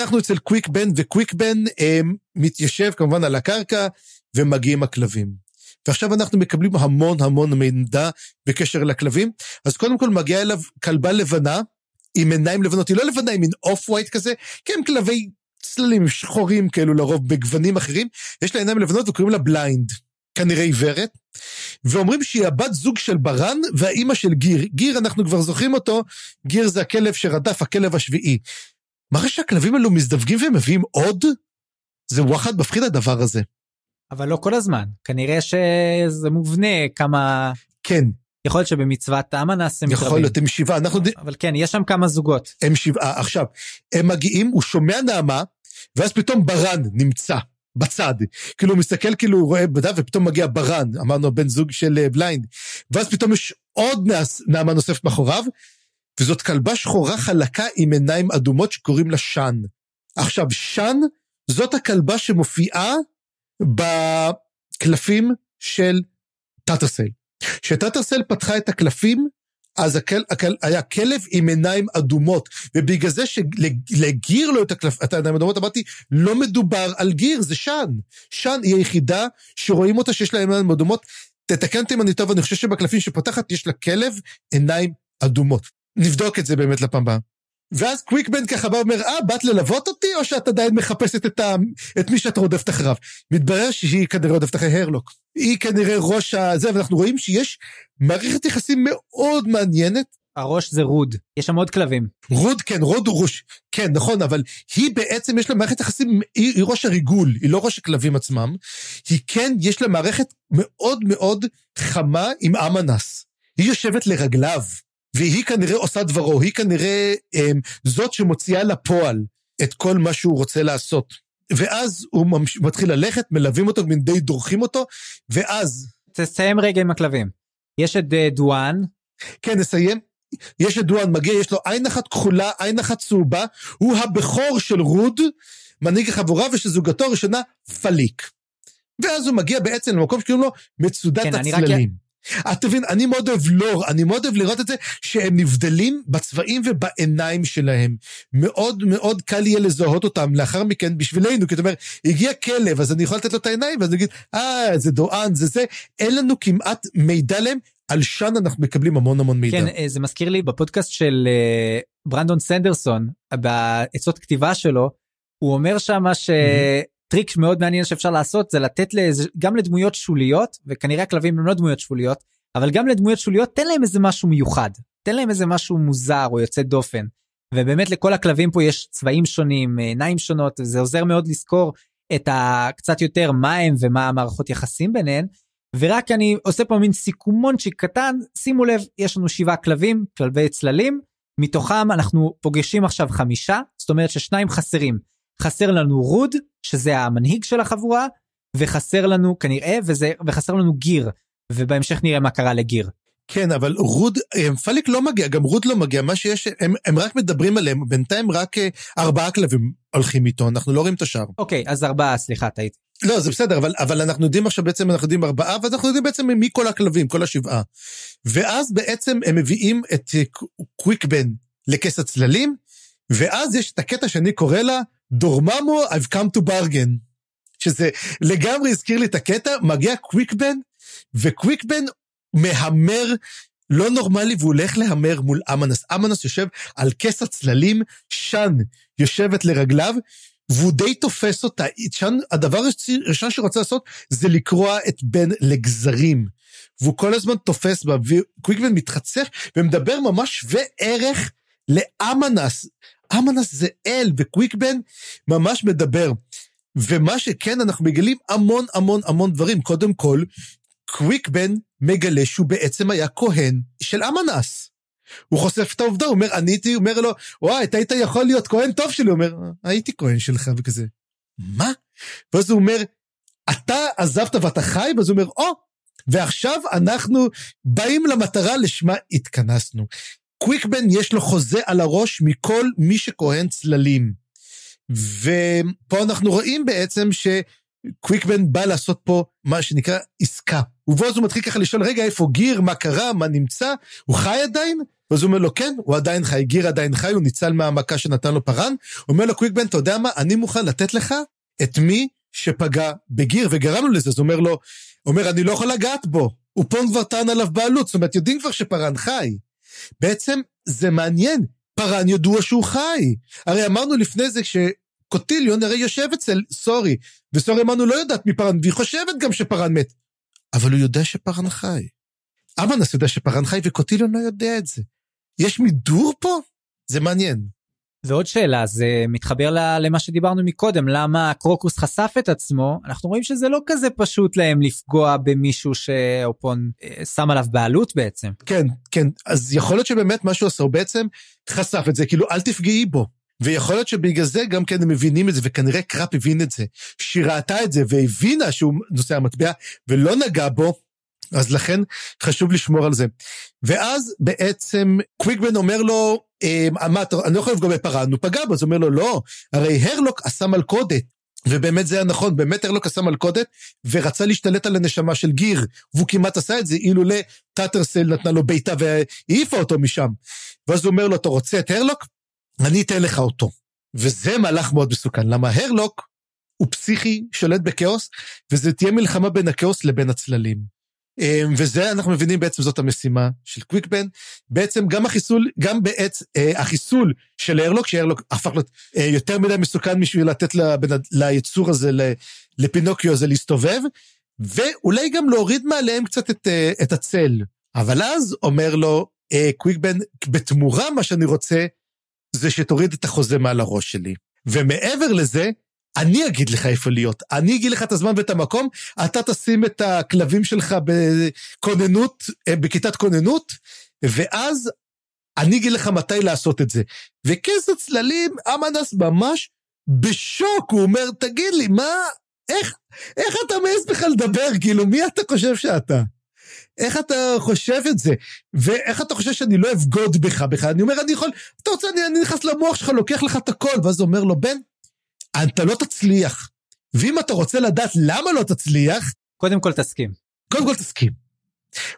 אנחנו אצל קוויק בן, וקוויק בן אה, מתיישב כמובן על הקרקע, ומגיעים הכלבים. ועכשיו אנחנו מקבלים המון המון מידע בקשר לכלבים. אז קודם כל מגיעה אליו כלבה לבנה, עם עיניים לבנות, היא לא לבנה, היא מין off white כזה, כי הם כלבי צללים שחורים כאלו לרוב בגוונים אחרים, יש לה עיניים לבנות וקוראים לה בליינד, כנראה עיוורת, ואומרים שהיא הבת זוג של ברן והאימא של גיר. גיר, אנחנו כבר זוכרים אותו, גיר זה הכלב שרדף, הכלב השביעי. מראה שהכלבים האלו מזדווגים והם מביאים עוד? זה וואחד מפחיד הדבר הזה. אבל לא כל הזמן, כנראה שזה מובנה כמה... כן. יכול להיות שבמצוות האמנס הם מתרבים. יכול להיות, הם שבעה, אנחנו... אבל כן, יש שם כמה זוגות. הם שבעה, עכשיו, הם מגיעים, הוא שומע נעמה, ואז פתאום ברן נמצא בצד. כאילו הוא מסתכל, כאילו הוא רואה בדף, ופתאום מגיע ברן, אמרנו בן זוג של אה, בליינד. ואז פתאום יש עוד נעמה נוספת מאחוריו, וזאת כלבה שחורה חלקה עם עיניים אדומות שקוראים לה שאן. עכשיו, שאן זאת הכלבה שמופיעה בקלפים של טאטרסל. כשטאטרסל פתחה את הקלפים, אז הכל, הכל, היה כלב עם עיניים אדומות, ובגלל זה שלגיר לו את, הקלפ, את העיניים האדומות, אמרתי, לא מדובר על גיר, זה שאן. שאן היא היחידה שרואים אותה שיש לה עיניים אדומות. תתקן אותי אם אני טוב, אני חושב שבקלפים שפותחת יש לה כלב עיניים אדומות. נבדוק את זה באמת לפעם הבאה. ואז קוויקבן ככה בא ואומר, אה, באת ללוות אותי, או שאת עדיין מחפשת את, ה... את מי שאת רודפת אחריו? מתברר שהיא כנראה רודפת אחרי הרלוק. היא כנראה ראש הזה, ואנחנו רואים שיש מערכת יחסים מאוד מעניינת. הראש זה רוד, יש שם עוד כלבים. רוד, כן, רוד הוא ראש, כן, נכון, אבל היא בעצם, יש לה מערכת יחסים, היא, היא ראש הריגול, היא לא ראש הכלבים עצמם. היא כן, יש לה מערכת מאוד מאוד חמה עם אמנס. היא יושבת לרגליו. והיא כנראה עושה דברו, היא כנראה הם, זאת שמוציאה לפועל את כל מה שהוא רוצה לעשות. ואז הוא ממש, מתחיל ללכת, מלווים אותו, די דורכים אותו, ואז... תסיים רגע עם הכלבים. יש את אה, דואן. כן, נסיים. יש את דואן, מגיע, יש לו עין אחת כחולה, עין אחת צהובה, הוא הבכור של רוד, מנהיג החבורה, ושזוגתו הראשונה פליק. ואז הוא מגיע בעצם למקום שקוראים לו מצודת כן, הצללים. את מבין, אני מאוד אוהב לור, אני מאוד אוהב לראות את זה שהם נבדלים בצבעים ובעיניים שלהם. מאוד מאוד קל יהיה לזהות אותם לאחר מכן בשבילנו, כי אתה אומר, הגיע כלב, אז אני יכול לתת לו את העיניים, ואז אני אגיד, אה, זה דואן, זה זה. אין לנו כמעט מידע להם, על שאן אנחנו מקבלים המון המון מידע. כן, אה, זה מזכיר לי בפודקאסט של אה, ברנדון סנדרסון, בעצות כתיבה שלו, הוא אומר שמה ש... Mm-hmm. טריק מאוד מעניין שאפשר לעשות זה לתת לאיזה, גם לדמויות שוליות, וכנראה הכלבים הם לא דמויות שוליות, אבל גם לדמויות שוליות תן להם איזה משהו מיוחד, תן להם איזה משהו מוזר או יוצא דופן. ובאמת לכל הכלבים פה יש צבעים שונים, עיניים שונות, זה עוזר מאוד לזכור את הקצת יותר מה הם ומה המערכות יחסים ביניהן. ורק אני עושה פה מין סיכומונצ'יק קטן, שימו לב, יש לנו שבעה כלבים, כלבי צללים, מתוכם אנחנו פוגשים עכשיו חמישה, זאת אומרת ששניים חסרים. חסר לנו רוד, שזה המנהיג של החבורה, וחסר לנו כנראה, וזה, וחסר לנו גיר, ובהמשך נראה מה קרה לגיר. כן, אבל רוד, פליק לא מגיע, גם רוד לא מגיע, מה שיש, הם, הם רק מדברים עליהם, בינתיים רק אה, ארבעה כלבים הולכים איתו, אנחנו לא רואים את השאר. אוקיי, אז ארבעה, סליחה, טעיתי. לא, זה בסדר, אבל, אבל אנחנו יודעים עכשיו בעצם, אנחנו יודעים ארבעה, ואז אנחנו יודעים בעצם מי כל הכלבים, כל השבעה. ואז בעצם הם מביאים את אה, קוויקבן לכס הצללים, ואז יש את הקטע שאני קורא לה דורממו, I've come to bargain. שזה לגמרי הזכיר לי את הקטע, מגיע קוויקבן, וקוויקבן מהמר לא נורמלי, והוא הולך להמר מול אמנס. אמנס יושב על כס הצללים, שאן יושבת לרגליו, והוא די תופס אותה. שאן, הדבר הראשון שהוא רוצה לעשות זה לקרוע את בן לגזרים. והוא כל הזמן תופס בה, וקוויקבן מתחצף ומדבר ממש שווה ערך לאמנס. אמנס זה אל, וקוויקבן ממש מדבר. ומה שכן, אנחנו מגלים המון המון המון דברים. קודם כל, קוויקבן מגלה שהוא בעצם היה כהן של אמנס. הוא חושף את העובדה, הוא אומר, אני הייתי, אומר לו, וואי, אתה היית יכול להיות כהן טוב שלי. הוא אומר, הייתי כהן שלך וכזה. מה? ואז הוא אומר, אתה עזבת ואתה חי? ואז הוא אומר, או, ועכשיו אנחנו באים למטרה לשמה התכנסנו. קוויקבן יש לו חוזה על הראש מכל מי שכהן צללים. ופה אנחנו רואים בעצם שקוויקבן בא לעשות פה מה שנקרא עסקה. ובאז הוא מתחיל ככה לשאול, רגע, איפה גיר, מה קרה, מה נמצא? הוא חי עדיין? ואז הוא אומר לו, כן, הוא עדיין חי, גיר עדיין חי, הוא ניצל מהמכה שנתן לו פארן. הוא אומר לו, קוויקבן, אתה יודע מה, אני מוכן לתת לך את מי שפגע בגיר וגרם לו לזה. אז הוא אומר לו, אומר, אני לא יכול לגעת בו. הוא פה כבר טען עליו בעלות, זאת אומרת, יודעים כבר שפארן חי. בעצם זה מעניין, פארן ידוע שהוא חי. הרי אמרנו לפני זה שקוטיליון הרי יושב אצל סורי, וסורי אמרנו לא יודעת מפארן, והיא חושבת גם שפארן מת. אבל הוא יודע שפארן חי. אמנס יודע שפארן חי וקוטיליון לא יודע את זה. יש מידור פה? זה מעניין. ועוד שאלה, זה מתחבר למה שדיברנו מקודם, למה קרוקוס חשף את עצמו, אנחנו רואים שזה לא כזה פשוט להם לפגוע במישהו שאופון אה, שם עליו בעלות בעצם. כן, כן, אז יכול להיות שבאמת מה שהוא עשה, הוא בעצם חשף את זה, כאילו אל תפגעי בו. ויכול להיות שבגלל זה גם כן הם מבינים את זה, וכנראה קראפ הבין את זה. שהיא ראתה את זה והבינה שהוא נושא המטבע, ולא נגע בו, אז לכן חשוב לשמור על זה. ואז בעצם קוויקבן אומר לו, מה, אני לא יכול לפגוע בפרן, הוא פגע בו, אז הוא אומר לו, לא, הרי הרלוק עשה מלכודת. ובאמת זה היה נכון, באמת הרלוק עשה מלכודת, ורצה להשתלט על הנשמה של גיר, והוא כמעט עשה את זה, אילולא טאטרסל נתנה לו בעיטה והעיפה אותו משם. ואז הוא אומר לו, אתה רוצה את הרלוק? אני אתן לך אותו. וזה מהלך מאוד מסוכן, למה הרלוק הוא פסיכי, שולט בכאוס, וזה תהיה מלחמה בין הכאוס לבין הצללים. אמ, וזה אנחנו מבינים בעצם זאת המשימה של קוויקבן. בעצם גם החיסול, גם בעצם אה, החיסול של ארלוק, שארלוק הפך להיות אה, יותר מדי מסוכן בשביל לתת לבנ... ליצור הזה, לפינוקיו הזה להסתובב, ואולי גם להוריד מעליהם קצת את, אה, את הצל. אבל אז אומר לו קוויקבן, בתמורה מה שאני רוצה, זה שתוריד את החוזה מעל הראש שלי. ומעבר לזה, אני אגיד לך איפה להיות, אני אגיד לך את הזמן ואת המקום, אתה תשים את הכלבים שלך בכוננות, אה, בכיתת כוננות, ואז אני אגיד לך מתי לעשות את זה. וכס הצללים, אמנס ממש בשוק, הוא אומר, תגיד לי, מה, איך, איך אתה מעז בכלל לדבר? כאילו, מי אתה חושב שאתה? איך אתה חושב את זה? ואיך אתה חושב שאני לא אבגוד בך בכלל? אני אומר, אני יכול, אתה רוצה, אני, אני נכנס למוח שלך, לוקח לך את הכל, ואז הוא אומר לו, בן, אתה לא תצליח. ואם אתה רוצה לדעת למה לא תצליח... קודם כל תסכים. קודם כל תסכים.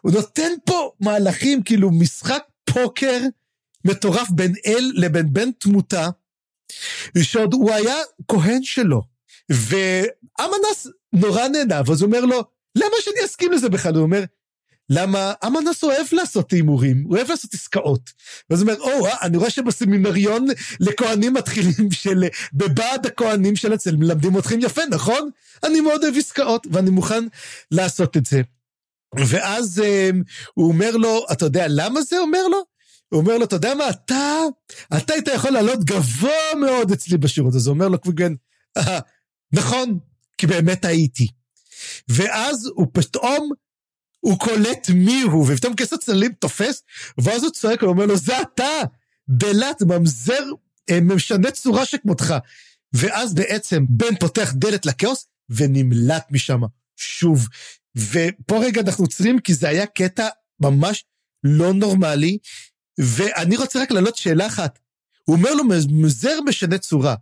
הוא נותן פה מהלכים, כאילו משחק פוקר מטורף בין אל לבין בן תמותה, שעוד הוא היה כהן שלו. ואמנס נורא נהנה, ואז הוא אומר לו, למה שאני אסכים לזה בכלל? הוא אומר, למה אמנס אוהב לעשות הימורים, הוא אוהב לעשות עסקאות. ואז הוא אומר, או, אה, אני רואה שבסמינריון לכהנים מתחילים של, בבעד הכהנים של הצל מלמדים אתכם יפה, נכון? אני מאוד אוהב עסקאות, ואני מוכן לעשות את זה. ואז um, הוא אומר לו, אתה יודע למה זה אומר לו? הוא אומר לו, אתה יודע מה, אתה, אתה היית יכול לעלות גבוה מאוד אצלי בשירות. הוא אומר לו, קוויגן, אה, נכון, כי באמת הייתי. ואז הוא פתאום הוא קולט מי הוא, ופתאום כס הצללים תופס, ואז הוא צועק, הוא אומר לו, זה אתה, דלת, ממזר, אה, משנה צורה שכמותך. ואז בעצם בן פותח דלת לכאוס, ונמלט משם שוב. ופה רגע אנחנו עוצרים, כי זה היה קטע ממש לא נורמלי, ואני רוצה רק להעלות שאלה אחת. הוא אומר לו, מזר משנה צורה.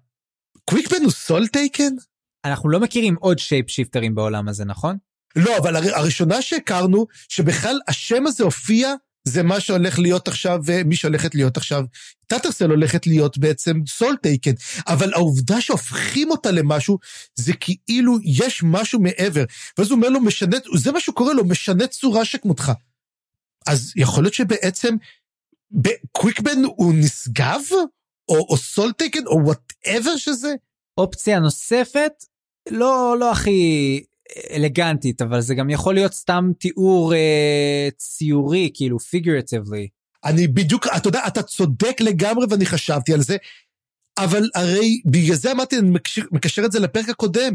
קוויקבן הוא Soletaken? אנחנו לא מכירים עוד shape shifter ים בעולם הזה, נכון? לא, אבל הר, הראשונה שהכרנו, שבכלל השם הזה הופיע, זה מה שהולך להיות עכשיו, מי שהולכת להיות עכשיו, טאטרסל הולכת להיות בעצם Soletaken. אבל העובדה שהופכים אותה למשהו, זה כאילו יש משהו מעבר. ואז הוא אומר לו, משנה, זה מה שהוא קורא לו, משנה צורה שכמותך. אז יכול להיות שבעצם, קוויקבן הוא נשגב? או, או Soletaken? או whatever שזה? אופציה נוספת, לא, לא הכי אלגנטית, אבל זה גם יכול להיות סתם תיאור אה, ציורי, כאילו figuratively. אני בדיוק, אתה יודע, אתה צודק לגמרי ואני חשבתי על זה, אבל הרי בגלל זה אמרתי, אני מקשר, מקשר את זה לפרק הקודם.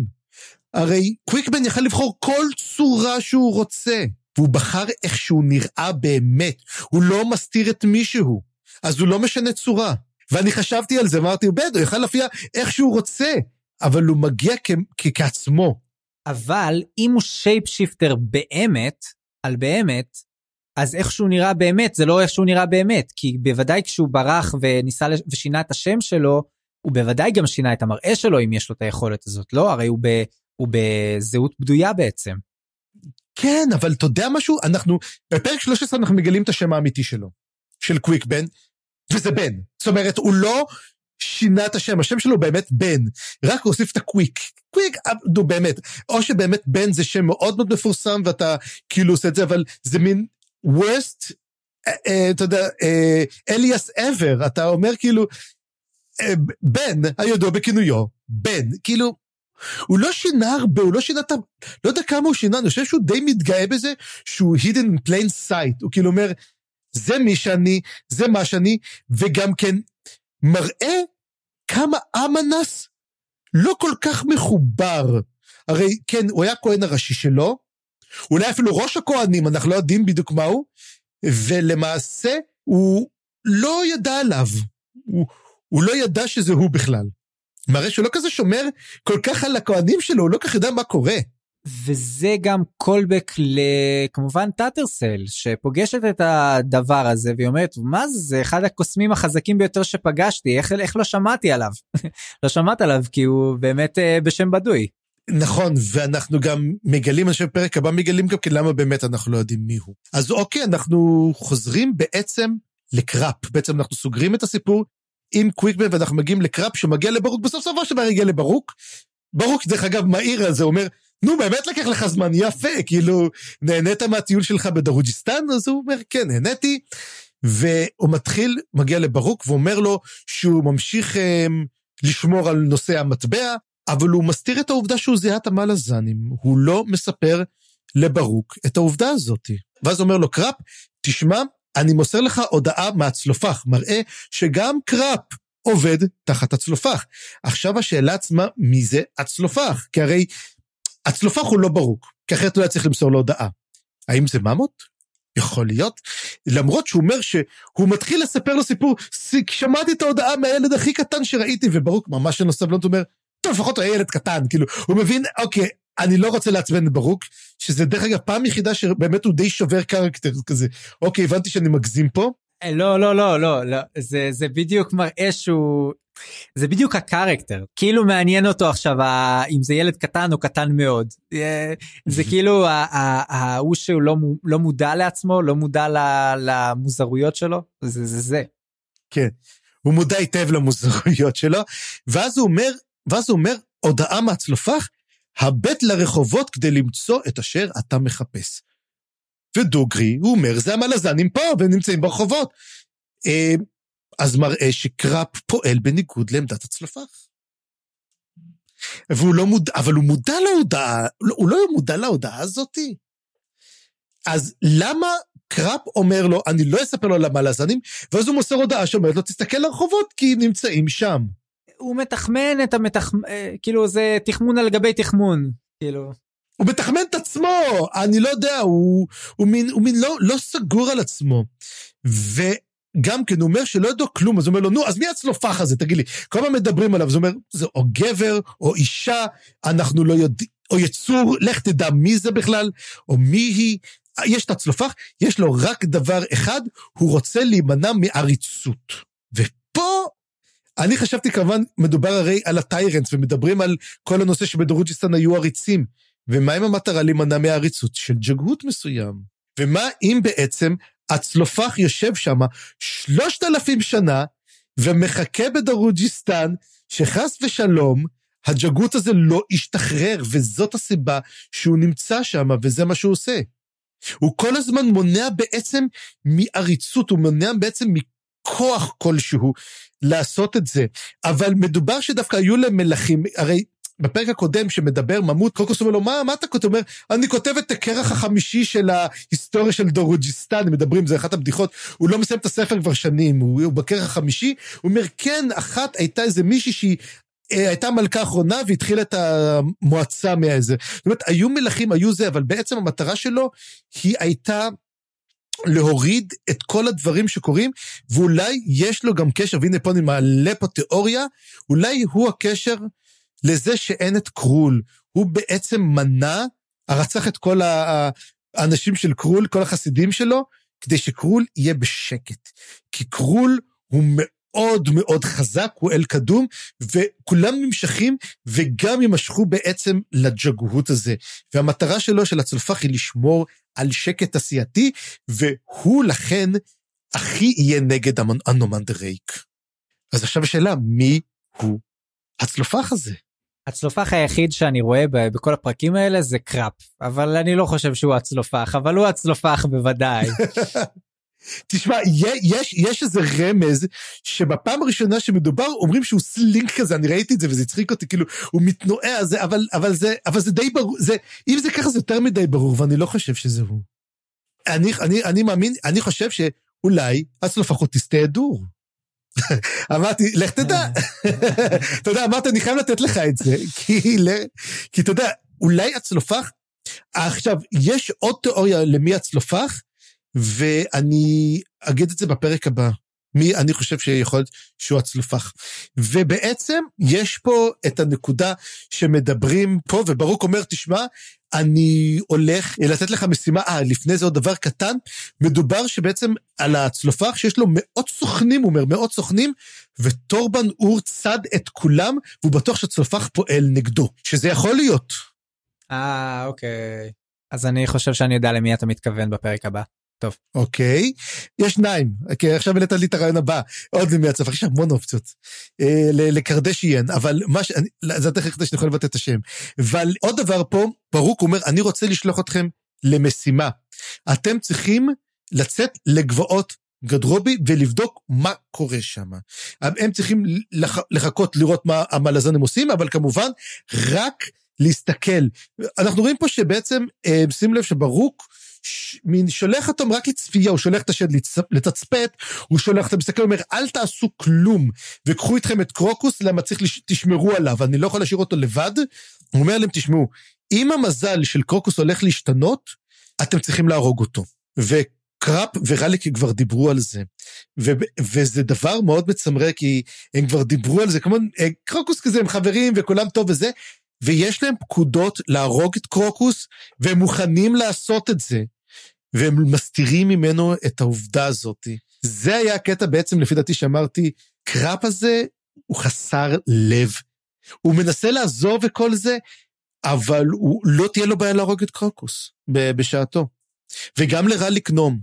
הרי קוויקבן יכל לבחור כל צורה שהוא רוצה, והוא בחר איך שהוא נראה באמת. הוא לא מסתיר את מישהו, אז הוא לא משנה צורה. ואני חשבתי על זה, אמרתי, בטח, הוא יכל להופיע איך שהוא רוצה, אבל הוא מגיע כ- כעצמו. אבל אם הוא שייפ שיפטר באמת, על באמת, אז איך שהוא נראה באמת, זה לא איך שהוא נראה באמת, כי בוודאי כשהוא ברח וניסה לש... ושינה את השם שלו, הוא בוודאי גם שינה את המראה שלו אם יש לו את היכולת הזאת, לא? הרי הוא, ב... הוא בזהות בדויה בעצם. כן, אבל אתה יודע משהו? אנחנו, בפרק 13 אנחנו מגלים את השם האמיתי שלו, של קוויק בן, וזה בן. זאת אומרת, הוא לא שינה את השם, השם שלו באמת בן, רק הוסיף את הקוויק. קוויק, אה, נו באמת, או שבאמת בן זה שם מאוד מאוד מפורסם ואתה כאילו עושה את זה, אבל זה מין worst, אה, אה, אתה יודע, אליאס אבר, אתה אומר כאילו, בן הידוע בכינויו, בן, כאילו, הוא לא שינה הרבה, הוא לא שינה את ה... לא יודע כמה הוא שינה, אני חושב שהוא די מתגאה בזה שהוא hidden in plain sight, הוא כאילו אומר, זה מי שאני, זה מה שאני, וגם כן מראה כמה אמנס לא כל כך מחובר. הרי כן, הוא היה הכהן הראשי שלו, אולי אפילו ראש הכהנים, אנחנו לא יודעים בדיוק מהו, ולמעשה הוא לא ידע עליו. הוא, הוא לא ידע שזה הוא בכלל. מראה שהוא לא כזה שומר כל כך על הכהנים שלו, הוא לא כך יודע מה קורה. וזה גם קולבק לכמובן טאטרסל שפוגשת את הדבר הזה והיא אומרת מה זה זה אחד הקוסמים החזקים ביותר שפגשתי איך, איך לא שמעתי עליו לא שמעת עליו כי הוא באמת uh, בשם בדוי. נכון ואנחנו גם מגלים אני חושב פרק הבא מגלים גם כן למה באמת אנחנו לא יודעים מי הוא אז אוקיי אנחנו חוזרים בעצם לקראפ בעצם אנחנו סוגרים את הסיפור עם קוויקבן ואנחנו מגיעים לקראפ שמגיע לברוק בסוף סופו של דבר הגיע לברוק. ברוק דרך אגב מהיר על זה אומר נו באמת לקח לך זמן? יפה כאילו נהנית מהטיול שלך בדרוג'יסטן? אז הוא אומר כן נהניתי. והוא מתחיל מגיע לברוק ואומר לו שהוא ממשיך אה, לשמור על נושא המטבע אבל הוא מסתיר את העובדה שהוא זיהה את המלאזנים הוא לא מספר לברוק את העובדה הזאת ואז אומר לו קראפ תשמע אני מוסר לך הודעה מהצלופח מראה שגם קראפ עובד תחת הצלופח. עכשיו השאלה עצמה, מי זה הצלופח? כי הרי הצלופח הוא לא ברוק, כי אחרת הוא היה צריך למסור לו הודעה. האם זה ממות? יכול להיות. למרות שהוא אומר שהוא מתחיל לספר לו סיפור, שמעתי את ההודעה מהילד הכי קטן שראיתי, וברוק ממש אין לו סבלנות, אומר, טוב, לפחות הוא היה ילד קטן, כאילו, הוא מבין, אוקיי, אני לא רוצה לעצבן את ברוק, שזה דרך אגב פעם יחידה שבאמת הוא די שובר קרקטר כזה, אוקיי, הבנתי שאני מגזים פה. אה, לא, לא, לא, לא, לא, זה, זה בדיוק מראה שהוא, זה בדיוק הקרקטר, כאילו מעניין אותו עכשיו אם זה ילד קטן או קטן מאוד. אה, זה כאילו ההוא שהוא לא, לא מודע לעצמו, לא מודע למוזרויות שלו, זה זה זה. כן, הוא מודע היטב למוזרויות שלו, ואז הוא אומר, ואז הוא אומר, הודעה מהצלופח, הבט לרחובות כדי למצוא את אשר אתה מחפש. ודוגרי, הוא אומר, זה המלזנים פה, והם נמצאים ברחובות. אז מראה שקראפ פועל בניגוד לעמדת הצלפח. והוא לא מודע, אבל הוא מודע להודעה, הוא לא מודע להודעה הזאתי. אז למה קראפ אומר לו, אני לא אספר לו על המלזנים, ואז הוא מוסר הודעה שאומרת לו, תסתכל לרחובות, כי נמצאים שם. הוא מתחמן את המתח... אה, כאילו זה תחמון על גבי תחמון, כאילו. הוא מתחמן את עצמו, אני לא יודע, הוא, הוא מין, הוא מין לא, לא סגור על עצמו. וגם כן, הוא אומר שלא ידעו כלום, אז הוא אומר לו, נו, אז מי הצלופח הזה, תגיד לי? כל הזמן מדברים עליו, אז הוא אומר, זה או גבר, או אישה, אנחנו לא יודעים, או יצור, לך תדע מי זה בכלל, או מי היא. יש את הצלופח, יש לו רק דבר אחד, הוא רוצה להימנע מעריצות. ופה אני חשבתי כמובן, מדובר הרי על הטיירנט, ומדברים על כל הנושא שבדרוג'יסטן היו עריצים. ומה עם המטרה להימנע מהעריצות של ג'גהות מסוים? ומה אם בעצם הצלופח יושב שם שלושת אלפים שנה ומחכה בדרוג'יסטן שחס ושלום הג'גות הזה לא ישתחרר, וזאת הסיבה שהוא נמצא שם, וזה מה שהוא עושה. הוא כל הזמן מונע בעצם מעריצות, הוא מונע בעצם מכוח כלשהו לעשות את זה. אבל מדובר שדווקא היו להם מלכים, הרי בפרק הקודם שמדבר ממות, קוקוס אומר לו, מה, מה אתה כותב? הוא אומר, אני כותב את הכרך החמישי של ההיסטוריה של דורוג'יסטן, הם מדברים, זה אחת הבדיחות, הוא לא מסיים את הספר כבר שנים, הוא, הוא בכרך החמישי, הוא אומר, כן, אחת הייתה איזה מישהי שהיא... אה, הייתה מלכה אחרונה והתחילה את המועצה מאיזה. זאת אומרת, היו מלכים, היו זה, אבל בעצם המטרה שלו היא הייתה להוריד את כל הדברים שקורים, ואולי יש לו גם קשר, והנה פה אני מעלה פה תיאוריה, אולי הוא הקשר לזה שאין את קרול. הוא בעצם מנע, רצח את כל האנשים של קרול, כל החסידים שלו, כדי שקרול יהיה בשקט. כי קרול הוא מאוד מאוד חזק, הוא אל קדום, וכולם נמשכים וגם יימשכו בעצם לג'גהות הזה. והמטרה שלו, של הצלפח, היא לשמור על שקט תעשייתי, והוא לכן הכי יהיה נגד אנומנדר רייק. אז עכשיו השאלה, מי הוא הצלופח הזה? הצלופח היחיד שאני רואה בכל הפרקים האלה זה קראפ, אבל אני לא חושב שהוא הצלופח, אבל הוא הצלופח בוודאי. תשמע, יש, יש איזה רמז שבפעם הראשונה שמדובר אומרים שהוא סלינק כזה, אני ראיתי את זה וזה הצחיק אותי, כאילו, הוא מתנועע, זה, אבל, אבל, אבל זה די ברור, זה, אם זה ככה זה יותר מדי ברור, ואני לא חושב שזה הוא. אני, אני, אני מאמין, אני חושב שאולי הצלופח אוטיסטי הדור. אמרתי, לך תדע. אתה יודע, אמרת, אני חייב לתת לך את זה, כי, כי אתה יודע, אולי הצלופח, עכשיו, יש עוד תיאוריה למי הצלופח, ואני אגיד את זה בפרק הבא. מי אני חושב שיכול להיות שהוא הצלופח. ובעצם יש פה את הנקודה שמדברים פה, וברוק אומר, תשמע, אני הולך לתת לך משימה, אה, לפני זה עוד דבר קטן, מדובר שבעצם על הצלופח שיש לו מאות סוכנים, הוא אומר, מאות סוכנים, וטורבן אור צד את כולם, והוא בטוח שהצלופח פועל נגדו, שזה יכול להיות. אה, אוקיי. אז אני חושב שאני יודע למי אתה מתכוון בפרק הבא. טוב. אוקיי, יש שניים, אוקיי, עכשיו העלית לי את הרעיון הבא, עוד מהצפה, יש המון אופציות. אה, לקרדשיין, אבל מה ש... זה הדרך היחידה שאני יכול לבטא את השם. אבל עוד דבר פה, ברוק אומר, אני רוצה לשלוח אתכם למשימה. אתם צריכים לצאת לגבעות גדרובי ולבדוק מה קורה שם. הם צריכים לח... לחכות לראות מה המלזנים עושים, אבל כמובן, רק להסתכל. אנחנו רואים פה שבעצם, אה, שים לב שברוק, מין שולח אותם רק לצפייה, הוא שולח את השד לתצפת, הוא שולח אותם, מסתכל, אומר, אל תעשו כלום, וקחו איתכם את קרוקוס, למה צריך, תשמרו עליו, אני לא יכול להשאיר אותו לבד. הוא אומר להם, תשמעו, אם המזל של קרוקוס הולך להשתנות, אתם צריכים להרוג אותו. וקראפ ורליק כבר דיברו על זה. ו- וזה דבר מאוד מצמרר, כי הם כבר דיברו על זה, כמו אה, קרוקוס כזה, הם חברים וכולם טוב וזה, ויש להם פקודות להרוג את קרוקוס, והם מוכנים לעשות את זה. והם מסתירים ממנו את העובדה הזאת. זה היה הקטע בעצם, לפי דעתי, שאמרתי, קראפ הזה הוא חסר לב. הוא מנסה לעזוב וכל זה, אבל הוא, לא תהיה לו בעיה להרוג את קרוקוס בשעתו. וגם לרליק נום.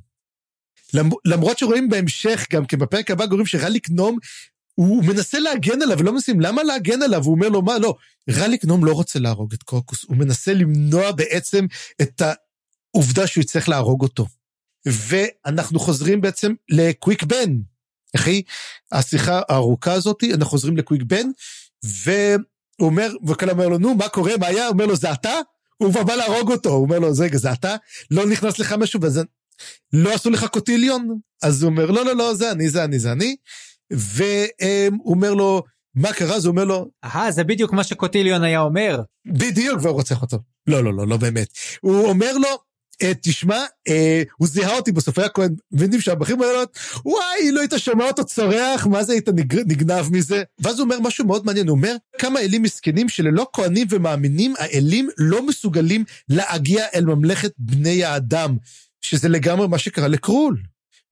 למרות שרואים בהמשך, גם כי בפרק הבא גורם שרליק נום, הוא מנסה להגן עליו, ולא מנסים, למה להגן עליו? הוא אומר לו, מה, לא, רליק נום לא רוצה להרוג את קרוקוס, הוא מנסה למנוע בעצם את עובדה שהוא יצטרך להרוג אותו. ואנחנו חוזרים בעצם לקוויק בן. אחי, השיחה הארוכה הזאת, אנחנו חוזרים לקוויק בן, והוא אומר, וכאלה אומר לו, נו, מה קורה, מה היה? הוא אומר לו, זה אתה? הוא כבר בא להרוג אותו, הוא אומר לו, רגע, זה אתה? לא נכנס לך משהו, וזה... לא עשו לך קוטיליון? אז הוא אומר, לא, לא, לא, זה אני, זה אני, זה אני. והוא אומר לו, מה קרה? הוא אומר לו... אהה, זה בדיוק מה שקוטיליון היה אומר. בדיוק, והוא רוצח אותו. לא, לא, לא, לא באמת. הוא אומר לו, אה, תשמע, אה, הוא זיהה אותי בסוף, היה כהן, מבינים שהבכיר לו, וואי, לא היית שומע אותו צורח, מה זה היית נגנב מזה? ואז הוא אומר משהו מאוד מעניין, הוא אומר, כמה אלים מסכנים שללא כהנים ומאמינים, האלים לא מסוגלים להגיע אל ממלכת בני האדם, שזה לגמרי מה שקרה לקרול.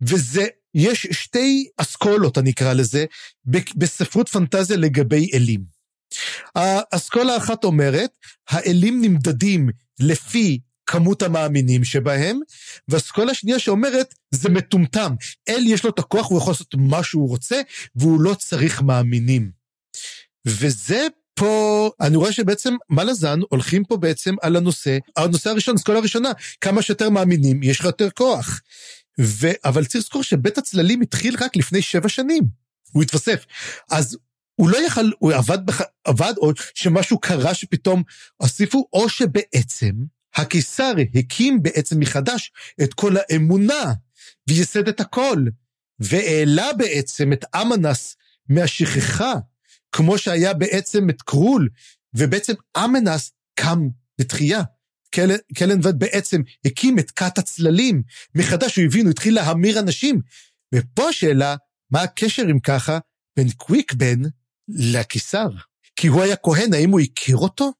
וזה, יש שתי אסכולות, אני אקרא לזה, בספרות פנטזיה לגבי אלים. האסכולה האחת אומרת, האלים נמדדים לפי כמות המאמינים שבהם, והאסכולה השנייה שאומרת, זה מטומטם. אל יש לו את הכוח, הוא יכול לעשות מה שהוא רוצה, והוא לא צריך מאמינים. וזה פה, אני רואה שבעצם מלאזן הולכים פה בעצם על הנושא, הנושא הראשון, אסכולה הראשונה, כמה שיותר מאמינים, יש לך יותר כוח. ו... אבל צריך לזכור שבית הצללים התחיל רק לפני שבע שנים. הוא התווסף. אז הוא לא יכל, הוא עבד, בח... עבד או שמשהו קרה שפתאום הוסיפו, או שבעצם הקיסר הקים בעצם מחדש את כל האמונה, וייסד את הכל, והעלה בעצם את אמנס מהשכחה, כמו שהיה בעצם את קרול, ובעצם אמנס קם לתחייה. קלנבד בעצם הקים את כת הצללים, מחדש הוא הבין, הוא התחיל להמיר אנשים. ופה השאלה, מה הקשר אם ככה בין קוויק בן לקיסר? כי הוא היה כהן, האם הוא הכיר אותו?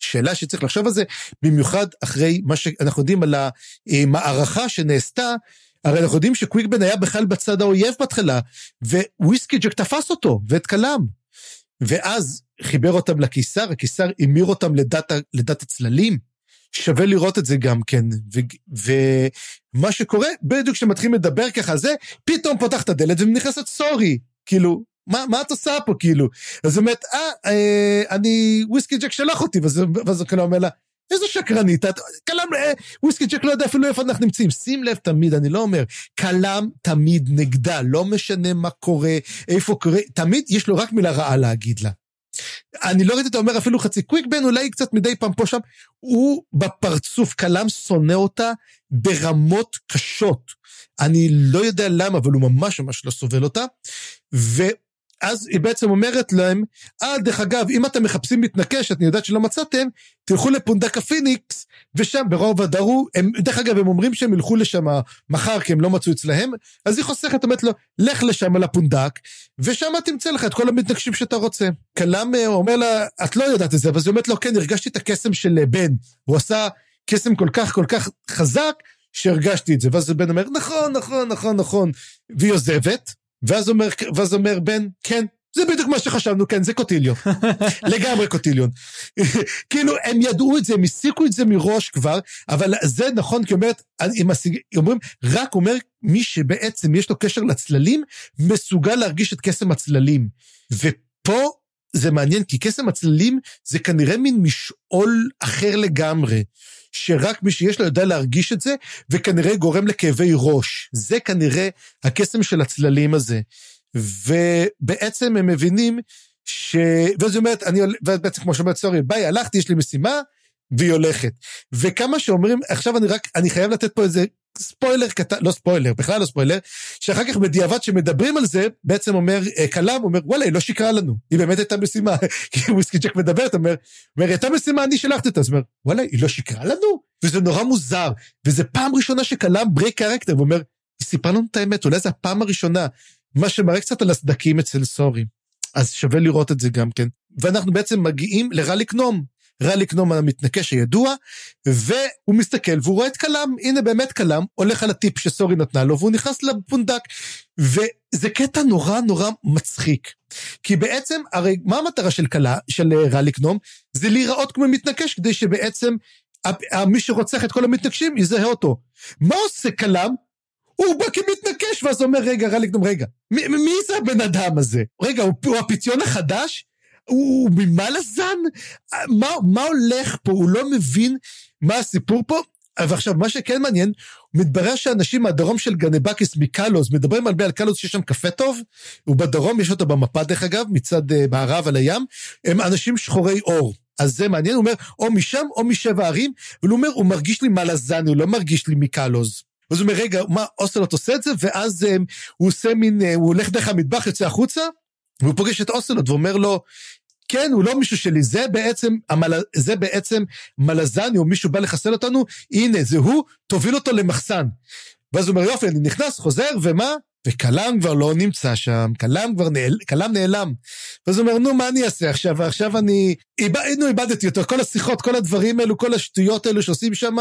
שאלה שצריך לחשוב על זה, במיוחד אחרי מה שאנחנו יודעים על המערכה שנעשתה, הרי אנחנו יודעים שקוויקבן היה בכלל בצד האויב בהתחלה, וויסקי ג'ק תפס אותו ואת כלם. ואז חיבר אותם לקיסר, הקיסר המיר אותם לדת, לדת הצללים. שווה לראות את זה גם כן. ומה שקורה, בדיוק כשמתחילים לדבר ככה זה, פתאום פותח את הדלת ונכנסת סורי. כאילו, מה, מה את עושה פה כאילו? אז אומרת, אה, אה, אני, וויסקי ג'ק שלח אותי, ואז הוא כאילו אומר לה, איזה שקרנית, את, קלם, אה, וויסקי ג'ק לא יודע אפילו איפה אנחנו נמצאים. שים לב תמיד, אני לא אומר, קלם תמיד נגדה, לא משנה מה קורה, איפה קורה, תמיד יש לו רק מילה רעה להגיד לה. אני לא ראיתי אותו אומר אפילו חצי קוויק בן, אולי קצת מדי פעם פה שם, הוא בפרצוף, קלם שונא אותה ברמות קשות. אני לא יודע למה, אבל הוא ממש ממש לא סובל אותה. ו... אז היא בעצם אומרת להם, אה, דרך אגב, אם אתם מחפשים מתנקש, אני יודעת שלא מצאתם, תלכו לפונדק הפיניקס, ושם ברוב הדרו, הם, דרך אגב, הם אומרים שהם ילכו לשם מחר, כי הם לא מצאו אצלהם, אז היא חוסכת, אומרת לו, לך לשם על הפונדק, ושם תמצא לך את כל המתנגשים שאתה רוצה. כלם אה, אומר לה, את לא יודעת את זה, אבל היא אומרת לו, כן, הרגשתי את הקסם של אה, בן. הוא עשה קסם כל כך כל כך חזק, שהרגשתי את זה. ואז בן אומר, נכון, נכון, נכון, נכון. והיא עוזבת. ואז אומר, ואז אומר בן, כן, זה בדיוק מה שחשבנו, כן, זה קוטיליון. לגמרי קוטיליון. כאילו, הם ידעו את זה, הם הסיקו את זה מראש כבר, אבל זה נכון, כי אומרת, הם הסיג... אומרים, רק אומר מי שבעצם יש לו קשר לצללים, מסוגל להרגיש את קסם הצללים. ופה זה מעניין, כי קסם הצללים זה כנראה מין משעול אחר לגמרי. שרק מי שיש לו יודע להרגיש את זה, וכנראה גורם לכאבי ראש. זה כנראה הקסם של הצללים הזה. ובעצם הם מבינים ש... ואז היא אומרת, אני, ובעצם כמו שאומרת, סורי, ביי, הלכתי, יש לי משימה, והיא הולכת. וכמה שאומרים, עכשיו אני רק, אני חייב לתת פה איזה ספוילר קטן, לא ספוילר, בכלל לא ספוילר, שאחר כך בדיעבד שמדברים על זה, בעצם אומר, כלם אומר, וואלה, היא לא שיקרה לנו, היא באמת הייתה משימה. כי וויסקי ג'ק מדברת, אומר, אומר, הייתה משימה, אני שלחתי אותה, אז אומר, וואלה, היא לא שיקרה לנו? וזה נורא מוזר, וזה פעם ראשונה שכלם break character, ואומר, היא סיפרה לנו את האמת, אולי זו הפעם הראשונה, מה שמראה קצת על הסדקים אצל סורי. אז שווה לראות את זה גם כן. ואנחנו בעצם מגיעים לרליק נום, רליק נומן המתנקש הידוע, והוא מסתכל והוא רואה את כלם, הנה באמת כלם, הולך על הטיפ שסורי נתנה לו, והוא נכנס לפונדק. וזה קטע נורא נורא מצחיק. כי בעצם, הרי מה המטרה של כלה, של רליק נום? זה להיראות כמו מתנקש, כדי שבעצם מי שרוצח את כל המתנקשים יזהה אותו. מה עושה כלם? הוא בא כמתנקש, ואז אומר, רגע, רליק נום, רגע, מי, מי זה הבן אדם הזה? רגע, הוא, הוא הפיציון החדש? הוא ממה לזן? מה, מה הולך פה? הוא לא מבין מה הסיפור פה? ועכשיו, מה שכן מעניין, מתברר שאנשים מהדרום של גנבקיס מקלוס, מדברים הרבה על קלוס שיש שם קפה טוב, ובדרום יש אותו במפה דרך אגב, מצד uh, מערב על הים, הם אנשים שחורי עור. אז זה מעניין, הוא אומר, או משם או משבע ערים, אבל הוא אומר, הוא מרגיש לי מלזני, הוא לא מרגיש לי מקלוז. אז הוא אומר, רגע, מה, אוסלוט עושה את זה? ואז um, הוא עושה מין, uh, הוא הולך דרך המטבח, יוצא החוצה, והוא פוגש את אוסלוט ואומר לו, כן, הוא לא מישהו שלי, זה בעצם, המל... זה בעצם מלזני, או מישהו בא לחסל אותנו, הנה, זה הוא, תוביל אותו למחסן. ואז הוא אומר, יופי, אני נכנס, חוזר, ומה? וכלם כבר לא נמצא שם, כלם כבר נעל... כלם נעלם. ואז הוא אומר, נו, מה אני אעשה עכשיו? עכשיו אני... איב... נו, איבדתי אותו, כל השיחות, כל הדברים האלו, כל השטויות האלו שעושים שם,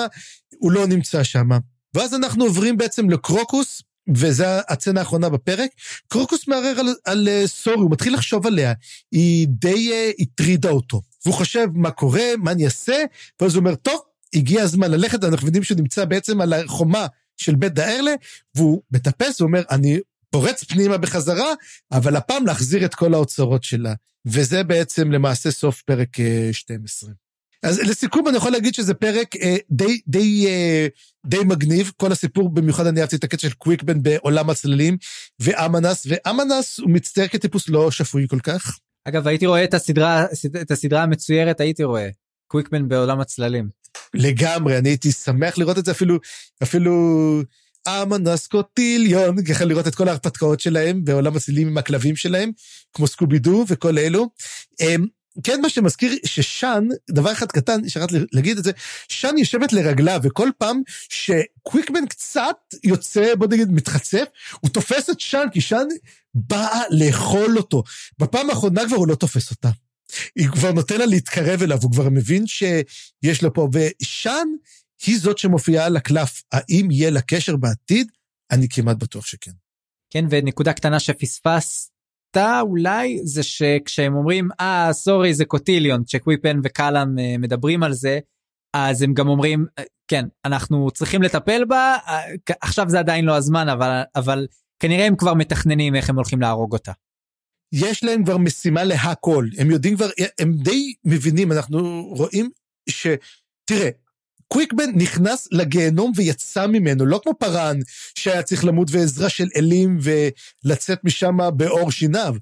הוא לא נמצא שם. ואז אנחנו עוברים בעצם לקרוקוס, וזו הצצנה האחרונה בפרק, קרוקוס מערער על, על uh, סורי, הוא מתחיל לחשוב עליה, היא די uh, הטרידה אותו. והוא חושב מה קורה, מה אני אעשה, ואז הוא אומר, טוב, הגיע הזמן ללכת, אנחנו יודעים שהוא נמצא בעצם על החומה של בית דארלה, והוא מטפס, הוא אומר, אני פורץ פנימה בחזרה, אבל הפעם להחזיר את כל האוצרות שלה. וזה בעצם למעשה סוף פרק uh, אה, 12. אז לסיכום אני יכול להגיד שזה פרק אה, די, די, אה, די מגניב, כל הסיפור, במיוחד אני אהבתי את הקטע של קוויקבן בעולם הצללים, ואמנס, ואמנס הוא מצטער כטיפוס לא שפוי כל כך. אגב, הייתי רואה את הסדרה, את הסדרה המצוירת, הייתי רואה. קוויקבן בעולם הצללים. לגמרי, אני הייתי שמח לראות את זה אפילו, אפילו אמנס קוטיליון, ככה לראות את כל ההרפתקאות שלהם בעולם הצלילים עם הכלבים שלהם, כמו סקובי דו וכל אלו. כן מה שמזכיר ששאן, דבר אחד קטן, שכחתי להגיד את זה, שאן יושבת לרגליו, וכל פעם שקוויקמן קצת יוצא, בוא נגיד, מתחצף, הוא תופס את שאן, כי שאן באה לאכול אותו. בפעם האחרונה כבר הוא לא תופס אותה. היא כבר נותן לה להתקרב אליו, הוא כבר מבין שיש לו פה, ושאן היא זאת שמופיעה על הקלף. האם יהיה לה קשר בעתיד? אני כמעט בטוח שכן. כן, ונקודה קטנה שפספסת אולי זה שכשהם אומרים אה סורי זה קוטיליון כשקוויפן וקאלאם אה, מדברים על זה אז הם גם אומרים אה, כן אנחנו צריכים לטפל בה אה, עכשיו זה עדיין לא הזמן אבל אבל כנראה הם כבר מתכננים איך הם הולכים להרוג אותה. יש להם כבר משימה להכל הם יודעים כבר הם די מבינים אנחנו רואים ש... תראה קוויקבן נכנס לגיהנום ויצא ממנו, לא כמו פארן שהיה צריך למות ועזרה של אלים ולצאת משם בעור שיניו.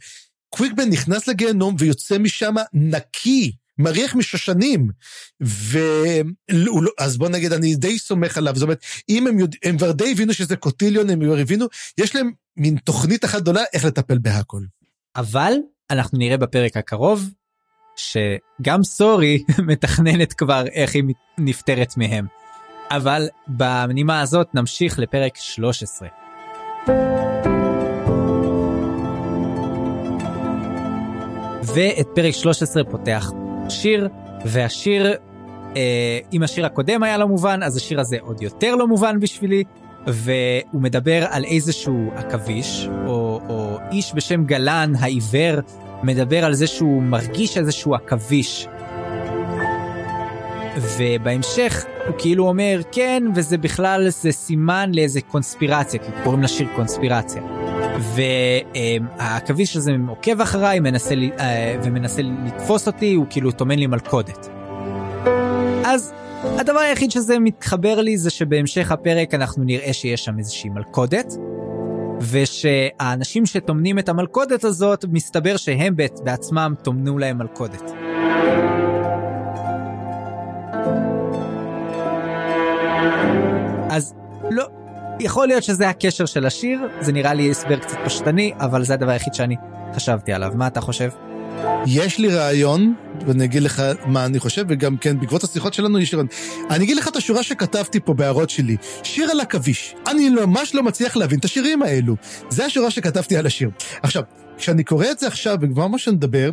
קוויקבן נכנס לגיהנום ויוצא משם נקי, מריח משושנים. ו... אז בוא נגיד, אני די סומך עליו. זאת אומרת, אם הם, יודע... הם כבר די הבינו שזה קוטיליון, הם כבר הבינו, יש להם מין תוכנית אחת גדולה איך לטפל בהכל. אבל אנחנו נראה בפרק הקרוב שגם סורי מתכננת כבר איך היא נפטרת מהם. אבל בנימה הזאת נמשיך לפרק 13. ואת פרק 13 פותח שיר, והשיר, אה, אם השיר הקודם היה לא מובן, אז השיר הזה עוד יותר לא מובן בשבילי, והוא מדבר על איזשהו עכביש, או, או איש בשם גלן העיוור, מדבר על זה שהוא מרגיש איזשהו עכביש. ובהמשך הוא כאילו אומר כן וזה בכלל זה סימן לאיזה קונספירציה כי קוראים לשיר קונספירציה. והעכביש הזה עוקב אחריי מנסה אה, ומנסה לתפוס אותי הוא כאילו טומן לי מלכודת. אז הדבר היחיד שזה מתחבר לי זה שבהמשך הפרק אנחנו נראה שיש שם איזושהי מלכודת ושהאנשים שטומנים את המלכודת הזאת, מסתבר שהם בעצמם טומנו להם מלכודת. אז לא, יכול להיות שזה הקשר של השיר, זה נראה לי הסבר קצת פשטני, אבל זה הדבר היחיד שאני חשבתי עליו. מה אתה חושב? יש לי רעיון, ואני אגיד לך מה אני חושב, וגם כן, בעקבות השיחות שלנו יש רעיון. אני אגיד לך את השורה שכתבתי פה בהערות שלי, שיר על עכביש. אני ממש לא מצליח להבין את השירים האלו. זה השורה שכתבתי על השיר. עכשיו, כשאני קורא את זה עכשיו, וכבר מה שנדבר,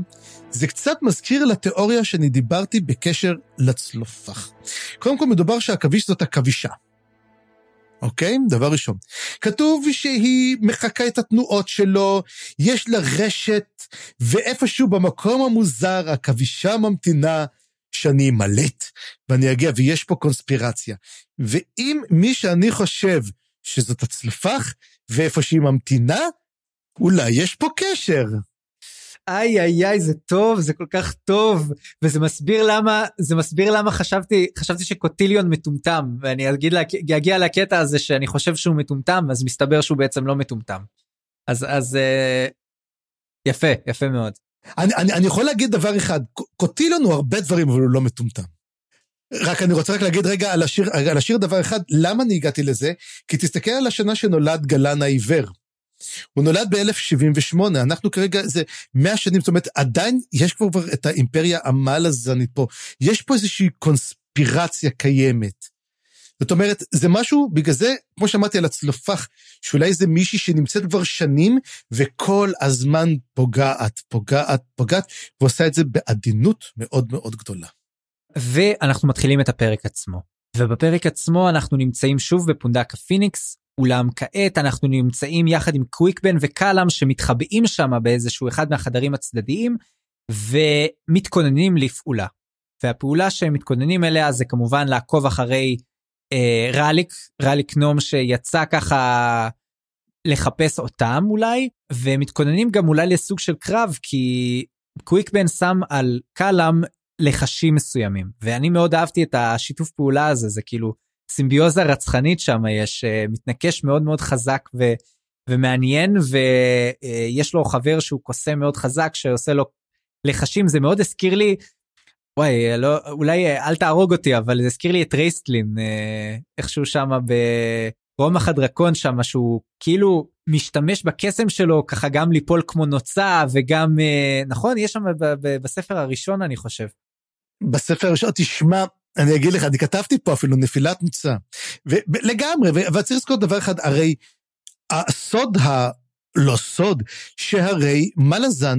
זה קצת מזכיר לתיאוריה שאני דיברתי בקשר לצלופח. קודם כל מדובר שהעכביש זאת עכבישה. אוקיי? דבר ראשון. כתוב שהיא מחקה את התנועות שלו, יש לה רשת, ואיפשהו במקום המוזר, הכבישה ממתינה שאני אמלט ואני אגיע, ויש פה קונספירציה. ואם מי שאני חושב שזאת הצלפח, ואיפה שהיא ממתינה, אולי יש פה קשר. איי איי איי זה טוב זה כל כך טוב וזה מסביר למה זה מסביר למה חשבתי חשבתי שקוטיליון מטומטם ואני אגיד לה, אגיע לקטע הזה שאני חושב שהוא מטומטם אז מסתבר שהוא בעצם לא מטומטם. אז אז אה, יפה יפה מאוד. אני, אני, אני יכול להגיד דבר אחד קוטיליון הוא הרבה דברים אבל הוא לא מטומטם. רק אני רוצה רק להגיד רגע על השיר, על השיר דבר אחד, למה אני הגעתי לזה? כי תסתכל על השנה שנולד גלן העיוור. הוא נולד ב-1078, אנחנו כרגע, זה 100 שנים, זאת אומרת, עדיין יש כבר את האימפריה המלאזנית פה. יש פה איזושהי קונספירציה קיימת. זאת אומרת, זה משהו, בגלל זה, כמו שאמרתי על הצלופח, שאולי זה מישהי שנמצאת כבר שנים, וכל הזמן פוגעת, פוגעת, פוגעת, ועושה את זה בעדינות מאוד מאוד גדולה. ואנחנו מתחילים את הפרק עצמו. ובפרק עצמו אנחנו נמצאים שוב בפונדק הפיניקס, אולם כעת אנחנו נמצאים יחד עם קוויקבן וקאלאם שמתחבאים שם באיזשהו אחד מהחדרים הצדדיים ומתכוננים לפעולה. והפעולה שהם מתכוננים אליה זה כמובן לעקוב אחרי אה, ראליק, ראליק נום שיצא ככה לחפש אותם אולי, ומתכוננים גם אולי לסוג של קרב כי קוויקבן שם על קאלאם לחשים מסוימים ואני מאוד אהבתי את השיתוף פעולה הזה זה כאילו סימביוזה רצחנית שם יש אה, מתנקש מאוד מאוד חזק ו, ומעניין ויש לו חבר שהוא קוסם מאוד חזק שעושה לו לחשים זה מאוד הזכיר לי. וואי לא אולי אה, אל תהרוג אותי אבל זה הזכיר לי את רייסטלין אה, איכשהו שם ברומח הדרקון שם שהוא כאילו משתמש בקסם שלו ככה גם ליפול כמו נוצה וגם נכון יש שם בספר הראשון אני חושב. בספר הראשון תשמע אני אגיד לך, אני כתבתי פה אפילו נפילת נוצה. לגמרי, וצריך לזכור דבר אחד, הרי הסוד ה... לא סוד, שהרי מלאזן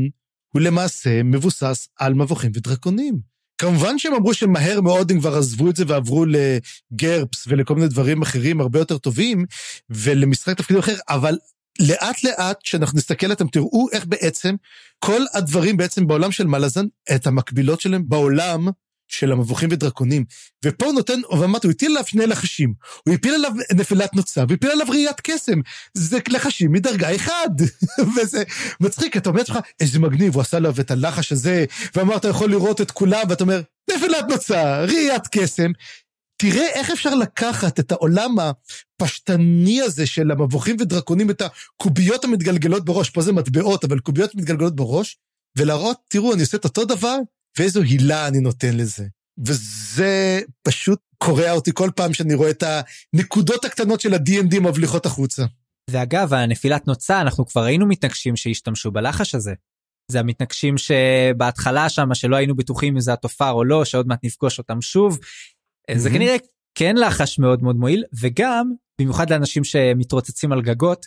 הוא למעשה מבוסס על מבוכים ודרקונים. כמובן שהם אמרו שמהר מאוד הם כבר עזבו את זה ועברו לגרפס ולכל מיני דברים אחרים הרבה יותר טובים, ולמשחק תפקיד אחר, אבל לאט לאט, כשאנחנו נסתכל אתם תראו איך בעצם כל הדברים בעצם בעולם של מלאזן, את המקבילות שלהם בעולם של המבוכים ודרקונים. ופה הוא נותן, ואמרתי, הוא הטיל עליו שני לחשים. הוא הפיל עליו נפילת נוצה, והפיל עליו ראיית קסם. זה לחשים מדרגה אחד. וזה מצחיק, אתה אומר לעצמך, איזה מגניב, הוא עשה עליו את הלחש הזה, ואמר, אתה יכול לראות את כולם, ואתה אומר, נפילת נוצה, ראיית קסם. תראה איך אפשר לקחת את העולם הפשטני הזה של המבוכים ודרקונים, את הקוביות המתגלגלות בראש, פה זה מטבעות, אבל קוביות מתגלגלות בראש, ולהראות, תראו, אני עושה את אותו דבר, ואיזו הילה אני נותן לזה. וזה פשוט קורע אותי כל פעם שאני רואה את הנקודות הקטנות של ה-D&D מבליחות החוצה. ואגב, הנפילת נוצה, אנחנו כבר היינו מתנגשים שהשתמשו בלחש הזה. זה המתנגשים שבהתחלה שם, שלא היינו בטוחים אם זה התופר או לא, שעוד מעט נפגוש אותם שוב. Mm-hmm. זה כנראה כן לחש מאוד מאוד מועיל, וגם, במיוחד לאנשים שמתרוצצים על גגות,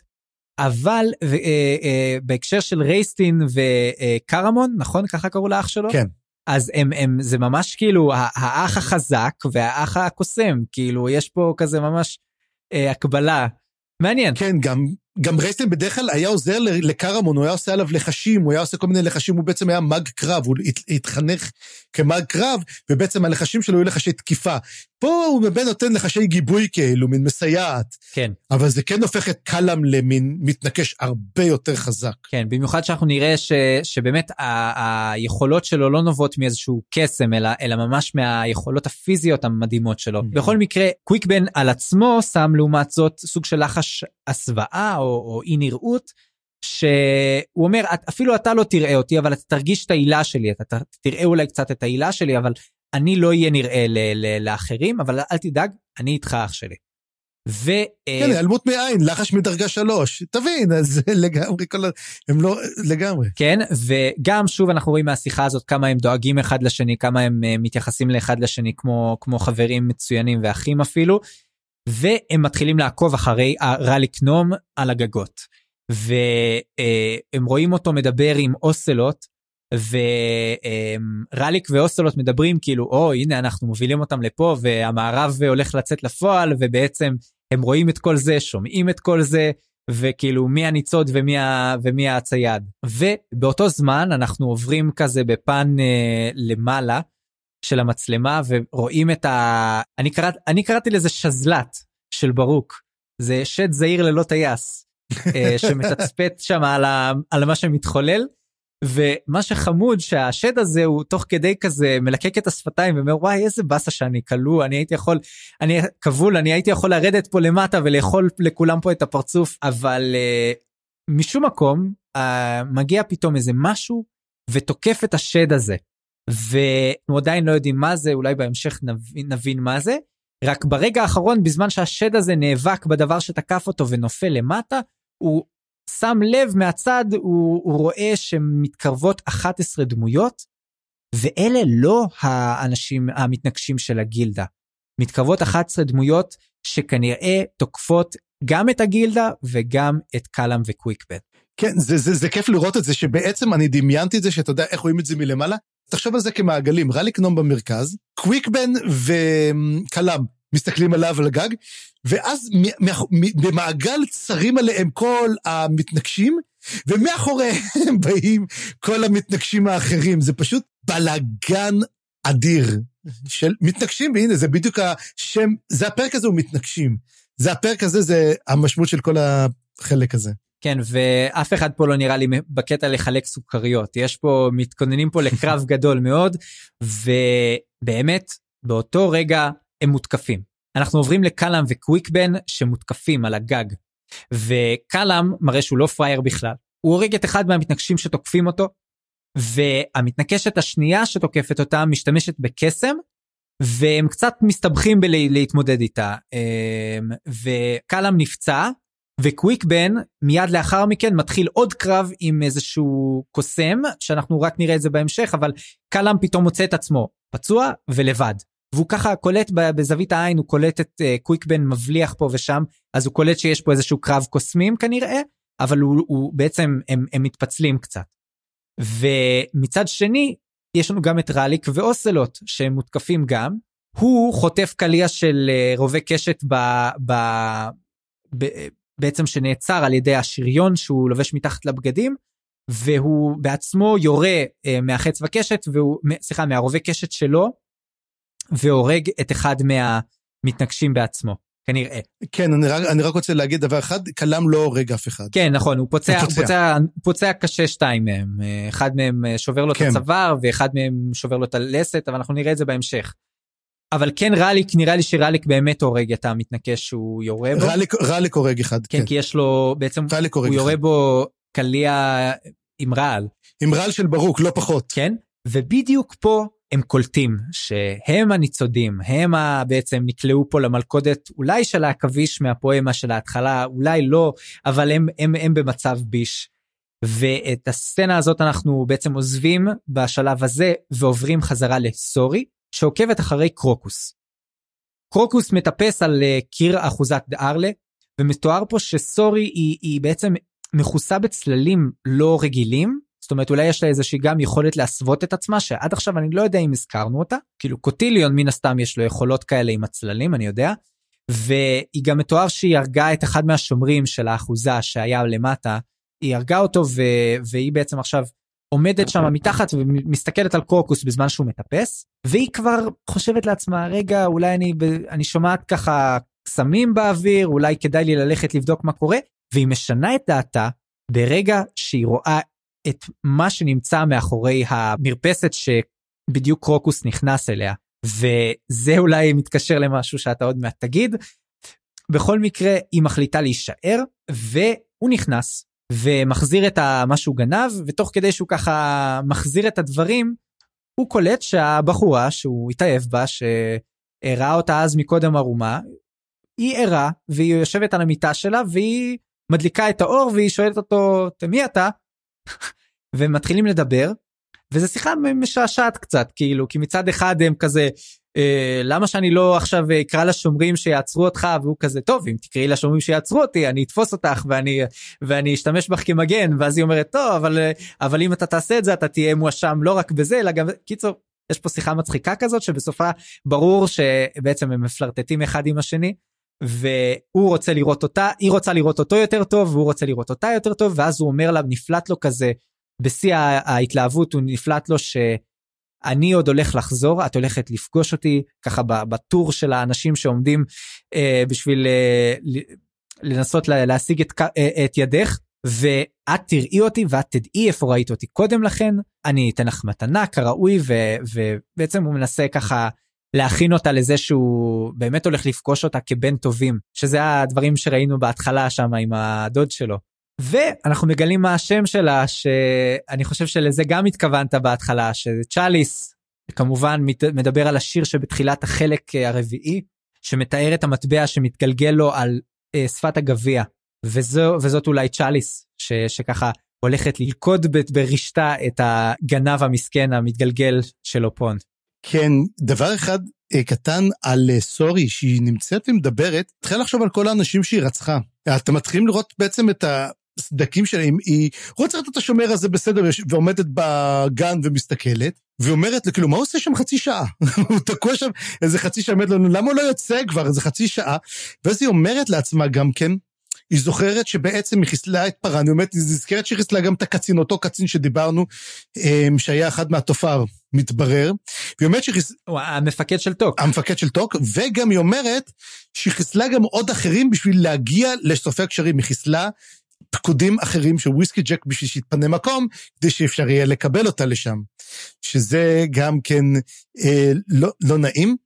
אבל ו, אה, אה, בהקשר של רייסטין וקרמון, נכון? ככה קראו לאח שלו? כן. אז הם, הם, זה ממש כאילו האח החזק והאח הקוסם, כאילו יש פה כזה ממש אה, הקבלה. מעניין. כן, גם גם רייסטין בדרך כלל היה עוזר לקרמון, הוא היה עושה עליו לחשים, הוא היה עושה כל מיני לחשים, הוא בעצם היה מאג קרב, הוא התחנך כמאג קרב, ובעצם הלחשים שלו היו לחשי תקיפה. פה הוא באמת נותן לחשי גיבוי כאילו, מין מסייעת. כן. אבל זה כן הופך את קלאם למין מתנקש הרבה יותר חזק. כן, במיוחד שאנחנו נראה ש, שבאמת ה, היכולות שלו לא נובעות מאיזשהו קסם, אלא, אלא ממש מהיכולות הפיזיות המדהימות שלו. Mm-hmm. בכל מקרה, קוויקבן על עצמו שם לעומת זאת סוג של לחש הסוואה או, או אי נראות, שהוא אומר, אפילו אתה לא תראה אותי, אבל אתה תרגיש את העילה שלי, אתה תראה אולי קצת את העילה שלי, אבל אני לא אהיה נראה ל- ל- לאחרים, אבל אל תדאג, אני איתך אח שלי. ו... כן, היעלמות מעין, לחש מדרגה שלוש, תבין, אז לגמרי, כל ה... הם לא, לגמרי. כן, וגם שוב אנחנו רואים מהשיחה הזאת כמה הם דואגים אחד לשני, כמה הם uh, מתייחסים לאחד לשני כמו, כמו חברים מצוינים ואחים אפילו, והם מתחילים לעקוב אחרי הרליק נום על הגגות. והם רואים אותו מדבר עם אוסלוט, ורליק ואוסלוט מדברים כאילו, או הנה אנחנו מובילים אותם לפה והמערב הולך לצאת לפועל, ובעצם הם רואים את כל זה, שומעים את כל זה, וכאילו מי הניצוד ומי, ה... ומי הצייד. ובאותו זמן אנחנו עוברים כזה בפן אה, למעלה, של המצלמה ורואים את ה... אני, קראת, אני קראתי לזה שזלת של ברוק. זה שד זעיר ללא טייס, אה, שמתצפת שם על, ה... על מה שמתחולל. ומה שחמוד שהשד הזה הוא תוך כדי כזה מלקק את השפתיים ואומר וואי איזה באסה שאני כלוא אני הייתי יכול אני כבול אני הייתי יכול לרדת פה למטה ולאכול לכולם פה את הפרצוף אבל uh, משום מקום uh, מגיע פתאום איזה משהו ותוקף את השד הזה ואנחנו עדיין לא יודעים מה זה, אולי בהמשך נבין, נבין מה זה. רק ברגע האחרון, בזמן שהשד הזה נאבק בדבר שתקף אותו ונופל למטה, הוא שם לב מהצד, הוא, הוא רואה שמתקרבות 11 דמויות, ואלה לא האנשים המתנגשים של הגילדה. מתקרבות 11 דמויות שכנראה תוקפות גם את הגילדה וגם את קלאם וקוויקבט. כן, זה, זה, זה כיף לראות את זה, שבעצם אני דמיינתי את זה, שאתה יודע איך רואים את זה מלמעלה, תחשוב על זה כמעגלים, רליק נום במרכז, קוויקבן וקלאם מסתכלים עליו על הגג, ואז במעגל צרים עליהם כל המתנגשים, ומאחוריהם באים כל המתנגשים האחרים, זה פשוט בלאגן אדיר של מתנגשים, והנה זה בדיוק השם, זה הפרק הזה הוא מתנגשים. זה הפרק הזה, זה המשמעות של כל החלק הזה. כן, ואף אחד פה לא נראה לי בקטע לחלק סוכריות. יש פה, מתכוננים פה לקרב גדול מאוד, ובאמת, באותו רגע הם מותקפים. אנחנו עוברים לקלאם וקוויקבן שמותקפים על הגג. וקלאם מראה שהוא לא פראייר בכלל. הוא הורג את אחד מהמתנגשים שתוקפים אותו, והמתנקשת השנייה שתוקפת אותה משתמשת בקסם, והם קצת מסתבכים בלהתמודד איתה. אמ, וקלאם נפצע, וקוויקבן מיד לאחר מכן מתחיל עוד קרב עם איזשהו קוסם שאנחנו רק נראה את זה בהמשך אבל קלאם פתאום מוצא את עצמו פצוע ולבד. והוא ככה קולט בזווית העין הוא קולט את uh, קוויקבן מבליח פה ושם אז הוא קולט שיש פה איזשהו קרב קוסמים כנראה אבל הוא, הוא בעצם הם, הם מתפצלים קצת. ומצד שני, יש לנו גם את ראליק ואוסלוט שהם מותקפים גם. הוא חוטף קליע של אה, רובה קשת ב, ב, ב, בעצם שנעצר על ידי השריון שהוא לובש מתחת לבגדים, והוא בעצמו יורה אה, מהחץ וקשת, והוא, סליחה, מהרובה קשת שלו, והורג את אחד מהמתנגשים בעצמו. כנראה. כן, אני רק, אני רק רוצה להגיד דבר אחד, כלם לא הורג אף אחד. כן, נכון, הוא פוצע, הוא פוצע, פוצע קשה שתיים מהם. אה, אחד מהם אה, שובר לו כן. את הצוואר, ואחד מהם שובר לו את הלסת, אבל אנחנו נראה את זה בהמשך. אבל כן רליק, נראה לי שרליק באמת הורג את המתנקש שהוא יורה בו. רליק, רליק הורג אחד, כן. כן, כי יש לו, בעצם, הוא יורה בו קליע עם רעל. עם רעל של ברוק, לא פחות. כן, ובדיוק פה הם קולטים שהם הניצודים, הם בעצם נקלעו פה למלכודת אולי של העכביש מהפואמה של ההתחלה, אולי לא, אבל הם, הם, הם במצב ביש. ואת הסצנה הזאת אנחנו בעצם עוזבים בשלב הזה ועוברים חזרה לסורי, שעוקבת אחרי קרוקוס. קרוקוס מטפס על אה, קיר אחוזת דארלה, ומתואר פה שסורי היא, היא בעצם מכוסה בצללים לא רגילים, זאת אומרת אולי יש לה איזושהי גם יכולת להסוות את עצמה שעד עכשיו אני לא יודע אם הזכרנו אותה כאילו קוטיליון מן הסתם יש לו יכולות כאלה עם הצללים אני יודע. והיא גם מתואר שהיא הרגה את אחד מהשומרים של האחוזה שהיה למטה היא הרגה אותו ו... והיא בעצם עכשיו עומדת שם מתחת ומסתכלת על קורקוס בזמן שהוא מטפס והיא כבר חושבת לעצמה רגע אולי אני אני שומעת ככה קסמים באוויר אולי כדאי לי ללכת לבדוק מה קורה והיא משנה את דעתה ברגע שהיא רואה את מה שנמצא מאחורי המרפסת שבדיוק קרוקוס נכנס אליה. וזה אולי מתקשר למשהו שאתה עוד מעט תגיד. בכל מקרה היא מחליטה להישאר והוא נכנס ומחזיר את מה שהוא גנב ותוך כדי שהוא ככה מחזיר את הדברים הוא קולט שהבחורה שהוא התאהב בה שהראה אותה אז מקודם ערומה היא ערה והיא יושבת על המיטה שלה והיא מדליקה את האור והיא שואלת אותו מי אתה? ומתחילים לדבר וזה שיחה משעשעת קצת כאילו כי מצד אחד הם כזה למה שאני לא עכשיו אקרא לשומרים שיעצרו אותך? והוא כזה טוב אם תקראי לשומרים שיעצרו אותי אני אתפוס אותך ואני ואני אשתמש בך כמגן. ואז היא אומרת טוב אבל אבל אם אתה תעשה את זה אתה תהיה מואשם לא רק בזה אלא גם קיצור יש פה שיחה מצחיקה כזאת שבסופה ברור שבעצם הם מפלרטטים אחד עם השני והוא רוצה לראות אותה היא רוצה לראות אותו יותר טוב והוא רוצה לראות אותה יותר טוב ואז הוא אומר לה נפלט לו כזה בשיא ההתלהבות הוא נפלט לו שאני עוד הולך לחזור את הולכת לפגוש אותי ככה בטור של האנשים שעומדים אה, בשביל אה, לנסות להשיג את, אה, את ידך ואת תראי אותי ואת תדעי איפה ראית אותי קודם לכן אני אתן לך מתנה כראוי ו, ובעצם הוא מנסה ככה להכין אותה לזה שהוא באמת הולך לפגוש אותה כבן טובים שזה הדברים שראינו בהתחלה שם עם הדוד שלו. ואנחנו מגלים מה השם שלה שאני חושב שלזה גם התכוונת בהתחלה שזה צ'אליס כמובן מדבר על השיר שבתחילת החלק הרביעי שמתאר את המטבע שמתגלגל לו על uh, שפת הגביע וזו, וזאת אולי צ'אליס ש, שככה הולכת ללכוד ברשתה את הגנב המסכן המתגלגל של אופון. כן, דבר אחד אה, קטן על אה, סורי, שהיא נמצאת ומדברת, תתחיל לחשוב על כל האנשים שהיא רצחה. אתם מתחילים לראות בעצם את הסדקים שלה, היא רוצחת את השומר הזה בסדר, ועומדת בגן ומסתכלת, ואומרת לו, כאילו, מה הוא עושה שם חצי שעה? הוא תקוע שם איזה חצי שעה, לנו, למה הוא לא יוצא כבר איזה חצי שעה? ואז היא אומרת לעצמה גם כן, היא זוכרת שבעצם היא חיסלה את פארן, היא אומרת, היא נזכרת שהיא חיסלה גם את הקצין, אותו קצין שדיברנו, אמ, שהיה אחד מהתופר, מתברר. והיא אומרת שהיא חיסלה... המפקד של טוק. המפקד של טוק, וגם היא אומרת שהיא חיסלה גם עוד אחרים בשביל להגיע לשורפי הגשרים, היא חיסלה פקודים אחרים של וויסקי ג'ק בשביל שיתפנה מקום, כדי שאפשר יהיה לקבל אותה לשם. שזה גם כן אה, לא, לא נעים.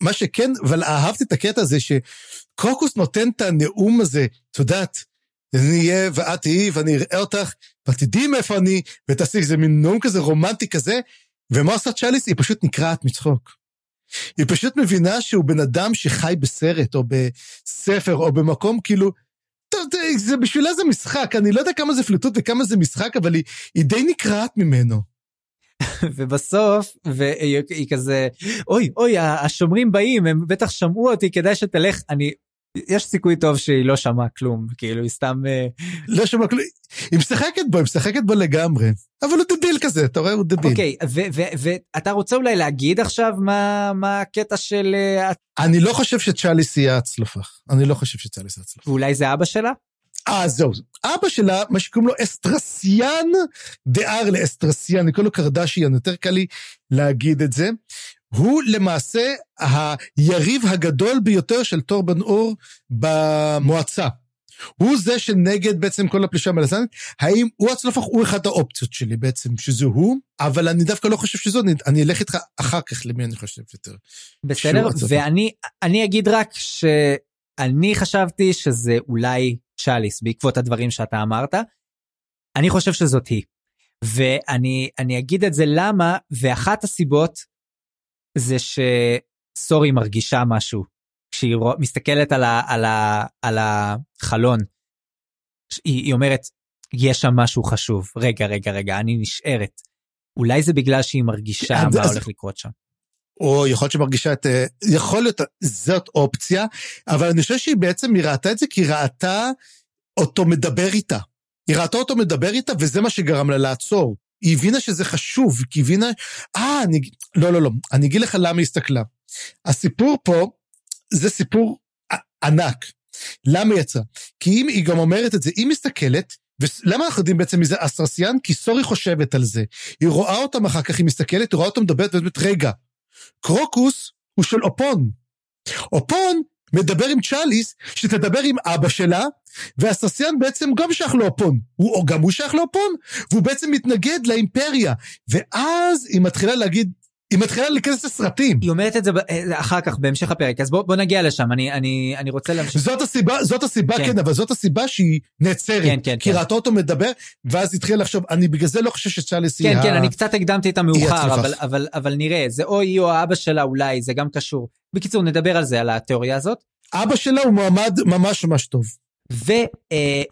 מה שכן, אבל אהבתי את הקטע הזה שקרוקוס נותן את הנאום הזה, את יודעת, אני אהיה ואת תהיי ואני אראה אותך, ואת תדעי מאיפה אני, ותעשי איזה מין נאום כזה רומנטי כזה, ומה עושה צ'אליס? היא פשוט נקרעת מצחוק. היא פשוט מבינה שהוא בן אדם שחי בסרט, או בספר, או במקום כאילו, זה בשבילה זה משחק, אני לא יודע כמה זה פליטות וכמה זה משחק, אבל היא, היא די נקרעת ממנו. ובסוף והיא כזה אוי אוי השומרים באים הם בטח שמעו אותי כדאי שתלך אני יש סיכוי טוב שהיא לא שמעה כלום, כאילו היא סתם... אה, לא שמעה כלום, היא משחקת בו, היא משחקת בו לגמרי. אבל הוא דביל כזה, אתה רואה? הוא דביל. אוקיי, ואתה רוצה אולי להגיד עכשיו מה, הקטע של... אה, אני לא חושב שצ'אליס יהיה הצלפה. אני לא חושב שצ'אליס יהיה הצלפה. ואולי זה אבא שלה? אה, זהו. אבא שלה, מה שקוראים לו אסטרסיאן דאר לאסטרסיאן, אני קורא לו קרדשיאן, יותר קל לי להגיד את זה. הוא למעשה היריב הגדול ביותר של טורבן אור במועצה. הוא זה שנגד בעצם כל הפלישה המלזנית, האם הוא הצלפח הוא אחת האופציות שלי בעצם, שזה הוא, אבל אני דווקא לא חושב שזו, אני, אני אלך איתך אחר כך למי אני חושב יותר. בסדר, ואני אגיד רק שאני חשבתי שזה אולי צ'אליס בעקבות הדברים שאתה אמרת. אני חושב שזאת היא. ואני אגיד את זה למה, ואחת הסיבות זה שסורי מרגישה משהו. כשהיא מסתכלת על, ה, על, ה, על החלון, היא, היא אומרת, יש שם משהו חשוב. רגע, רגע, רגע, אני נשארת. אולי זה בגלל שהיא מרגישה מה אז... הולך לקרות שם. או יכול להיות שהיא מרגישה את... אה, יכול להיות, זאת אופציה, אבל אני חושב שהיא בעצם, היא ראתה את זה כי היא ראתה אותו מדבר איתה. היא ראתה אותו מדבר איתה, וזה מה שגרם לה לעצור. היא הבינה שזה חשוב, כי היא הבינה, אה, אני, לא, לא, לא, אני אגיד לך למה היא הסתכלה. הסיפור פה, זה סיפור ענק. למה יצא? כי אם היא גם אומרת את זה, היא מסתכלת, ולמה אנחנו יודעים בעצם מזה אסטרסיאן? כי סורי חושבת על זה. היא רואה אותם אחר כך, היא מסתכלת, היא רואה אותם מדברת, ואומרת, רגע, קרוקוס הוא של אופון. אופון מדבר עם צ'אליס, שתדבר עם אבא שלה, והססיאן בעצם גם שייך לאופון. הוא, גם הוא שייך לאופון, והוא בעצם מתנגד לאימפריה. ואז היא מתחילה להגיד, היא מתחילה להיכנס לסרטים. היא אומרת את זה אה, אחר כך, בהמשך הפרק, אז בוא, בוא נגיע לשם, אני, אני, אני רוצה להמשיך. זאת הסיבה, זאת הסיבה, כן, כן אבל זאת הסיבה שהיא נעצרת. כן, כן, כי כן. ראתה אותו מדבר, ואז התחילה לחשוב, אני בגלל זה לא חושב שצ'אליס היא כן, כן, אני קצת הקדמתי את המאוחר, אבל, אבל, אבל נראה, זה או היא או האבא שלה אולי, זה גם קשור. בקיצור, נדבר על זה, על התיאוריה הזאת. אבא שלה הוא מועמד ממש ממש טוב. ואז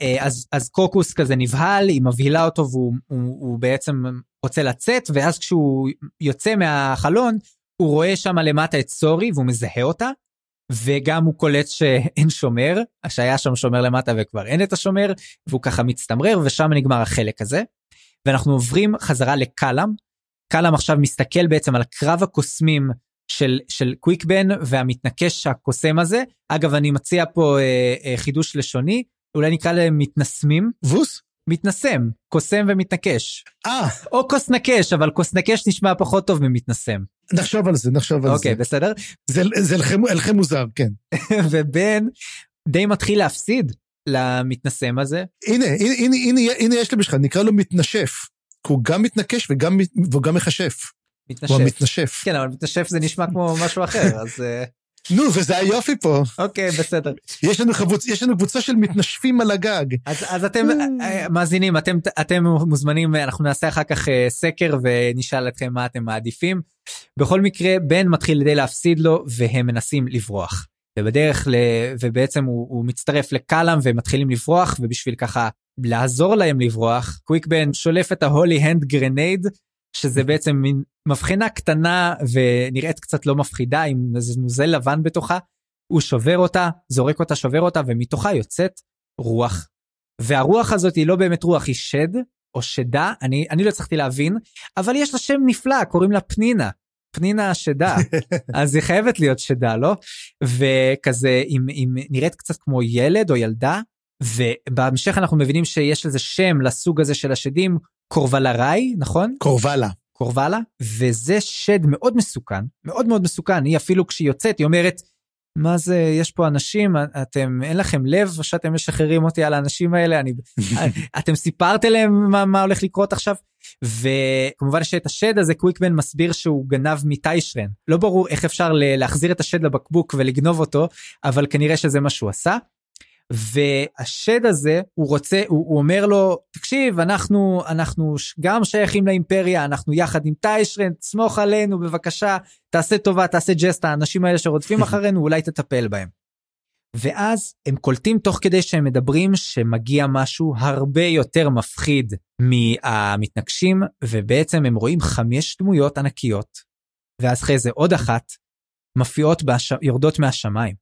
אה, אז קוקוס כזה נבהל, היא מבהילה אותו והוא הוא, הוא בעצם רוצה לצאת, ואז כשהוא יוצא מהחלון, הוא רואה שם למטה את סורי והוא מזהה אותה, וגם הוא קולט שאין שומר, שהיה שם שומר למטה וכבר אין את השומר, והוא ככה מצטמרר ושם נגמר החלק הזה. ואנחנו עוברים חזרה לקלאם. קלאם עכשיו מסתכל בעצם על קרב הקוסמים של, של קוויקבן והמתנקש הקוסם הזה. אגב, אני מציע פה אה, אה, חידוש לשוני, אולי נקרא להם מתנסמים. ווס? מתנסם, קוסם ומתנקש. אה. או קוסנקש, אבל קוסנקש נשמע פחות טוב ממתנסם. נחשוב על זה, נחשוב על אוקיי, זה. אוקיי, בסדר? זה, זה אלחם מוזר, כן. ובן די מתחיל להפסיד למתנסם הזה. הנה, הנה, הנה, הנה, הנה יש לי בשבילך, נקרא לו מתנשף. הוא גם מתנקש וגם, וגם מכשף. מתנשף. הוא המתנשף. כן, אבל מתנשף זה נשמע כמו משהו אחר, אז... אה, נו, וזה היופי פה. אוקיי, בסדר. יש לנו, חבוצ... יש לנו קבוצה של מתנשפים על הגג. אז, אז אתם, אה, מאזינים, אתם, אתם מוזמנים, אנחנו נעשה אחר כך אה, סקר ונשאל אתכם מה אתם מעדיפים. בכל מקרה, בן מתחיל די להפסיד לו, והם מנסים לברוח. ובדרך, ל... ובעצם הוא, הוא מצטרף לקלאם ומתחילים לברוח, ובשביל ככה לעזור להם לברוח, קוויק בן שולף את ה holy hand grenade שזה בעצם מין מבחנה קטנה ונראית קצת לא מפחידה עם איזה נוזל לבן בתוכה, הוא שובר אותה, זורק אותה, שובר אותה, ומתוכה יוצאת רוח. והרוח הזאת היא לא באמת רוח, היא שד או שדה, אני, אני לא הצלחתי להבין, אבל יש לה שם נפלא, קוראים לה פנינה. פנינה השדה, אז היא חייבת להיות שדה, לא? וכזה, היא, היא נראית קצת כמו ילד או ילדה, ובהמשך אנחנו מבינים שיש לזה שם לסוג הזה של השדים, קורבלראי, נכון? קורבלה. קורבלה, וזה שד מאוד מסוכן, מאוד מאוד מסוכן, היא אפילו כשהיא יוצאת, היא אומרת, מה זה, יש פה אנשים, אתם, אין לכם לב שאתם משחררים אותי על האנשים האלה, אני, אתם סיפרתם להם מה, מה הולך לקרות עכשיו? וכמובן שאת השד הזה קוויקמן מסביר שהוא גנב מטיישרן. לא ברור איך אפשר להחזיר את השד לבקבוק ולגנוב אותו, אבל כנראה שזה מה שהוא עשה. והשד הזה הוא רוצה הוא, הוא אומר לו תקשיב אנחנו אנחנו גם שייכים לאימפריה אנחנו יחד עם טיישרן סמוך עלינו בבקשה תעשה טובה תעשה ג'סט האנשים האלה שרודפים אחרינו אולי תטפל בהם. ואז הם קולטים תוך כדי שהם מדברים שמגיע משהו הרבה יותר מפחיד מהמתנגשים ובעצם הם רואים חמש דמויות ענקיות ואז אחרי זה עוד אחת מופיעות בש... יורדות מהשמיים.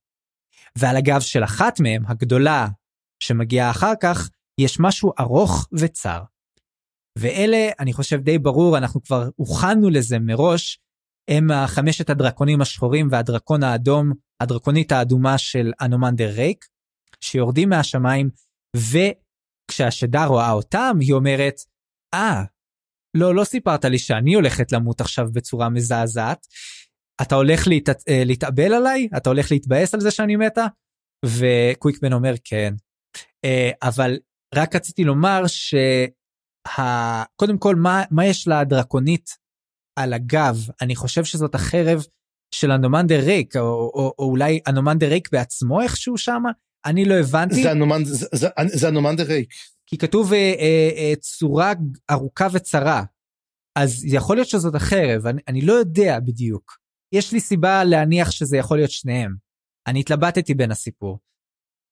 ועל הגב של אחת מהם, הגדולה, שמגיעה אחר כך, יש משהו ארוך וצר. ואלה, אני חושב די ברור, אנחנו כבר הוכנו לזה מראש, הם החמשת הדרקונים השחורים והדרקון האדום, הדרקונית האדומה של אנומנדר ריק, שיורדים מהשמיים, וכשהשדה רואה אותם, היא אומרת, אה, ah, לא, לא סיפרת לי שאני הולכת למות עכשיו בצורה מזעזעת. אתה הולך להת... אה, להתאבל עליי? אתה הולך להתבאס על זה שאני מתה? וקוויקבן אומר כן. אה, אבל רק רציתי לומר שקודם כל מה, מה יש לדרקונית על הגב? אני חושב שזאת החרב של אנומנדר ריק, או, או, או אולי אנומנדר ריק בעצמו איכשהו שמה? אני לא הבנתי. זה, אנומנ... זה, זה, זה אנומנדר ריק. כי כתוב אה, אה, אה, צורה ארוכה וצרה. אז יכול להיות שזאת החרב, אני, אני לא יודע בדיוק. יש לי סיבה להניח שזה יכול להיות שניהם. אני התלבטתי בין הסיפור.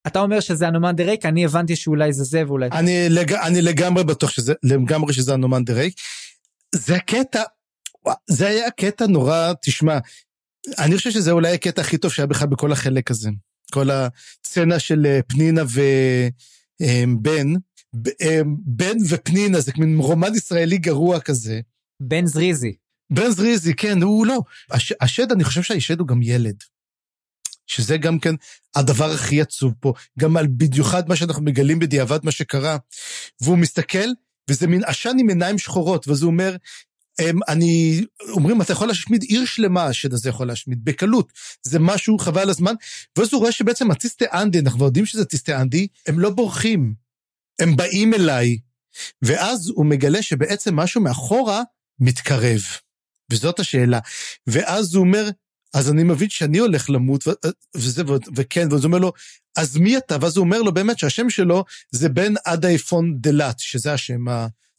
אתה אומר שזה אנומנדר ריק, אני הבנתי שאולי זה זה ואולי... אני, לג... אני לגמרי בטוח שזה, לגמרי שזה אנומנדר ריק. זה הקטע, זה היה קטע נורא, תשמע, אני חושב שזה אולי הקטע הכי טוב שהיה בכלל בכל החלק הזה. כל הסצנה של אה, פנינה ובן, אה, בן ופנינה זה מין רומן ישראלי גרוע כזה. בן זריזי. בן זריזי, כן, הוא לא. הש, השד, אני חושב שהשד הוא גם ילד. שזה גם כן הדבר הכי עצוב פה, גם על בדיוחד מה שאנחנו מגלים בדיעבד מה שקרה. והוא מסתכל, וזה מין עשן עם עיניים שחורות, ואז הוא אומר, הם, אני, אומרים, אתה יכול להשמיד עיר שלמה, השד הזה יכול להשמיד, בקלות. זה משהו חבל על הזמן. ואז הוא רואה שבעצם הטיסטה אנדי, אנחנו יודעים שזה טיסטה אנדי, הם לא בורחים, הם באים אליי. ואז הוא מגלה שבעצם משהו מאחורה מתקרב. וזאת השאלה. ואז הוא אומר, אז אני מבין שאני הולך למות, וזה, וכן, ואז הוא אומר לו, אז מי אתה? ואז הוא אומר לו באמת שהשם שלו זה בן עדה איפון דלת, שזה השם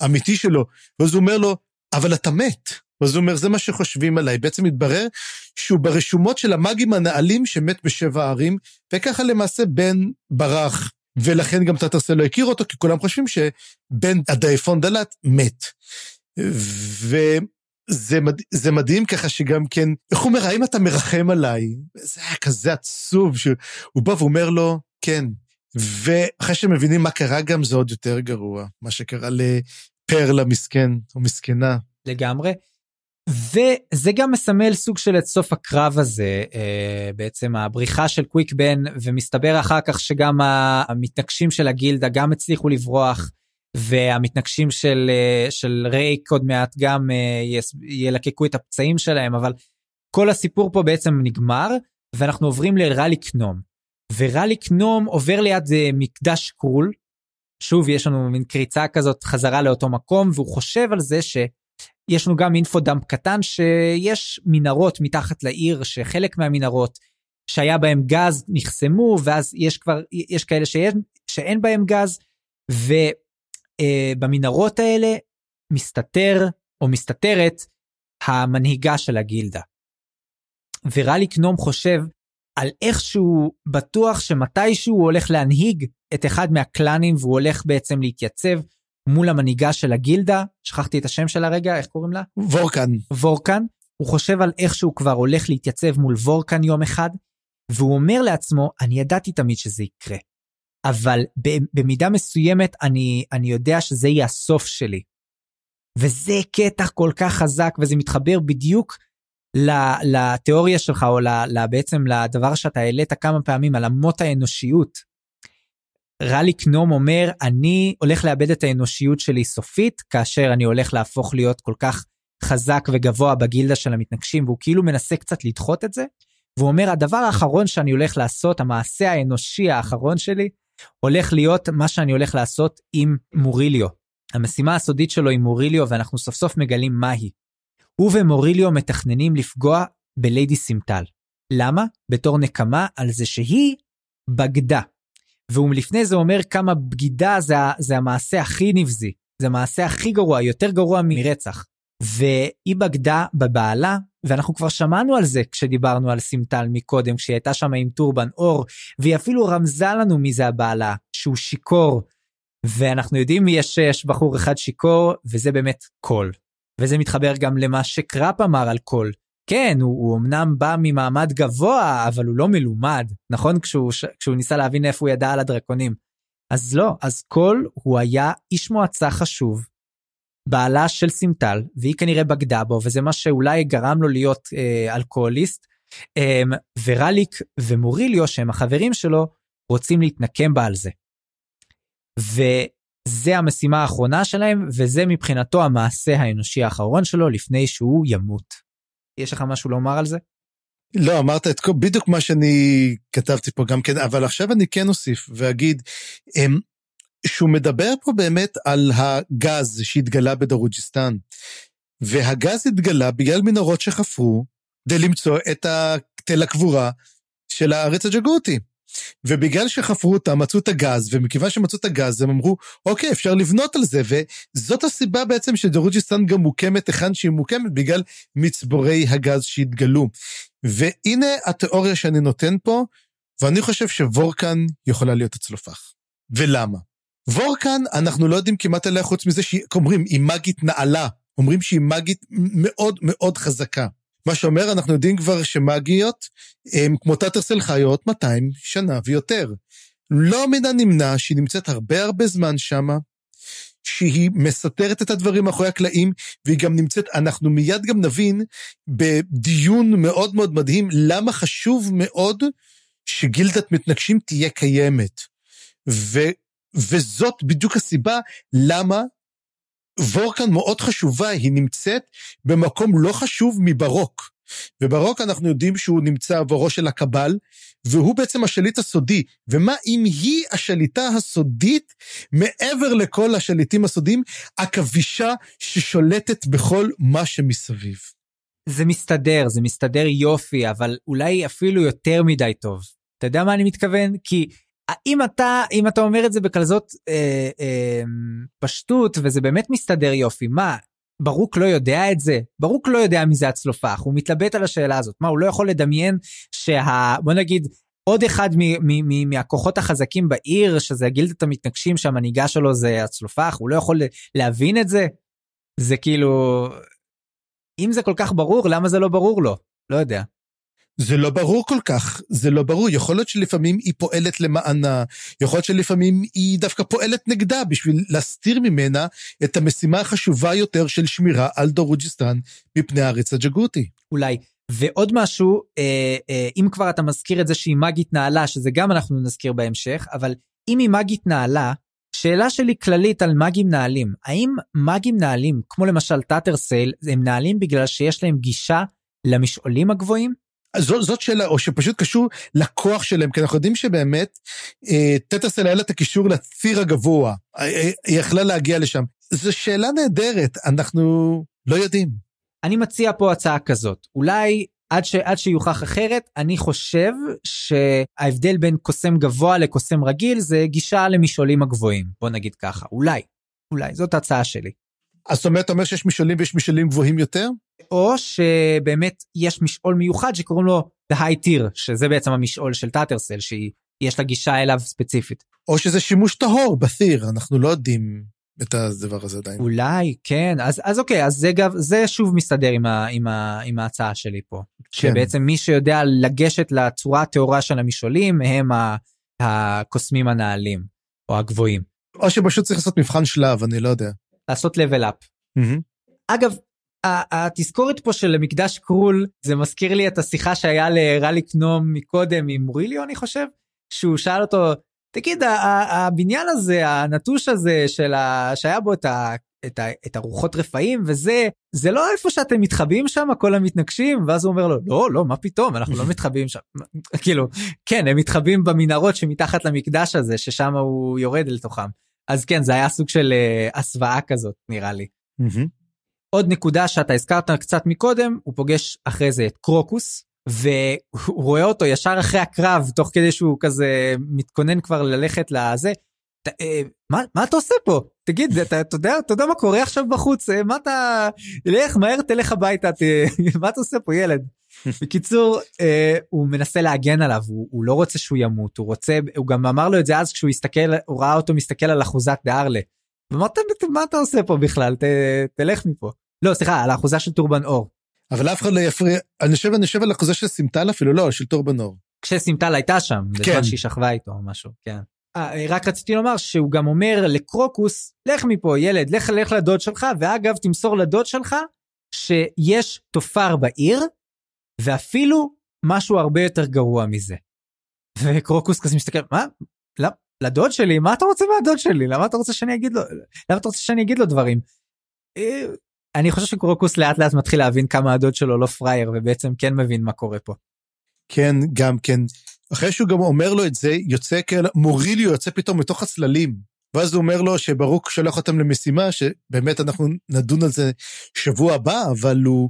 האמיתי שלו. ואז הוא אומר לו, אבל אתה מת. ואז הוא אומר, זה מה שחושבים עליי. בעצם מתברר שהוא ברשומות של המאגים הנעלים שמת בשבע ערים, וככה למעשה בן ברח, ולכן גם טטרסל לא הכיר אותו, כי כולם חושבים שבן הדייפון דלת מת. וזה מד... זה מדהים ככה שגם כן, איך הוא אומר, האם אתה מרחם עליי? זה היה כזה עצוב, שהוא בא ואומר לו, כן. ואחרי שמבינים מה קרה גם, זה עוד יותר גרוע, מה שקרה פרלה מסכן או מסכנה. לגמרי. וזה גם מסמל סוג של את סוף הקרב הזה, אה, בעצם הבריחה של קוויק בן, ומסתבר אחר כך שגם המתנגשים של הגילדה גם הצליחו לברוח, והמתנגשים של, אה, של רייק עוד מעט גם אה, ילקקו את הפצעים שלהם, אבל כל הסיפור פה בעצם נגמר, ואנחנו עוברים לראלי קנום. וראלי קנום עובר ליד מקדש קרול, שוב יש לנו מין קריצה כזאת חזרה לאותו מקום והוא חושב על זה שיש לנו גם אינפו דאמפ קטן שיש מנהרות מתחת לעיר שחלק מהמנהרות שהיה בהם גז נחסמו ואז יש כבר יש כאלה שאין, שאין בהם גז ובמנהרות אה, האלה מסתתר או מסתתרת המנהיגה של הגילדה. וראלי קנום חושב על איך שהוא בטוח שמתישהו הוא הולך להנהיג את אחד מהקלאנים והוא הולך בעצם להתייצב מול המנהיגה של הגילדה, שכחתי את השם של הרגע, איך קוראים לה? וורקן. וורקן. הוא חושב על איך שהוא כבר הולך להתייצב מול וורקן יום אחד, והוא אומר לעצמו, אני ידעתי תמיד שזה יקרה, אבל במידה מסוימת אני, אני יודע שזה יהיה הסוף שלי. וזה קטע כל כך חזק וזה מתחבר בדיוק לתיאוריה שלך או בעצם לדבר שאתה העלית כמה פעמים על אמות האנושיות. רלי קנום אומר אני הולך לאבד את האנושיות שלי סופית כאשר אני הולך להפוך להיות כל כך חזק וגבוה בגילדה של המתנגשים והוא כאילו מנסה קצת לדחות את זה. והוא אומר הדבר האחרון שאני הולך לעשות המעשה האנושי האחרון שלי הולך להיות מה שאני הולך לעשות עם מוריליו. המשימה הסודית שלו עם מוריליו ואנחנו סוף סוף מגלים מהי. הוא ומוריליו מתכננים לפגוע בליידי סימטל. למה? בתור נקמה על זה שהיא בגדה. והוא לפני זה אומר כמה בגידה זה, זה המעשה הכי נבזי, זה המעשה הכי גרוע, יותר גרוע מרצח. והיא בגדה בבעלה, ואנחנו כבר שמענו על זה כשדיברנו על סימטל מקודם, כשהיא הייתה שם עם טורבן אור, והיא אפילו רמזה לנו מי זה הבעלה, שהוא שיכור. ואנחנו יודעים מי יש, יש בחור אחד שיכור, וזה באמת קול. וזה מתחבר גם למה שקראפ אמר על קול, כן, הוא, הוא אמנם בא ממעמד גבוה, אבל הוא לא מלומד, נכון? כשהוא, כשהוא ניסה להבין איפה הוא ידע על הדרקונים. אז לא, אז קול הוא היה איש מועצה חשוב, בעלה של סימטל, והיא כנראה בגדה בו, וזה מה שאולי גרם לו להיות אה, אלכוהוליסט. אה, ורליק ומוריליו, שהם החברים שלו, רוצים להתנקם בה על זה. וזה המשימה האחרונה שלהם, וזה מבחינתו המעשה האנושי האחרון שלו לפני שהוא ימות. יש לך משהו לומר על זה? לא, אמרת את כל, בדיוק מה שאני כתבתי פה גם כן, אבל עכשיו אני כן אוסיף ואגיד, אמ, שהוא מדבר פה באמת על הגז שהתגלה בדרוג'יסטן. והגז התגלה בגלל מנהרות שחפרו כדי למצוא את תל הקבורה של הארץ הג'גותי. ובגלל שחפרו אותה, מצאו את הגז, ומכיוון שמצאו את הגז, הם אמרו, אוקיי, אפשר לבנות על זה, וזאת הסיבה בעצם שדרוג'יסטן גם מוקמת היכן שהיא מוקמת, בגלל מצבורי הגז שהתגלו. והנה התיאוריה שאני נותן פה, ואני חושב שוורקן יכולה להיות הצלופח. ולמה? וורקן, אנחנו לא יודעים כמעט עליה חוץ מזה שהיא, אומרים, היא מגית נעלה. אומרים שהיא מגית מאוד מאוד חזקה. מה שאומר, אנחנו יודעים כבר שמאגיות הם כמו תתרסל חיות 200 שנה ויותר. לא מן הנמנע שהיא נמצאת הרבה הרבה זמן שמה, שהיא מסתרת את הדברים מאחורי הקלעים, והיא גם נמצאת, אנחנו מיד גם נבין בדיון מאוד מאוד מדהים, למה חשוב מאוד שגילדת מתנגשים תהיה קיימת. ו, וזאת בדיוק הסיבה למה וורקן מאוד חשובה, היא נמצאת במקום לא חשוב מברוק. וברוק אנחנו יודעים שהוא נמצא עבורו של הקבל, והוא בעצם השליט הסודי. ומה אם היא השליטה הסודית, מעבר לכל השליטים הסודיים, עכבישה ששולטת בכל מה שמסביב. זה מסתדר, זה מסתדר יופי, אבל אולי אפילו יותר מדי טוב. אתה יודע מה אני מתכוון? כי אם אתה אם אתה אומר את זה בכזאת אה, אה, פשטות וזה באמת מסתדר יופי מה ברוק לא יודע את זה? ברוק לא יודע מי זה הצלופח הוא מתלבט על השאלה הזאת. מה הוא לא יכול לדמיין שה... בוא נגיד עוד אחד מ, מ, מ, מהכוחות החזקים בעיר שזה גילדת המתנגשים שהמנהיגה שלו זה הצלופח הוא לא יכול להבין את זה? זה כאילו אם זה כל כך ברור למה זה לא ברור לו? לא יודע. זה לא ברור כל כך, זה לא ברור. יכול להיות שלפעמים היא פועלת למענה, יכול להיות שלפעמים היא דווקא פועלת נגדה בשביל להסתיר ממנה את המשימה החשובה יותר של שמירה על דורוג'יסטן מפני הארץ הג'גותי. אולי. ועוד משהו, אה, אה, אם כבר אתה מזכיר את זה שהיא מאגית נעלה, שזה גם אנחנו נזכיר בהמשך, אבל אם היא מאגית נעלה, שאלה שלי כללית על מאגים נעלים, האם מאגים נעלים, כמו למשל טאטרסייל, הם נעלים בגלל שיש להם גישה למשעולים הגבוהים? זאת, זאת שאלה, או שפשוט קשור לכוח שלהם, כי אנחנו יודעים שבאמת אה, טטרסל היה לה את הקישור לציר הגבוה, אה, אה, היא יכלה להגיע לשם. זו שאלה נהדרת, אנחנו לא יודעים. אני מציע פה הצעה כזאת, אולי עד, ש, עד שיוכח אחרת, אני חושב שההבדל בין קוסם גבוה לקוסם רגיל זה גישה למשעולים הגבוהים, בוא נגיד ככה, אולי, אולי, זאת ההצעה שלי. אז זאת אומרת, אתה אומר שיש משעולים ויש משעולים גבוהים יותר? או שבאמת יש משעול מיוחד שקוראים לו The High Tier, שזה בעצם המשעול של טאטרסל, שיש לה גישה אליו ספציפית. או שזה שימוש טהור בת'יר, אנחנו לא יודעים את הדבר הזה עדיין. אולי, כן, אז, אז אוקיי, אז זה, גב, זה שוב מסתדר עם, ה, עם, ה, עם ההצעה שלי פה. כן. שבעצם מי שיודע לגשת לצורה הטהורה של המשעולים, הם הקוסמים הנעלים, או הגבוהים. או שפשוט צריך לעשות מבחן שלב, אני לא יודע. לעשות level up. Mm-hmm. אגב, התזכורת פה של מקדש קרול זה מזכיר לי את השיחה שהיה לרליק נום מקודם עם מוריליו אני חושב שהוא שאל אותו תגיד הבניין הזה הנטוש הזה של ה... שהיה בו את, ה... את, ה... את הרוחות רפאים וזה זה לא איפה שאתם מתחבאים שם כל המתנגשים? ואז הוא אומר לו לא לא מה פתאום אנחנו לא מתחבאים שם. כאילו כן הם מתחבאים במנהרות שמתחת למקדש הזה ששם הוא יורד אל תוכם. אז כן זה היה סוג של uh, הסוואה כזאת נראה לי. עוד נקודה שאתה הזכרת קצת מקודם, הוא פוגש אחרי זה את קרוקוס, והוא רואה אותו ישר אחרי הקרב, תוך כדי שהוא כזה מתכונן כבר ללכת לזה. אה, מה, מה אתה עושה פה? תגיד, אתה, אתה, יודע, אתה יודע מה קורה עכשיו בחוץ? אה, מה אתה... לך מהר, תלך הביתה, ת... מה אתה עושה פה ילד? בקיצור, אה, הוא מנסה להגן עליו, הוא, הוא לא רוצה שהוא ימות, הוא רוצה, הוא גם אמר לו את זה אז כשהוא הסתכל, הוא ראה אותו מסתכל על אחוזת דארלה. מה אתה עושה פה בכלל? תלך מפה. לא, סליחה, על האחוזה של טורבן אור. אבל אף אחד לא יפריע, אני חושב, אני חושב על החוזה של סימטל אפילו, לא, של טורבנור. כשסימטל הייתה שם, בזמן כן. שהיא שכבה איתו או משהו, כן. אה, רק רציתי לומר שהוא גם אומר לקרוקוס, לך מפה ילד, לך לך לדוד שלך, ואגב תמסור לדוד שלך שיש תופר בעיר, ואפילו משהו הרבה יותר גרוע מזה. וקרוקוס כזה מסתכל, מה? לא, לדוד שלי? מה אתה רוצה מהדוד שלי? למה אתה רוצה שאני אגיד לו? למה אתה רוצה שאני אגיד לו דברים? אה, אני חושב שקרוקוס לאט לאט מתחיל להבין כמה הדוד שלו לא פראייר ובעצם כן מבין מה קורה פה. כן, גם כן. אחרי שהוא גם אומר לו את זה, יוצא כאלה, מוריליו יוצא פתאום מתוך הצללים. ואז הוא אומר לו שברוק שולח אותם למשימה, שבאמת אנחנו נדון על זה שבוע הבא, אבל הוא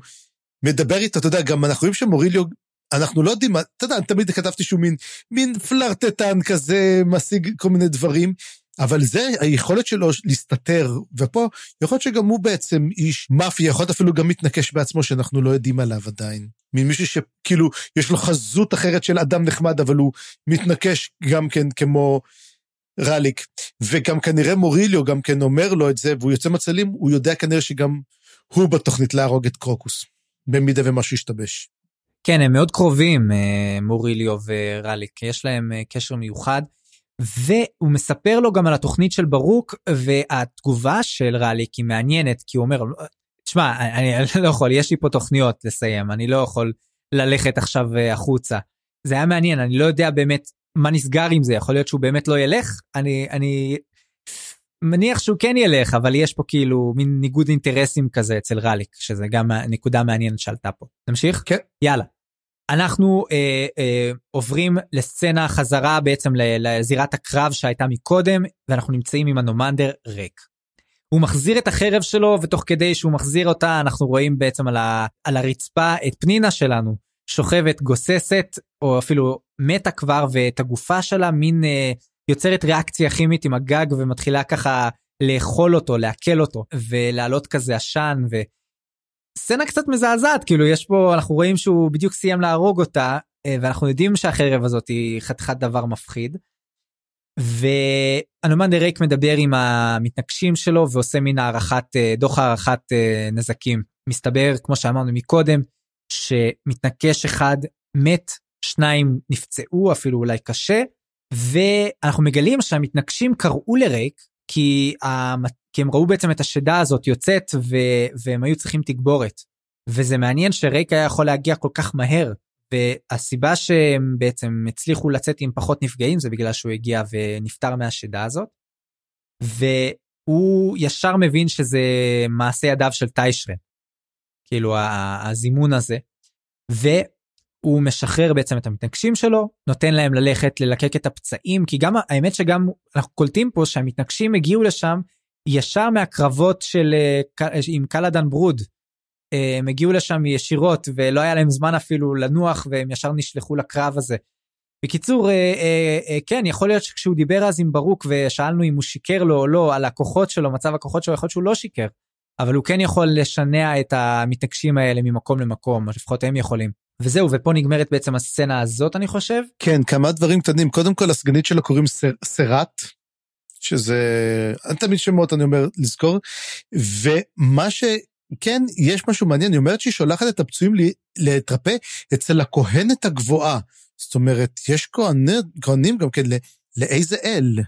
מדבר איתו, אתה יודע, גם אנחנו רואים שמוריליו, אנחנו לא יודעים, מה- אתה יודע, תמיד כתבתי שהוא מין, מין פלרטטן כזה, משיג כל מיני דברים, אבל זה היכולת שלו להסתתר, ופה יכול להיות שגם הוא בעצם איש מאפיה, יכול להיות אפילו גם מתנקש בעצמו, שאנחנו לא יודעים עליו עדיין. מין מישהו שכאילו, יש לו חזות אחרת של אדם נחמד, אבל הוא מתנקש גם כן כמו רליק. וגם כנראה מוריליו גם כן אומר לו את זה, והוא יוצא מצלים, הוא יודע כנראה שגם הוא בתוכנית להרוג את קרוקוס, במידה ומשהו ישתבש. כן, הם מאוד קרובים, אה, מוריליו ורליק, יש להם אה, קשר מיוחד. והוא מספר לו גם על התוכנית של ברוק, והתגובה של רליק היא מעניינת, כי הוא אומר, תשמע, אני, אני לא יכול, יש לי פה תוכניות לסיים, אני לא יכול ללכת עכשיו אה, החוצה. זה היה מעניין, אני לא יודע באמת מה נסגר עם זה, יכול להיות שהוא באמת לא ילך, אני, אני מניח שהוא כן ילך, אבל יש פה כאילו מין ניגוד אינטרסים כזה אצל רליק, שזה גם נקודה מעניינת שעלתה פה. נמשיך? כן. יאללה. אנחנו אה, אה, עוברים לסצנה חזרה בעצם לזירת הקרב שהייתה מקודם, ואנחנו נמצאים עם הנומנדר ריק. הוא מחזיר את החרב שלו, ותוך כדי שהוא מחזיר אותה, אנחנו רואים בעצם על, ה, על הרצפה את פנינה שלנו, שוכבת גוססת, או אפילו מתה כבר, ואת הגופה שלה מין אה, יוצרת ריאקציה כימית עם הגג, ומתחילה ככה לאכול אותו, לעכל אותו, ולהעלות כזה עשן, ו... סצנה קצת מזעזעת, כאילו יש פה, אנחנו רואים שהוא בדיוק סיים להרוג אותה, אה, ואנחנו יודעים שהחרב הזאת היא חתיכת דבר מפחיד. והנומן דה ריק מדבר עם המתנגשים שלו ועושה מין הערכת, אה, דוח הערכת אה, נזקים. מסתבר, כמו שאמרנו מקודם, שמתנקש אחד מת, שניים נפצעו, אפילו אולי קשה, ואנחנו מגלים שהמתנגשים קראו לריק, כי, המת... כי הם ראו בעצם את השדה הזאת יוצאת ו... והם היו צריכים תגבורת. וזה מעניין שריק היה יכול להגיע כל כך מהר, והסיבה שהם בעצם הצליחו לצאת עם פחות נפגעים זה בגלל שהוא הגיע ונפטר מהשדה הזאת. והוא ישר מבין שזה מעשה ידיו של טיישרה, כאילו הזימון הזה. והוא משחרר בעצם את המתנגשים שלו, נותן להם ללכת ללקק את הפצעים, כי גם האמת שגם אנחנו קולטים פה שהמתנגשים הגיעו לשם ישר מהקרבות של עם קלאדן ברוד. הם הגיעו לשם ישירות ולא היה להם זמן אפילו לנוח והם ישר נשלחו לקרב הזה. בקיצור, אה, אה, אה, כן, יכול להיות שכשהוא דיבר אז עם ברוק ושאלנו אם הוא שיקר לו או לא על הכוחות שלו, מצב הכוחות שלו, יכול להיות שהוא לא שיקר. אבל הוא כן יכול לשנע את המתנגשים האלה ממקום למקום, לפחות הם יכולים. וזהו, ופה נגמרת בעצם הסצנה הזאת, אני חושב. כן, כמה דברים קטנים. קודם כל, הסגנית שלו קוראים סר, סרט, שזה... תמיד שמות, אני אומר, לזכור. ומה ש... כן, יש משהו מעניין, היא אומרת שהיא שולחת את הפצועים להתרפא אצל הכהנת הגבוהה. זאת אומרת, יש כהנים, כהנים גם כן, לאיזה אל?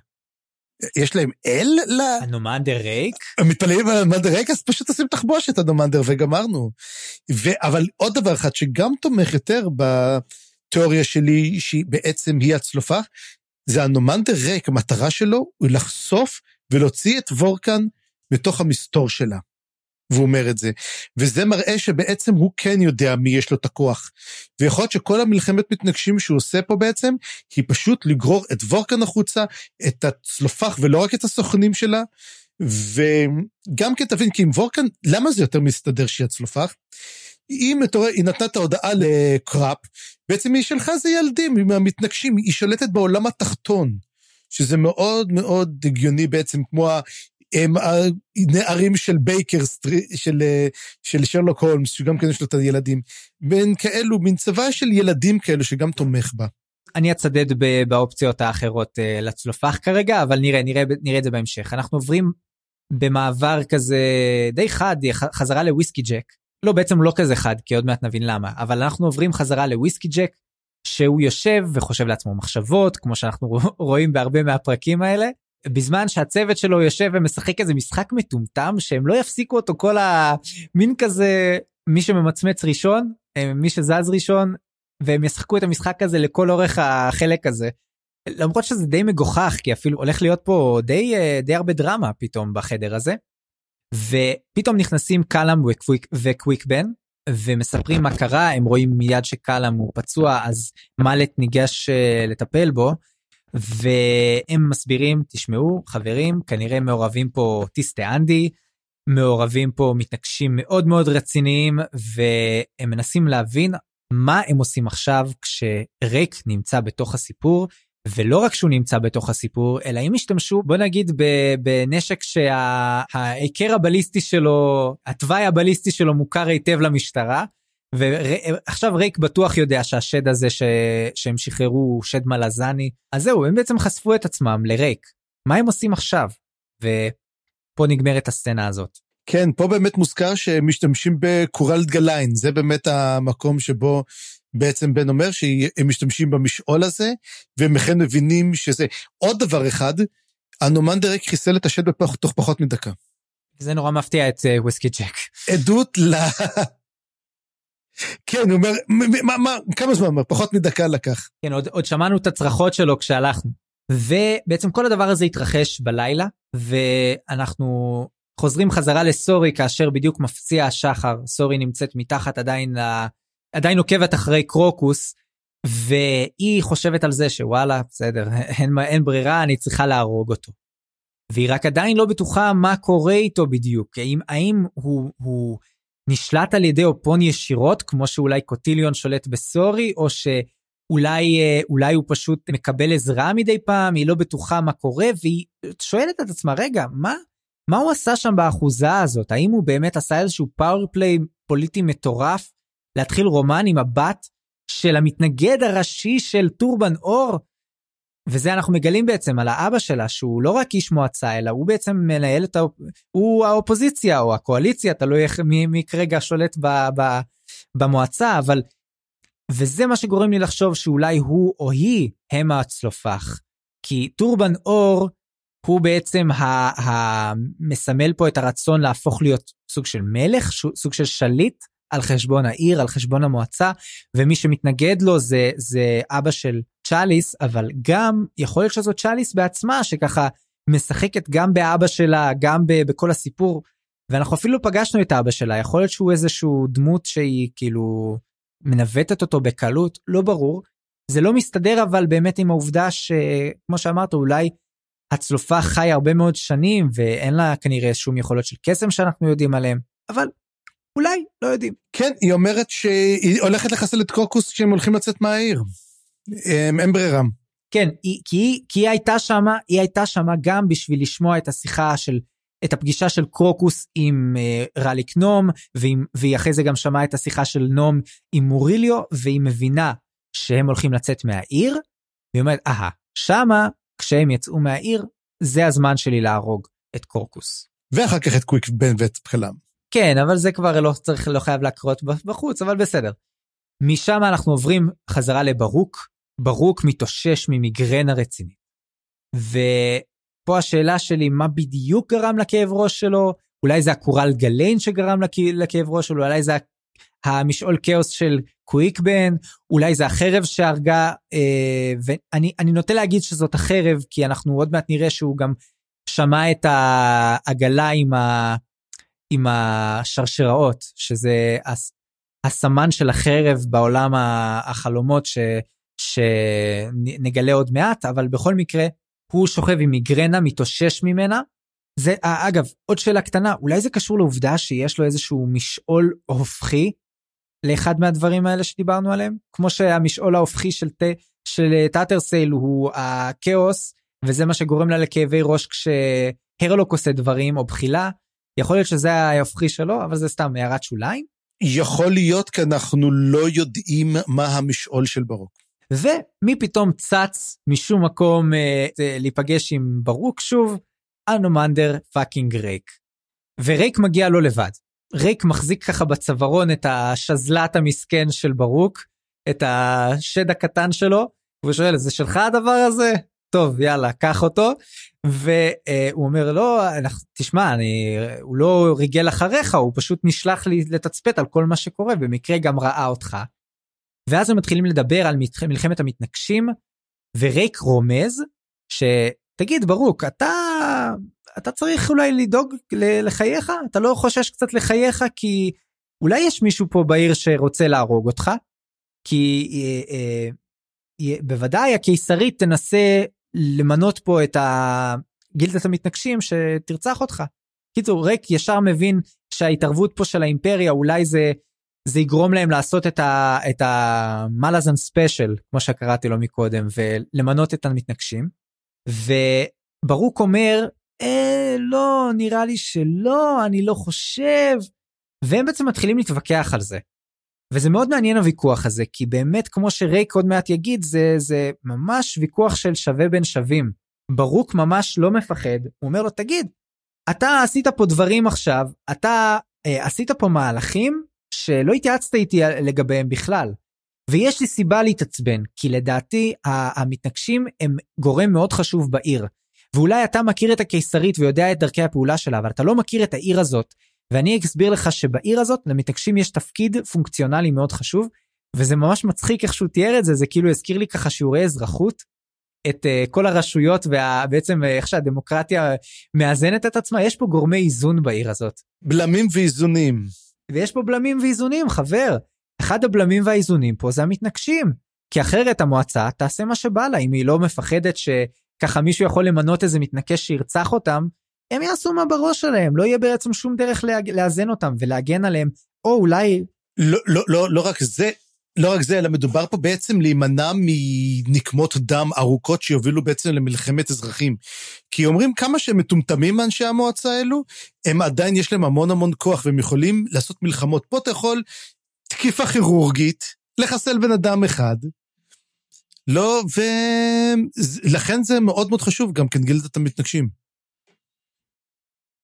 יש להם אל ל... הנומנדר ריק? הם מתפללים על הנומנדר ריק, אז פשוט עושים תחבושת הנומנדר וגמרנו. ו... אבל עוד דבר אחד שגם תומך יותר בתיאוריה שלי, שהיא בעצם היא הצלופה, זה הנומנדר ריק, המטרה שלו הוא לחשוף ולהוציא את וורקן מתוך המסתור שלה. והוא אומר את זה. וזה מראה שבעצם הוא כן יודע מי יש לו את הכוח. ויכול להיות שכל המלחמת מתנגשים שהוא עושה פה בעצם, היא פשוט לגרור את וורקן החוצה, את הצלופח ולא רק את הסוכנים שלה. וגם כן תבין, כי עם וורקן, למה זה יותר מסתדר שהיא הצלופח? אם היא נתנה את ההודעה לקראפ, בעצם היא שלחה זה ילדים, עם המתנגשים, היא שולטת בעולם התחתון. שזה מאוד מאוד הגיוני בעצם, כמו הם הנערים של בייקר סטריט, של, של שרלוק הולמס, שגם כן יש לו את הילדים. בין כאלו, מין צבא של ילדים כאלו שגם תומך בה. אני אצדד באופציות האחרות לצלופח כרגע, אבל נראה, נראה, נראה את זה בהמשך. אנחנו עוברים במעבר כזה די חד, חזרה לוויסקי ג'ק, לא, בעצם לא כזה חד, כי עוד מעט נבין למה, אבל אנחנו עוברים חזרה לוויסקי ג'ק, שהוא יושב וחושב לעצמו מחשבות, כמו שאנחנו רואים בהרבה מהפרקים האלה, בזמן שהצוות שלו יושב ומשחק איזה משחק מטומטם, שהם לא יפסיקו אותו כל המין כזה, מי שממצמץ ראשון, אה, מי שזז ראשון, והם ישחקו את המשחק הזה לכל אורך החלק הזה. למרות שזה די מגוחך, כי אפילו הולך להיות פה די, אה, די הרבה דרמה פתאום בחדר הזה. ופתאום נכנסים קלאם וקוויק, בן, ומספרים מה קרה, הם רואים מיד שקלאם הוא פצוע, אז מאלט ניגש uh, לטפל בו, והם מסבירים, תשמעו, חברים, כנראה מעורבים פה טיסטה אנדי, מעורבים פה מתנגשים מאוד מאוד רציניים, והם מנסים להבין מה הם עושים עכשיו כשריק נמצא בתוך הסיפור, ולא רק שהוא נמצא בתוך הסיפור, אלא אם השתמשו, בוא נגיד, בנשק שההיכר הבליסטי שלו, התוואי הבליסטי שלו מוכר היטב למשטרה, ועכשיו ריק בטוח יודע שהשד הזה ש... שהם שחררו הוא שד מלזני, אז זהו, הם בעצם חשפו את עצמם לריק. מה הם עושים עכשיו? ופה נגמרת הסצנה הזאת. כן, פה באמת מוזכר שהם משתמשים בקורל דגליין, זה באמת המקום שבו בעצם בן אומר שהם משתמשים במשעול הזה, והם אכן מבינים שזה עוד דבר אחד, הנומנדרק חיסל את השד בתוך פחות מדקה. זה נורא מפתיע את uh, וויסקי ג'ק. עדות ל... כן, הוא אומר, מה, מה, כמה זמן אומר? פחות מדקה לקח. כן, עוד, עוד שמענו את הצרחות שלו כשהלכנו. ובעצם כל הדבר הזה התרחש בלילה, ואנחנו חוזרים חזרה לסורי כאשר בדיוק מפציע השחר, סורי נמצאת מתחת עדיין עדיין עוקבת אחרי קרוקוס, והיא חושבת על זה שוואלה, בסדר, אין, אין ברירה, אני צריכה להרוג אותו. והיא רק עדיין לא בטוחה מה קורה איתו בדיוק, האם, האם הוא, הוא נשלט על ידי אופון ישירות, כמו שאולי קוטיליון שולט בסורי, או שאולי אולי הוא פשוט מקבל עזרה מדי פעם, היא לא בטוחה מה קורה, והיא שואלת את עצמה, רגע, מה, מה הוא עשה שם באחוזה הזאת? האם הוא באמת עשה איזשהו פאורפליי פוליטי מטורף להתחיל רומן עם הבת של המתנגד הראשי של טורבן אור. וזה אנחנו מגלים בעצם על האבא שלה שהוא לא רק איש מועצה אלא הוא בעצם מנהל את האופ... הוא האופוזיציה או הקואליציה תלוי איך מי, מי כרגע שולט ב, ב, במועצה אבל וזה מה שגורם לי לחשוב שאולי הוא או היא הם הצלופח כי טורבן אור הוא בעצם המסמל פה את הרצון להפוך להיות סוג של מלך סוג של שליט על חשבון העיר, על חשבון המועצה, ומי שמתנגד לו זה, זה אבא של צ'אליס, אבל גם יכול להיות שזאת צ'אליס בעצמה, שככה משחקת גם באבא שלה, גם ב, בכל הסיפור, ואנחנו אפילו פגשנו את אבא שלה, יכול להיות שהוא איזשהו דמות שהיא כאילו מנווטת אותו בקלות, לא ברור. זה לא מסתדר אבל באמת עם העובדה שכמו שאמרת אולי הצלופה חי הרבה מאוד שנים ואין לה כנראה שום יכולות של קסם שאנחנו יודעים עליהם אבל אולי, לא יודעים. כן, היא אומרת שהיא הולכת לחסל את קוקוס כשהם הולכים לצאת מהעיר. אין ברירה. כן, היא, כי, היא, כי היא הייתה שמה, היא הייתה שמה גם בשביל לשמוע את השיחה של, את הפגישה של קרוקוס עם אה, רליק נום, ועם, והיא אחרי זה גם שמעה את השיחה של נום עם מוריליו, והיא מבינה שהם הולכים לצאת מהעיר, והיא אומרת, אהה, שמה, כשהם יצאו מהעיר, זה הזמן שלי להרוג את קורקוס. ואחר כך את קוויק בן ואת פחלם. כן, אבל זה כבר לא צריך, לא חייב להקרות בחוץ, אבל בסדר. משם אנחנו עוברים חזרה לברוק, ברוק מתאושש ממיגרנה רצינית. ופה השאלה שלי, מה בדיוק גרם לכאב ראש שלו? אולי זה הקורל גליין שגרם לכאב ראש שלו, אולי זה המשעול כאוס של קוויקבן, אולי זה החרב שהרגה, אה, ואני נוטה להגיד שזאת החרב, כי אנחנו עוד מעט נראה שהוא גם שמע את העגלה עם ה... עם השרשראות, שזה הסמן של החרב בעולם החלומות ש, שנגלה עוד מעט, אבל בכל מקרה, הוא שוכב עם מיגרנה, מתאושש ממנה. זה, אגב, עוד שאלה קטנה, אולי זה קשור לעובדה שיש לו איזשהו משעול הופכי לאחד מהדברים האלה שדיברנו עליהם? כמו שהמשעול ההופכי של, ת, של טאטרסייל הוא הכאוס, וזה מה שגורם לה לכאבי ראש כשהרלוק עושה דברים, או בחילה, יכול להיות שזה ההפכי שלו, אבל זה סתם הערת שוליים. יכול להיות כי אנחנו לא יודעים מה המשעול של ברוק. ומי פתאום צץ משום מקום אה, להיפגש עם ברוק שוב? אנומנדר fucking ריק. וריק מגיע לא לבד. ריק מחזיק ככה בצווארון את השדל'ה המסכן של ברוק, את השד הקטן שלו, והוא שואל, זה שלך הדבר הזה? טוב, יאללה, קח אותו. והוא אומר לא, תשמע, אני, הוא לא ריגל אחריך, הוא פשוט נשלח לי לתצפת על כל מה שקורה, במקרה גם ראה אותך. ואז הם מתחילים לדבר על מלחמת המתנגשים, ורייק רומז, שתגיד, ברוק, אתה, אתה צריך אולי לדאוג לחייך? אתה לא חושש קצת לחייך כי אולי יש מישהו פה בעיר שרוצה להרוג אותך? כי אה, אה, בוודאי הקיסרית תנסה למנות פה את גילדת המתנגשים שתרצח אותך. קיצור, ריק ישר מבין שההתערבות פה של האימפריה אולי זה זה יגרום להם לעשות את, ה, את המלאזן ספיישל כמו שקראתי לו מקודם ולמנות את המתנגשים. וברוק אומר אה לא נראה לי שלא אני לא חושב והם בעצם מתחילים להתווכח על זה. וזה מאוד מעניין הוויכוח הזה כי באמת כמו שרייק עוד מעט יגיד זה זה ממש ויכוח של שווה בין שווים. ברוק ממש לא מפחד הוא אומר לו תגיד אתה עשית פה דברים עכשיו אתה אה, עשית פה מהלכים שלא התייעצת איתי לגביהם בכלל. ויש לי סיבה להתעצבן כי לדעתי המתנגשים הם גורם מאוד חשוב בעיר. ואולי אתה מכיר את הקיסרית ויודע את דרכי הפעולה שלה אבל אתה לא מכיר את העיר הזאת ואני אסביר לך שבעיר הזאת למתנגשים יש תפקיד פונקציונלי מאוד חשוב, וזה ממש מצחיק איך שהוא תיאר את זה, זה כאילו הזכיר לי ככה שיעורי אזרחות, את uh, כל הרשויות ובעצם uh, איך שהדמוקרטיה מאזנת את עצמה, יש פה גורמי איזון בעיר הזאת. בלמים ואיזונים. ויש פה בלמים ואיזונים, חבר. אחד הבלמים והאיזונים פה זה המתנגשים. כי אחרת המועצה תעשה מה שבא לה, אם היא לא מפחדת שככה מישהו יכול למנות איזה מתנקש שירצח אותם, הם יעשו מה בראש שלהם, לא יהיה בעצם שום דרך לאזן אותם ולהגן עליהם, או אולי... לא, לא, לא, לא רק זה, לא רק זה, אלא מדובר פה בעצם להימנע מנקמות דם ארוכות שיובילו בעצם למלחמת אזרחים. כי אומרים כמה שהם מטומטמים אנשי המועצה האלו, הם עדיין יש להם המון המון כוח והם יכולים לעשות מלחמות. פה אתה יכול תקיפה כירורגית, לחסל בן אדם אחד. לא, ולכן זה מאוד מאוד חשוב גם כן גילדת המתנגשים.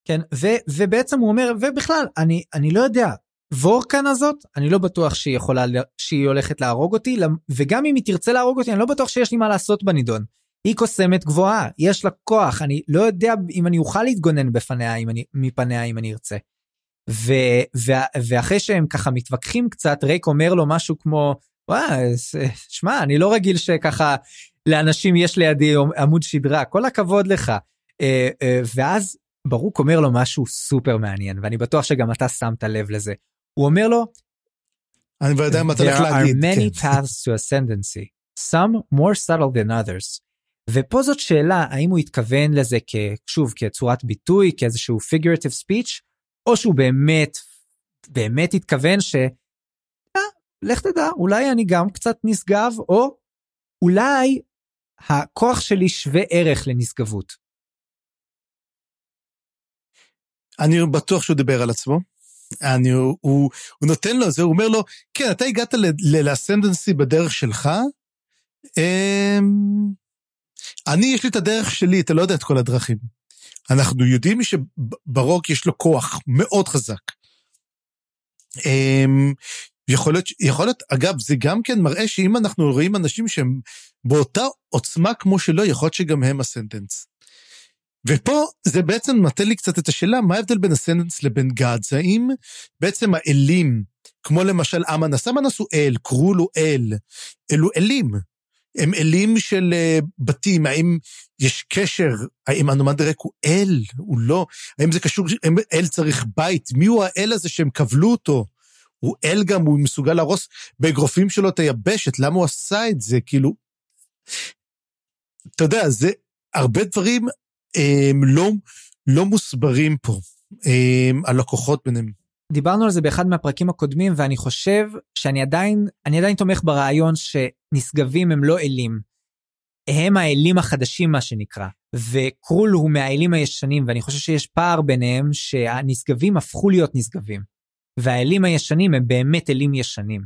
כן, ו, ובעצם הוא אומר, ובכלל, אני, אני לא יודע, וורקן הזאת, אני לא בטוח שהיא יכולה, שהיא הולכת להרוג אותי, וגם אם היא תרצה להרוג אותי, אני לא בטוח שיש לי מה לעשות בנידון. היא קוסמת גבוהה, יש לה כוח, אני לא יודע אם אני אוכל להתגונן בפניה, אם אני, מפניה אם אני ארצה. ו, ו, ואחרי שהם ככה מתווכחים קצת, רייק אומר לו משהו כמו, וואי, שמע, אני לא רגיל שככה לאנשים יש לידי עמוד שדרה, כל הכבוד לך. אה, אה, ואז ברוק אומר לו משהו סופר מעניין ואני בטוח שגם אתה שמת לב לזה. הוא אומר לו, אני כבר יודע מה אתה הולך להגיד. There are many כן. paths to ascendancy, some more subtle than others. ופה זאת שאלה האם הוא התכוון לזה שוב כצורת ביטוי כאיזשהו figurative speech או שהוא באמת באמת התכוון ש... אה, לך תדע אולי אני גם קצת נשגב או אולי הכוח שלי שווה ערך לנשגבות. אני בטוח שהוא דיבר על עצמו. אני, הוא, הוא, הוא נותן לו זה, הוא אומר לו, כן, אתה הגעת לאסנדנסי בדרך שלך, אמ, אני, יש לי את הדרך שלי, אתה לא יודע את כל הדרכים. אנחנו יודעים שברוק יש לו כוח מאוד חזק. אמ, יכול להיות, יכול להיות, אגב, זה גם כן מראה שאם אנחנו רואים אנשים שהם באותה עוצמה כמו שלו, יכול להיות שגם הם ascendants. ופה זה בעצם נותן לי קצת את השאלה, מה ההבדל בין ה ascendants לבין gods? האם בעצם האלים, כמו למשל אמנס, אמנס הוא אל, קרול הוא אל, אלו אלים. הם אלים של uh, בתים, האם יש קשר, האם אנומנדרק הוא אל, הוא לא, האם זה קשור, האם אל צריך בית, מי הוא האל הזה שהם כבלו אותו? הוא אל גם, הוא מסוגל להרוס באגרופים שלו את היבשת, למה הוא עשה את זה? כאילו, אתה יודע, זה הרבה דברים לא, לא מוסברים פה, הם, הלקוחות ביניהם. דיברנו על זה באחד מהפרקים הקודמים ואני חושב שאני עדיין אני עדיין תומך ברעיון שנשגבים הם לא אלים. הם האלים החדשים מה שנקרא וקרול הוא מהאלים הישנים ואני חושב שיש פער ביניהם שהנשגבים הפכו להיות נשגבים. והאלים הישנים הם באמת אלים ישנים.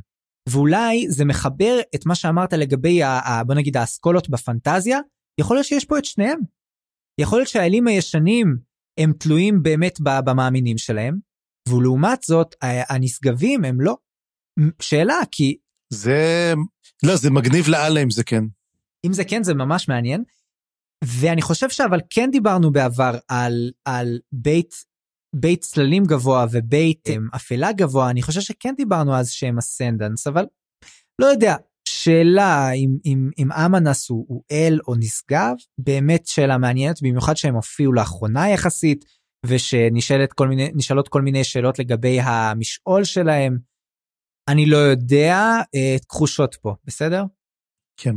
ואולי זה מחבר את מה שאמרת לגבי ה, ה, בוא נגיד האסכולות בפנטזיה יכול להיות שיש פה את שניהם יכול להיות שהאלים הישנים הם תלויים באמת במאמינים שלהם, ולעומת זאת, הנשגבים הם לא. שאלה, כי... זה... לא, זה מגניב לאללה אם זה כן. אם זה כן, זה ממש מעניין. ואני חושב שאבל כן דיברנו בעבר על, על בית, בית צללים גבוה ובית הם, אפלה גבוה, אני חושב שכן דיברנו אז שהם אסנדנס, אבל לא יודע, שאלה אם, אם, אם אמנס הוא, הוא אל או נשגב, באמת שאלה מעניינת, במיוחד שהם הופיעו לאחרונה יחסית, ושנשאלות כל מיני, כל מיני שאלות לגבי המשעול שלהם. אני לא יודע, אה, תחושות פה, בסדר? כן.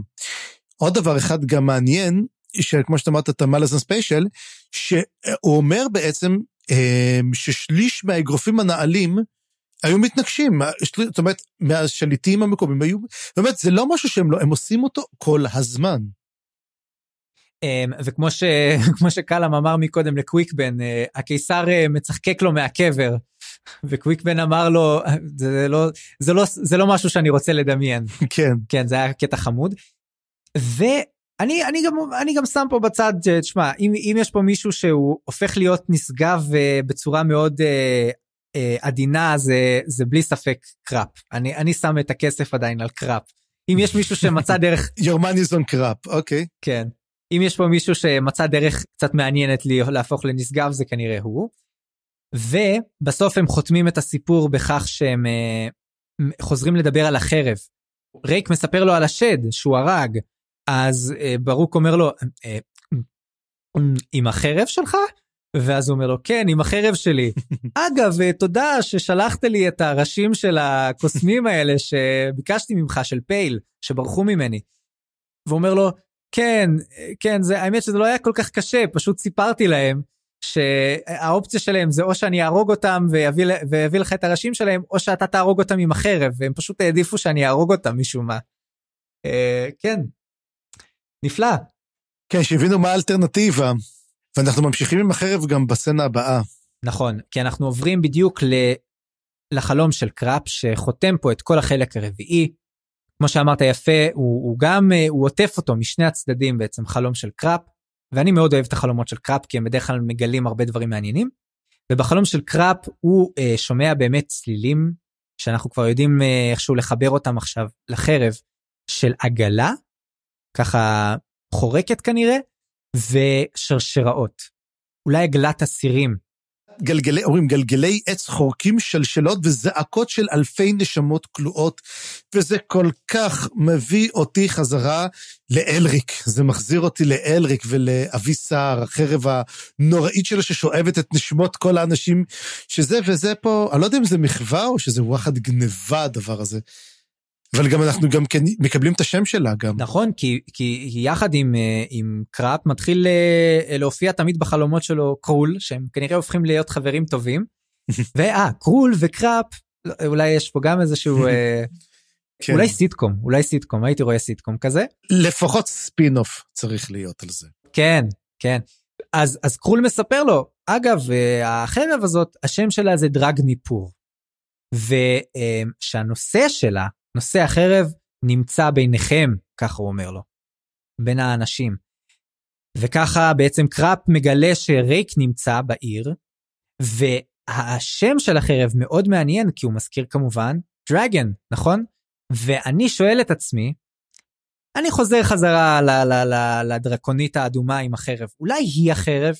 עוד דבר אחד גם מעניין, שכמו שאתה אמרת, את המלאזן ספיישל, שהוא אומר בעצם אה, ששליש מהאגרופים הנעלים היו מתנגשים, זאת אומרת, מהשליטים המקומיים היו, באמת, זה לא משהו שהם לא, הם עושים אותו כל הזמן. אמ, וכמו ש, שקלאם אמר מקודם לקוויקבן, אה, הקיסר אה, מצחקק לו מהקבר, וקוויקבן אמר לו, זה לא, זה, לא, זה לא משהו שאני רוצה לדמיין. כן. כן, זה היה קטע חמוד. ואני אני גם, אני גם שם פה בצד, תשמע, אם, אם יש פה מישהו שהוא הופך להיות נשגב אה, בצורה מאוד עדינה, זה, זה בלי ספק קראפ. אני, אני שם את הכסף עדיין על קראפ. אם יש מישהו שמצא דרך... Your money is on crap, אוקיי. Okay. כן. אם יש פה מישהו שמצא דרך קצת מעניינת לי להפוך לנשגב זה כנראה הוא. ובסוף הם חותמים את הסיפור בכך שהם uh, חוזרים לדבר על החרב. רייק מספר לו על השד שהוא הרג, אז uh, ברוק אומר לו, uh, עם החרב שלך? ואז הוא אומר לו, כן, עם החרב שלי. אגב, תודה ששלחת לי את הראשים של הקוסמים האלה שביקשתי ממך, של פייל, שברחו ממני. והוא אומר לו, כן, כן, זה, האמת שזה לא היה כל כך קשה, פשוט סיפרתי להם שהאופציה שלהם זה או שאני אהרוג אותם ויביא, ויביא לך את הראשים שלהם, או שאתה תהרוג אותם עם החרב, והם פשוט העדיפו שאני אהרוג אותם משום מה. אה, כן, נפלא. כן, שהבינו מה האלטרנטיבה, ואנחנו ממשיכים עם החרב גם בסצנה הבאה. נכון, כי אנחנו עוברים בדיוק ל... לחלום של קראפ, שחותם פה את כל החלק הרביעי, כמו שאמרת יפה, הוא, הוא גם, אה, הוא עוטף אותו משני הצדדים בעצם, חלום של קראפ, ואני מאוד אוהב את החלומות של קראפ, כי הם בדרך כלל מגלים הרבה דברים מעניינים. ובחלום של קראפ הוא אה, שומע באמת צלילים, שאנחנו כבר יודעים אה, איכשהו לחבר אותם עכשיו לחרב, של עגלה, ככה חורקת כנראה, ושרשראות. עגלת עגלת אסירים גלגלי, אומרים, גלגלי עץ חורקים שלשלות וזעקות של אלפי נשמות כלואות, וזה כל כך מביא אותי חזרה לאלריק. זה מחזיר אותי לאלריק ולאבי סער, החרב הנוראית שלו ששואבת את נשמות כל האנשים, שזה וזה פה, אני לא יודע אם זה מחווה או שזה וואחד גניבה הדבר הזה. אבל גם אנחנו גם כן מקבלים את השם שלה גם. נכון, כי, כי יחד עם, אה, עם קראפ מתחיל אה, להופיע תמיד בחלומות שלו קרול, שהם כנראה הופכים להיות חברים טובים. ואה, קרול וקראפ, לא, אולי יש פה גם איזשהו... אה, כן. אולי סיטקום, אולי סיטקום, הייתי רואה סיטקום כזה. לפחות ספין אוף צריך להיות על זה. כן, כן. אז, אז קרול מספר לו, אגב, החרב הזאת, השם שלה זה דרגניפור. ושהנושא שלה נושא החרב נמצא ביניכם, ככה הוא אומר לו, בין האנשים. וככה בעצם קראפ מגלה שרייק נמצא בעיר, והשם של החרב מאוד מעניין, כי הוא מזכיר כמובן דרגן, נכון? ואני שואל את עצמי, אני חוזר חזרה ל- ל- ל- לדרקונית האדומה עם החרב, אולי היא החרב?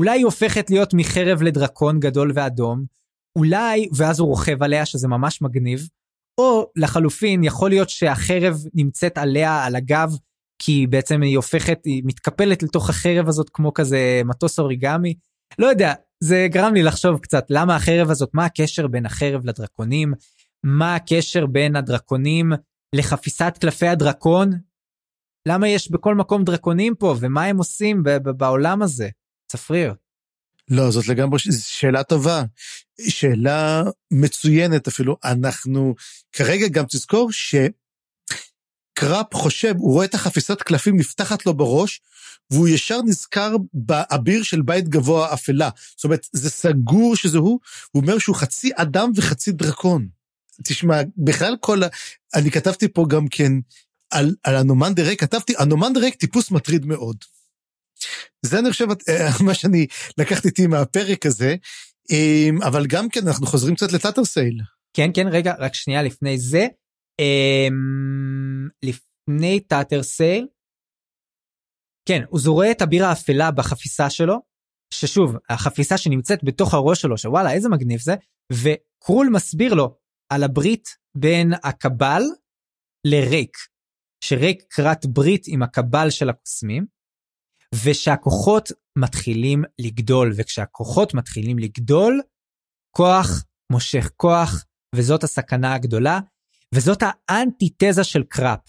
אולי היא הופכת להיות מחרב לדרקון גדול ואדום? אולי, ואז הוא רוכב עליה, שזה ממש מגניב, או לחלופין, יכול להיות שהחרב נמצאת עליה, על הגב, כי בעצם היא הופכת, היא מתקפלת לתוך החרב הזאת כמו כזה מטוס אוריגמי. לא יודע, זה גרם לי לחשוב קצת למה החרב הזאת, מה הקשר בין החרב לדרקונים, מה הקשר בין הדרקונים לחפיסת קלפי הדרקון, למה יש בכל מקום דרקונים פה, ומה הם עושים בעולם הזה? צפריר. לא, זאת לגמרי שאלה טובה. שאלה מצוינת אפילו. אנחנו כרגע גם תזכור שקראפ חושב, הוא רואה את החפיסת קלפים נפתחת לו בראש, והוא ישר נזכר באביר של בית גבוה אפלה. זאת אומרת, זה סגור שזה הוא, הוא אומר שהוא חצי אדם וחצי דרקון. תשמע, בכלל כל ה... אני כתבתי פה גם כן על, על אנומנדר רייק, כתבתי, אנומנדר רייק טיפוס מטריד מאוד. זה אני חושב, אה, מה שאני לקחתי איתי מהפרק הזה, אבל גם כן, אנחנו חוזרים קצת לטאטרסייל. כן, כן, רגע, רק שנייה לפני זה. אמ, לפני טאטרסייל, כן, הוא זורע את הבירה האפלה בחפיסה שלו, ששוב, החפיסה שנמצאת בתוך הראש שלו, שוואלה, איזה מגניב זה, וקרול מסביר לו על הברית בין הקבל לריק, שריק כרת ברית עם הקבל של הקוסמים, ושהכוחות מתחילים לגדול, וכשהכוחות מתחילים לגדול, כוח מושך כוח, וזאת הסכנה הגדולה, וזאת האנטיתזה של קראפ.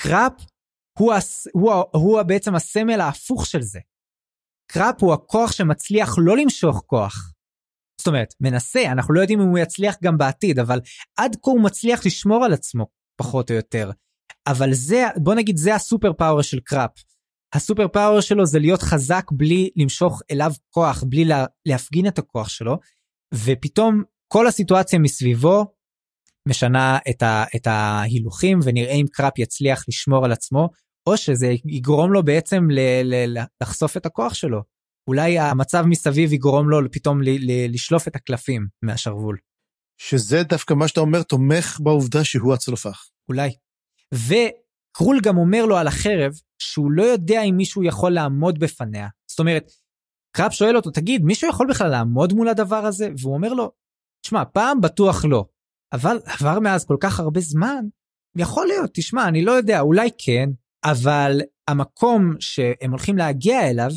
קראפ הוא, הס, הוא, הוא בעצם הסמל ההפוך של זה. קראפ הוא הכוח שמצליח לא למשוך כוח. זאת אומרת, מנסה, אנחנו לא יודעים אם הוא יצליח גם בעתיד, אבל עד כה הוא מצליח לשמור על עצמו, פחות או יותר. אבל זה, בוא נגיד, זה ה super power של קראפ. ה super power שלו זה להיות חזק בלי למשוך אליו כוח, בלי לה, להפגין את הכוח שלו, ופתאום כל הסיטואציה מסביבו משנה את, ה, את ההילוכים, ונראה אם קראפ יצליח לשמור על עצמו, או שזה יגרום לו בעצם ל, ל, לחשוף את הכוח שלו. אולי המצב מסביב יגרום לו פתאום ל, ל, לשלוף את הקלפים מהשרוול. שזה דווקא מה שאתה אומר תומך בעובדה שהוא הצלופח. אולי. וקרול גם אומר לו על החרב שהוא לא יודע אם מישהו יכול לעמוד בפניה. זאת אומרת, קראפ שואל אותו, תגיד, מישהו יכול בכלל לעמוד מול הדבר הזה? והוא אומר לו, תשמע, פעם בטוח לא, אבל עבר מאז כל כך הרבה זמן, יכול להיות, תשמע, אני לא יודע, אולי כן, אבל המקום שהם הולכים להגיע אליו,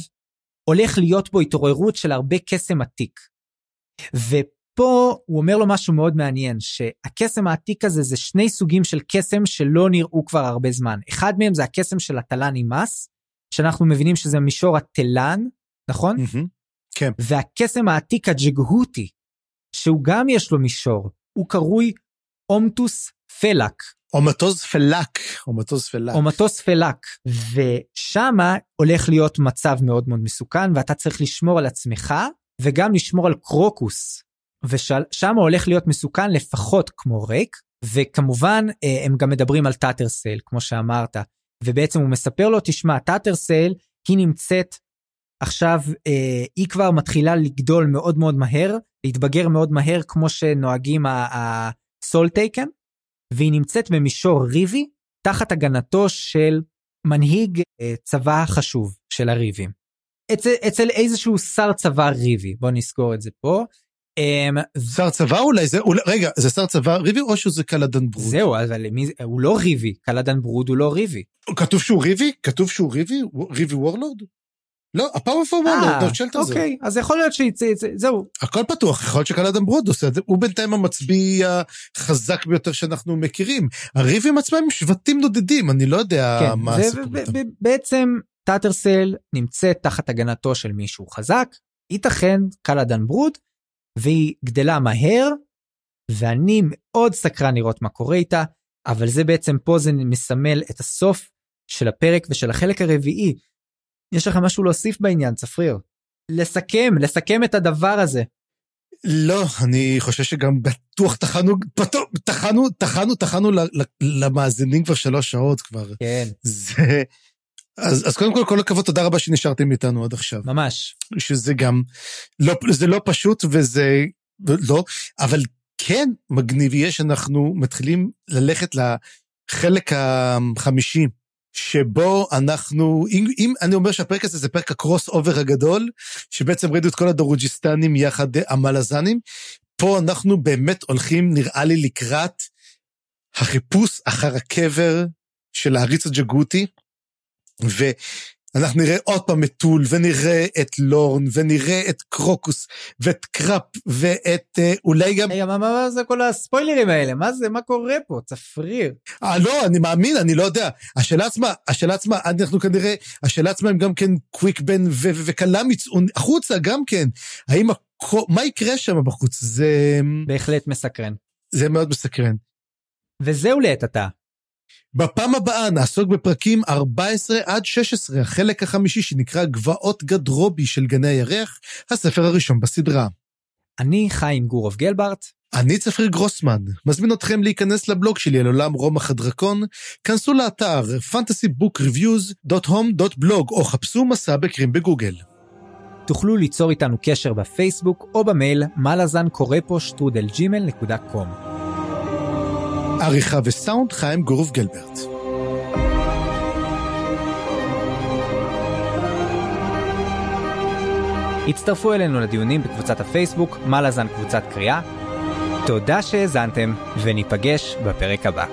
הולך להיות בו התעוררות של הרבה קסם עתיק. ופה הוא אומר לו משהו מאוד מעניין, שהקסם העתיק הזה זה שני סוגים של קסם שלא נראו כבר הרבה זמן. אחד מהם זה הקסם של התלן נמאס, שאנחנו מבינים שזה מישור התלן, נכון? Mm-hmm. כן. והקסם העתיק הג'גהותי, שהוא גם יש לו מישור, הוא קרוי אומטוס פלק. או מטוס פלק, או מטוס פלק. או מטוס פלק. ושמה הולך להיות מצב מאוד מאוד מסוכן, ואתה צריך לשמור על עצמך, וגם לשמור על קרוקוס. ושם הולך להיות מסוכן לפחות כמו ריק, וכמובן אה, הם גם מדברים על טאטרסל, כמו שאמרת. ובעצם הוא מספר לו, תשמע, טאטרסייל היא נמצאת עכשיו, אה, היא כבר מתחילה לגדול מאוד מאוד מהר, להתבגר מאוד מהר כמו שנוהגים ה Soletaken, והיא נמצאת במישור ריבי תחת הגנתו של מנהיג אה, צבא חשוב של הריבים. אצל, אצל איזשהו שר צבא ריבי, בוא נסגור את זה פה. אמ, שר צבא אולי? זה אולי רגע זה שר צבא ריבי או שזה קלאדן ברוד? זהו אבל מי הוא לא ריבי. קלאדן ברוד הוא לא ריבי. כתוב שהוא ריבי? כתוב שהוא ריבי? ריבי warlord? לא, ה powerful warlord, זה. אוקיי, אז יכול להיות שיצא, זהו. הכל פתוח, יכול להיות שקלאדן ברוד עושה את זה, הוא בינתיים המצביא החזק ביותר שאנחנו מכירים. הריבים עצמם הם שבטים נודדים, אני לא יודע כן, מה הסיפור. בעצם טאטרסייל נמצאת תחת הגנתו של מישהו חזק, ייתכן קלאדן ברוד, והיא גדלה מהר, ואני מאוד סקרן לראות מה קורה איתה, אבל זה בעצם פה זה מסמל את הסוף של הפרק ושל החלק הרביעי. יש לך משהו להוסיף בעניין, צפריר? לסכם, לסכם את הדבר הזה. לא, אני חושב שגם בטוח טחנו, טחנו, טחנו, טחנו למאזינים כבר שלוש שעות כבר. כן. זה... אז, אז קודם כל, כל הכבוד, תודה רבה שנשארתם איתנו עד עכשיו. ממש. שזה גם, לא, זה לא פשוט וזה, לא, אבל כן מגניב יהיה שאנחנו מתחילים ללכת לחלק החמישי שבו אנחנו, אם, אם אני אומר שהפרק הזה זה פרק ה crossover הגדול, שבעצם ראינו את כל הדרוג'יסטנים יחד המלזנים, פה אנחנו באמת הולכים, נראה לי, לקראת החיפוש אחר הקבר של העריץ הג'גוטי, ו... אנחנו נראה עוד פעם את טול, ונראה את לורן, ונראה את קרוקוס, ואת קראפ, ואת אה, אולי גם... רגע, מה, מה, מה זה כל הספוילרים האלה? מה זה, מה קורה פה? צפריר. אה, לא, אני מאמין, אני לא יודע. השאלה עצמה, השאלה עצמה, אנחנו כנראה, השאלה עצמה הם גם כן קוויק בן וקלאם יצאו החוצה גם כן. האם, מה יקרה שם בחוץ? זה... בהחלט מסקרן. זה מאוד מסקרן. וזהו לעת עתה. בפעם הבאה נעסוק בפרקים 14 עד 16, החלק החמישי שנקרא גבעות גדרובי של גני הירח, הספר הראשון בסדרה. אני חיים גורוב גלברט. אני צפריר גרוסמן, מזמין אתכם להיכנס לבלוג שלי על עולם רומח הדרקון, כנסו לאתר fantasybookreviews.home.blog או חפשו מסע בקרים בגוגל. תוכלו ליצור איתנו קשר בפייסבוק או במייל מלאזן קורא פה שטרודל ג'ימל נקודה קום. עריכה וסאונד חיים גורוב גלברט. הצטרפו אלינו לדיונים בקבוצת הפייסבוק, מלאזן קבוצת קריאה. תודה שהאזנתם, וניפגש בפרק הבא.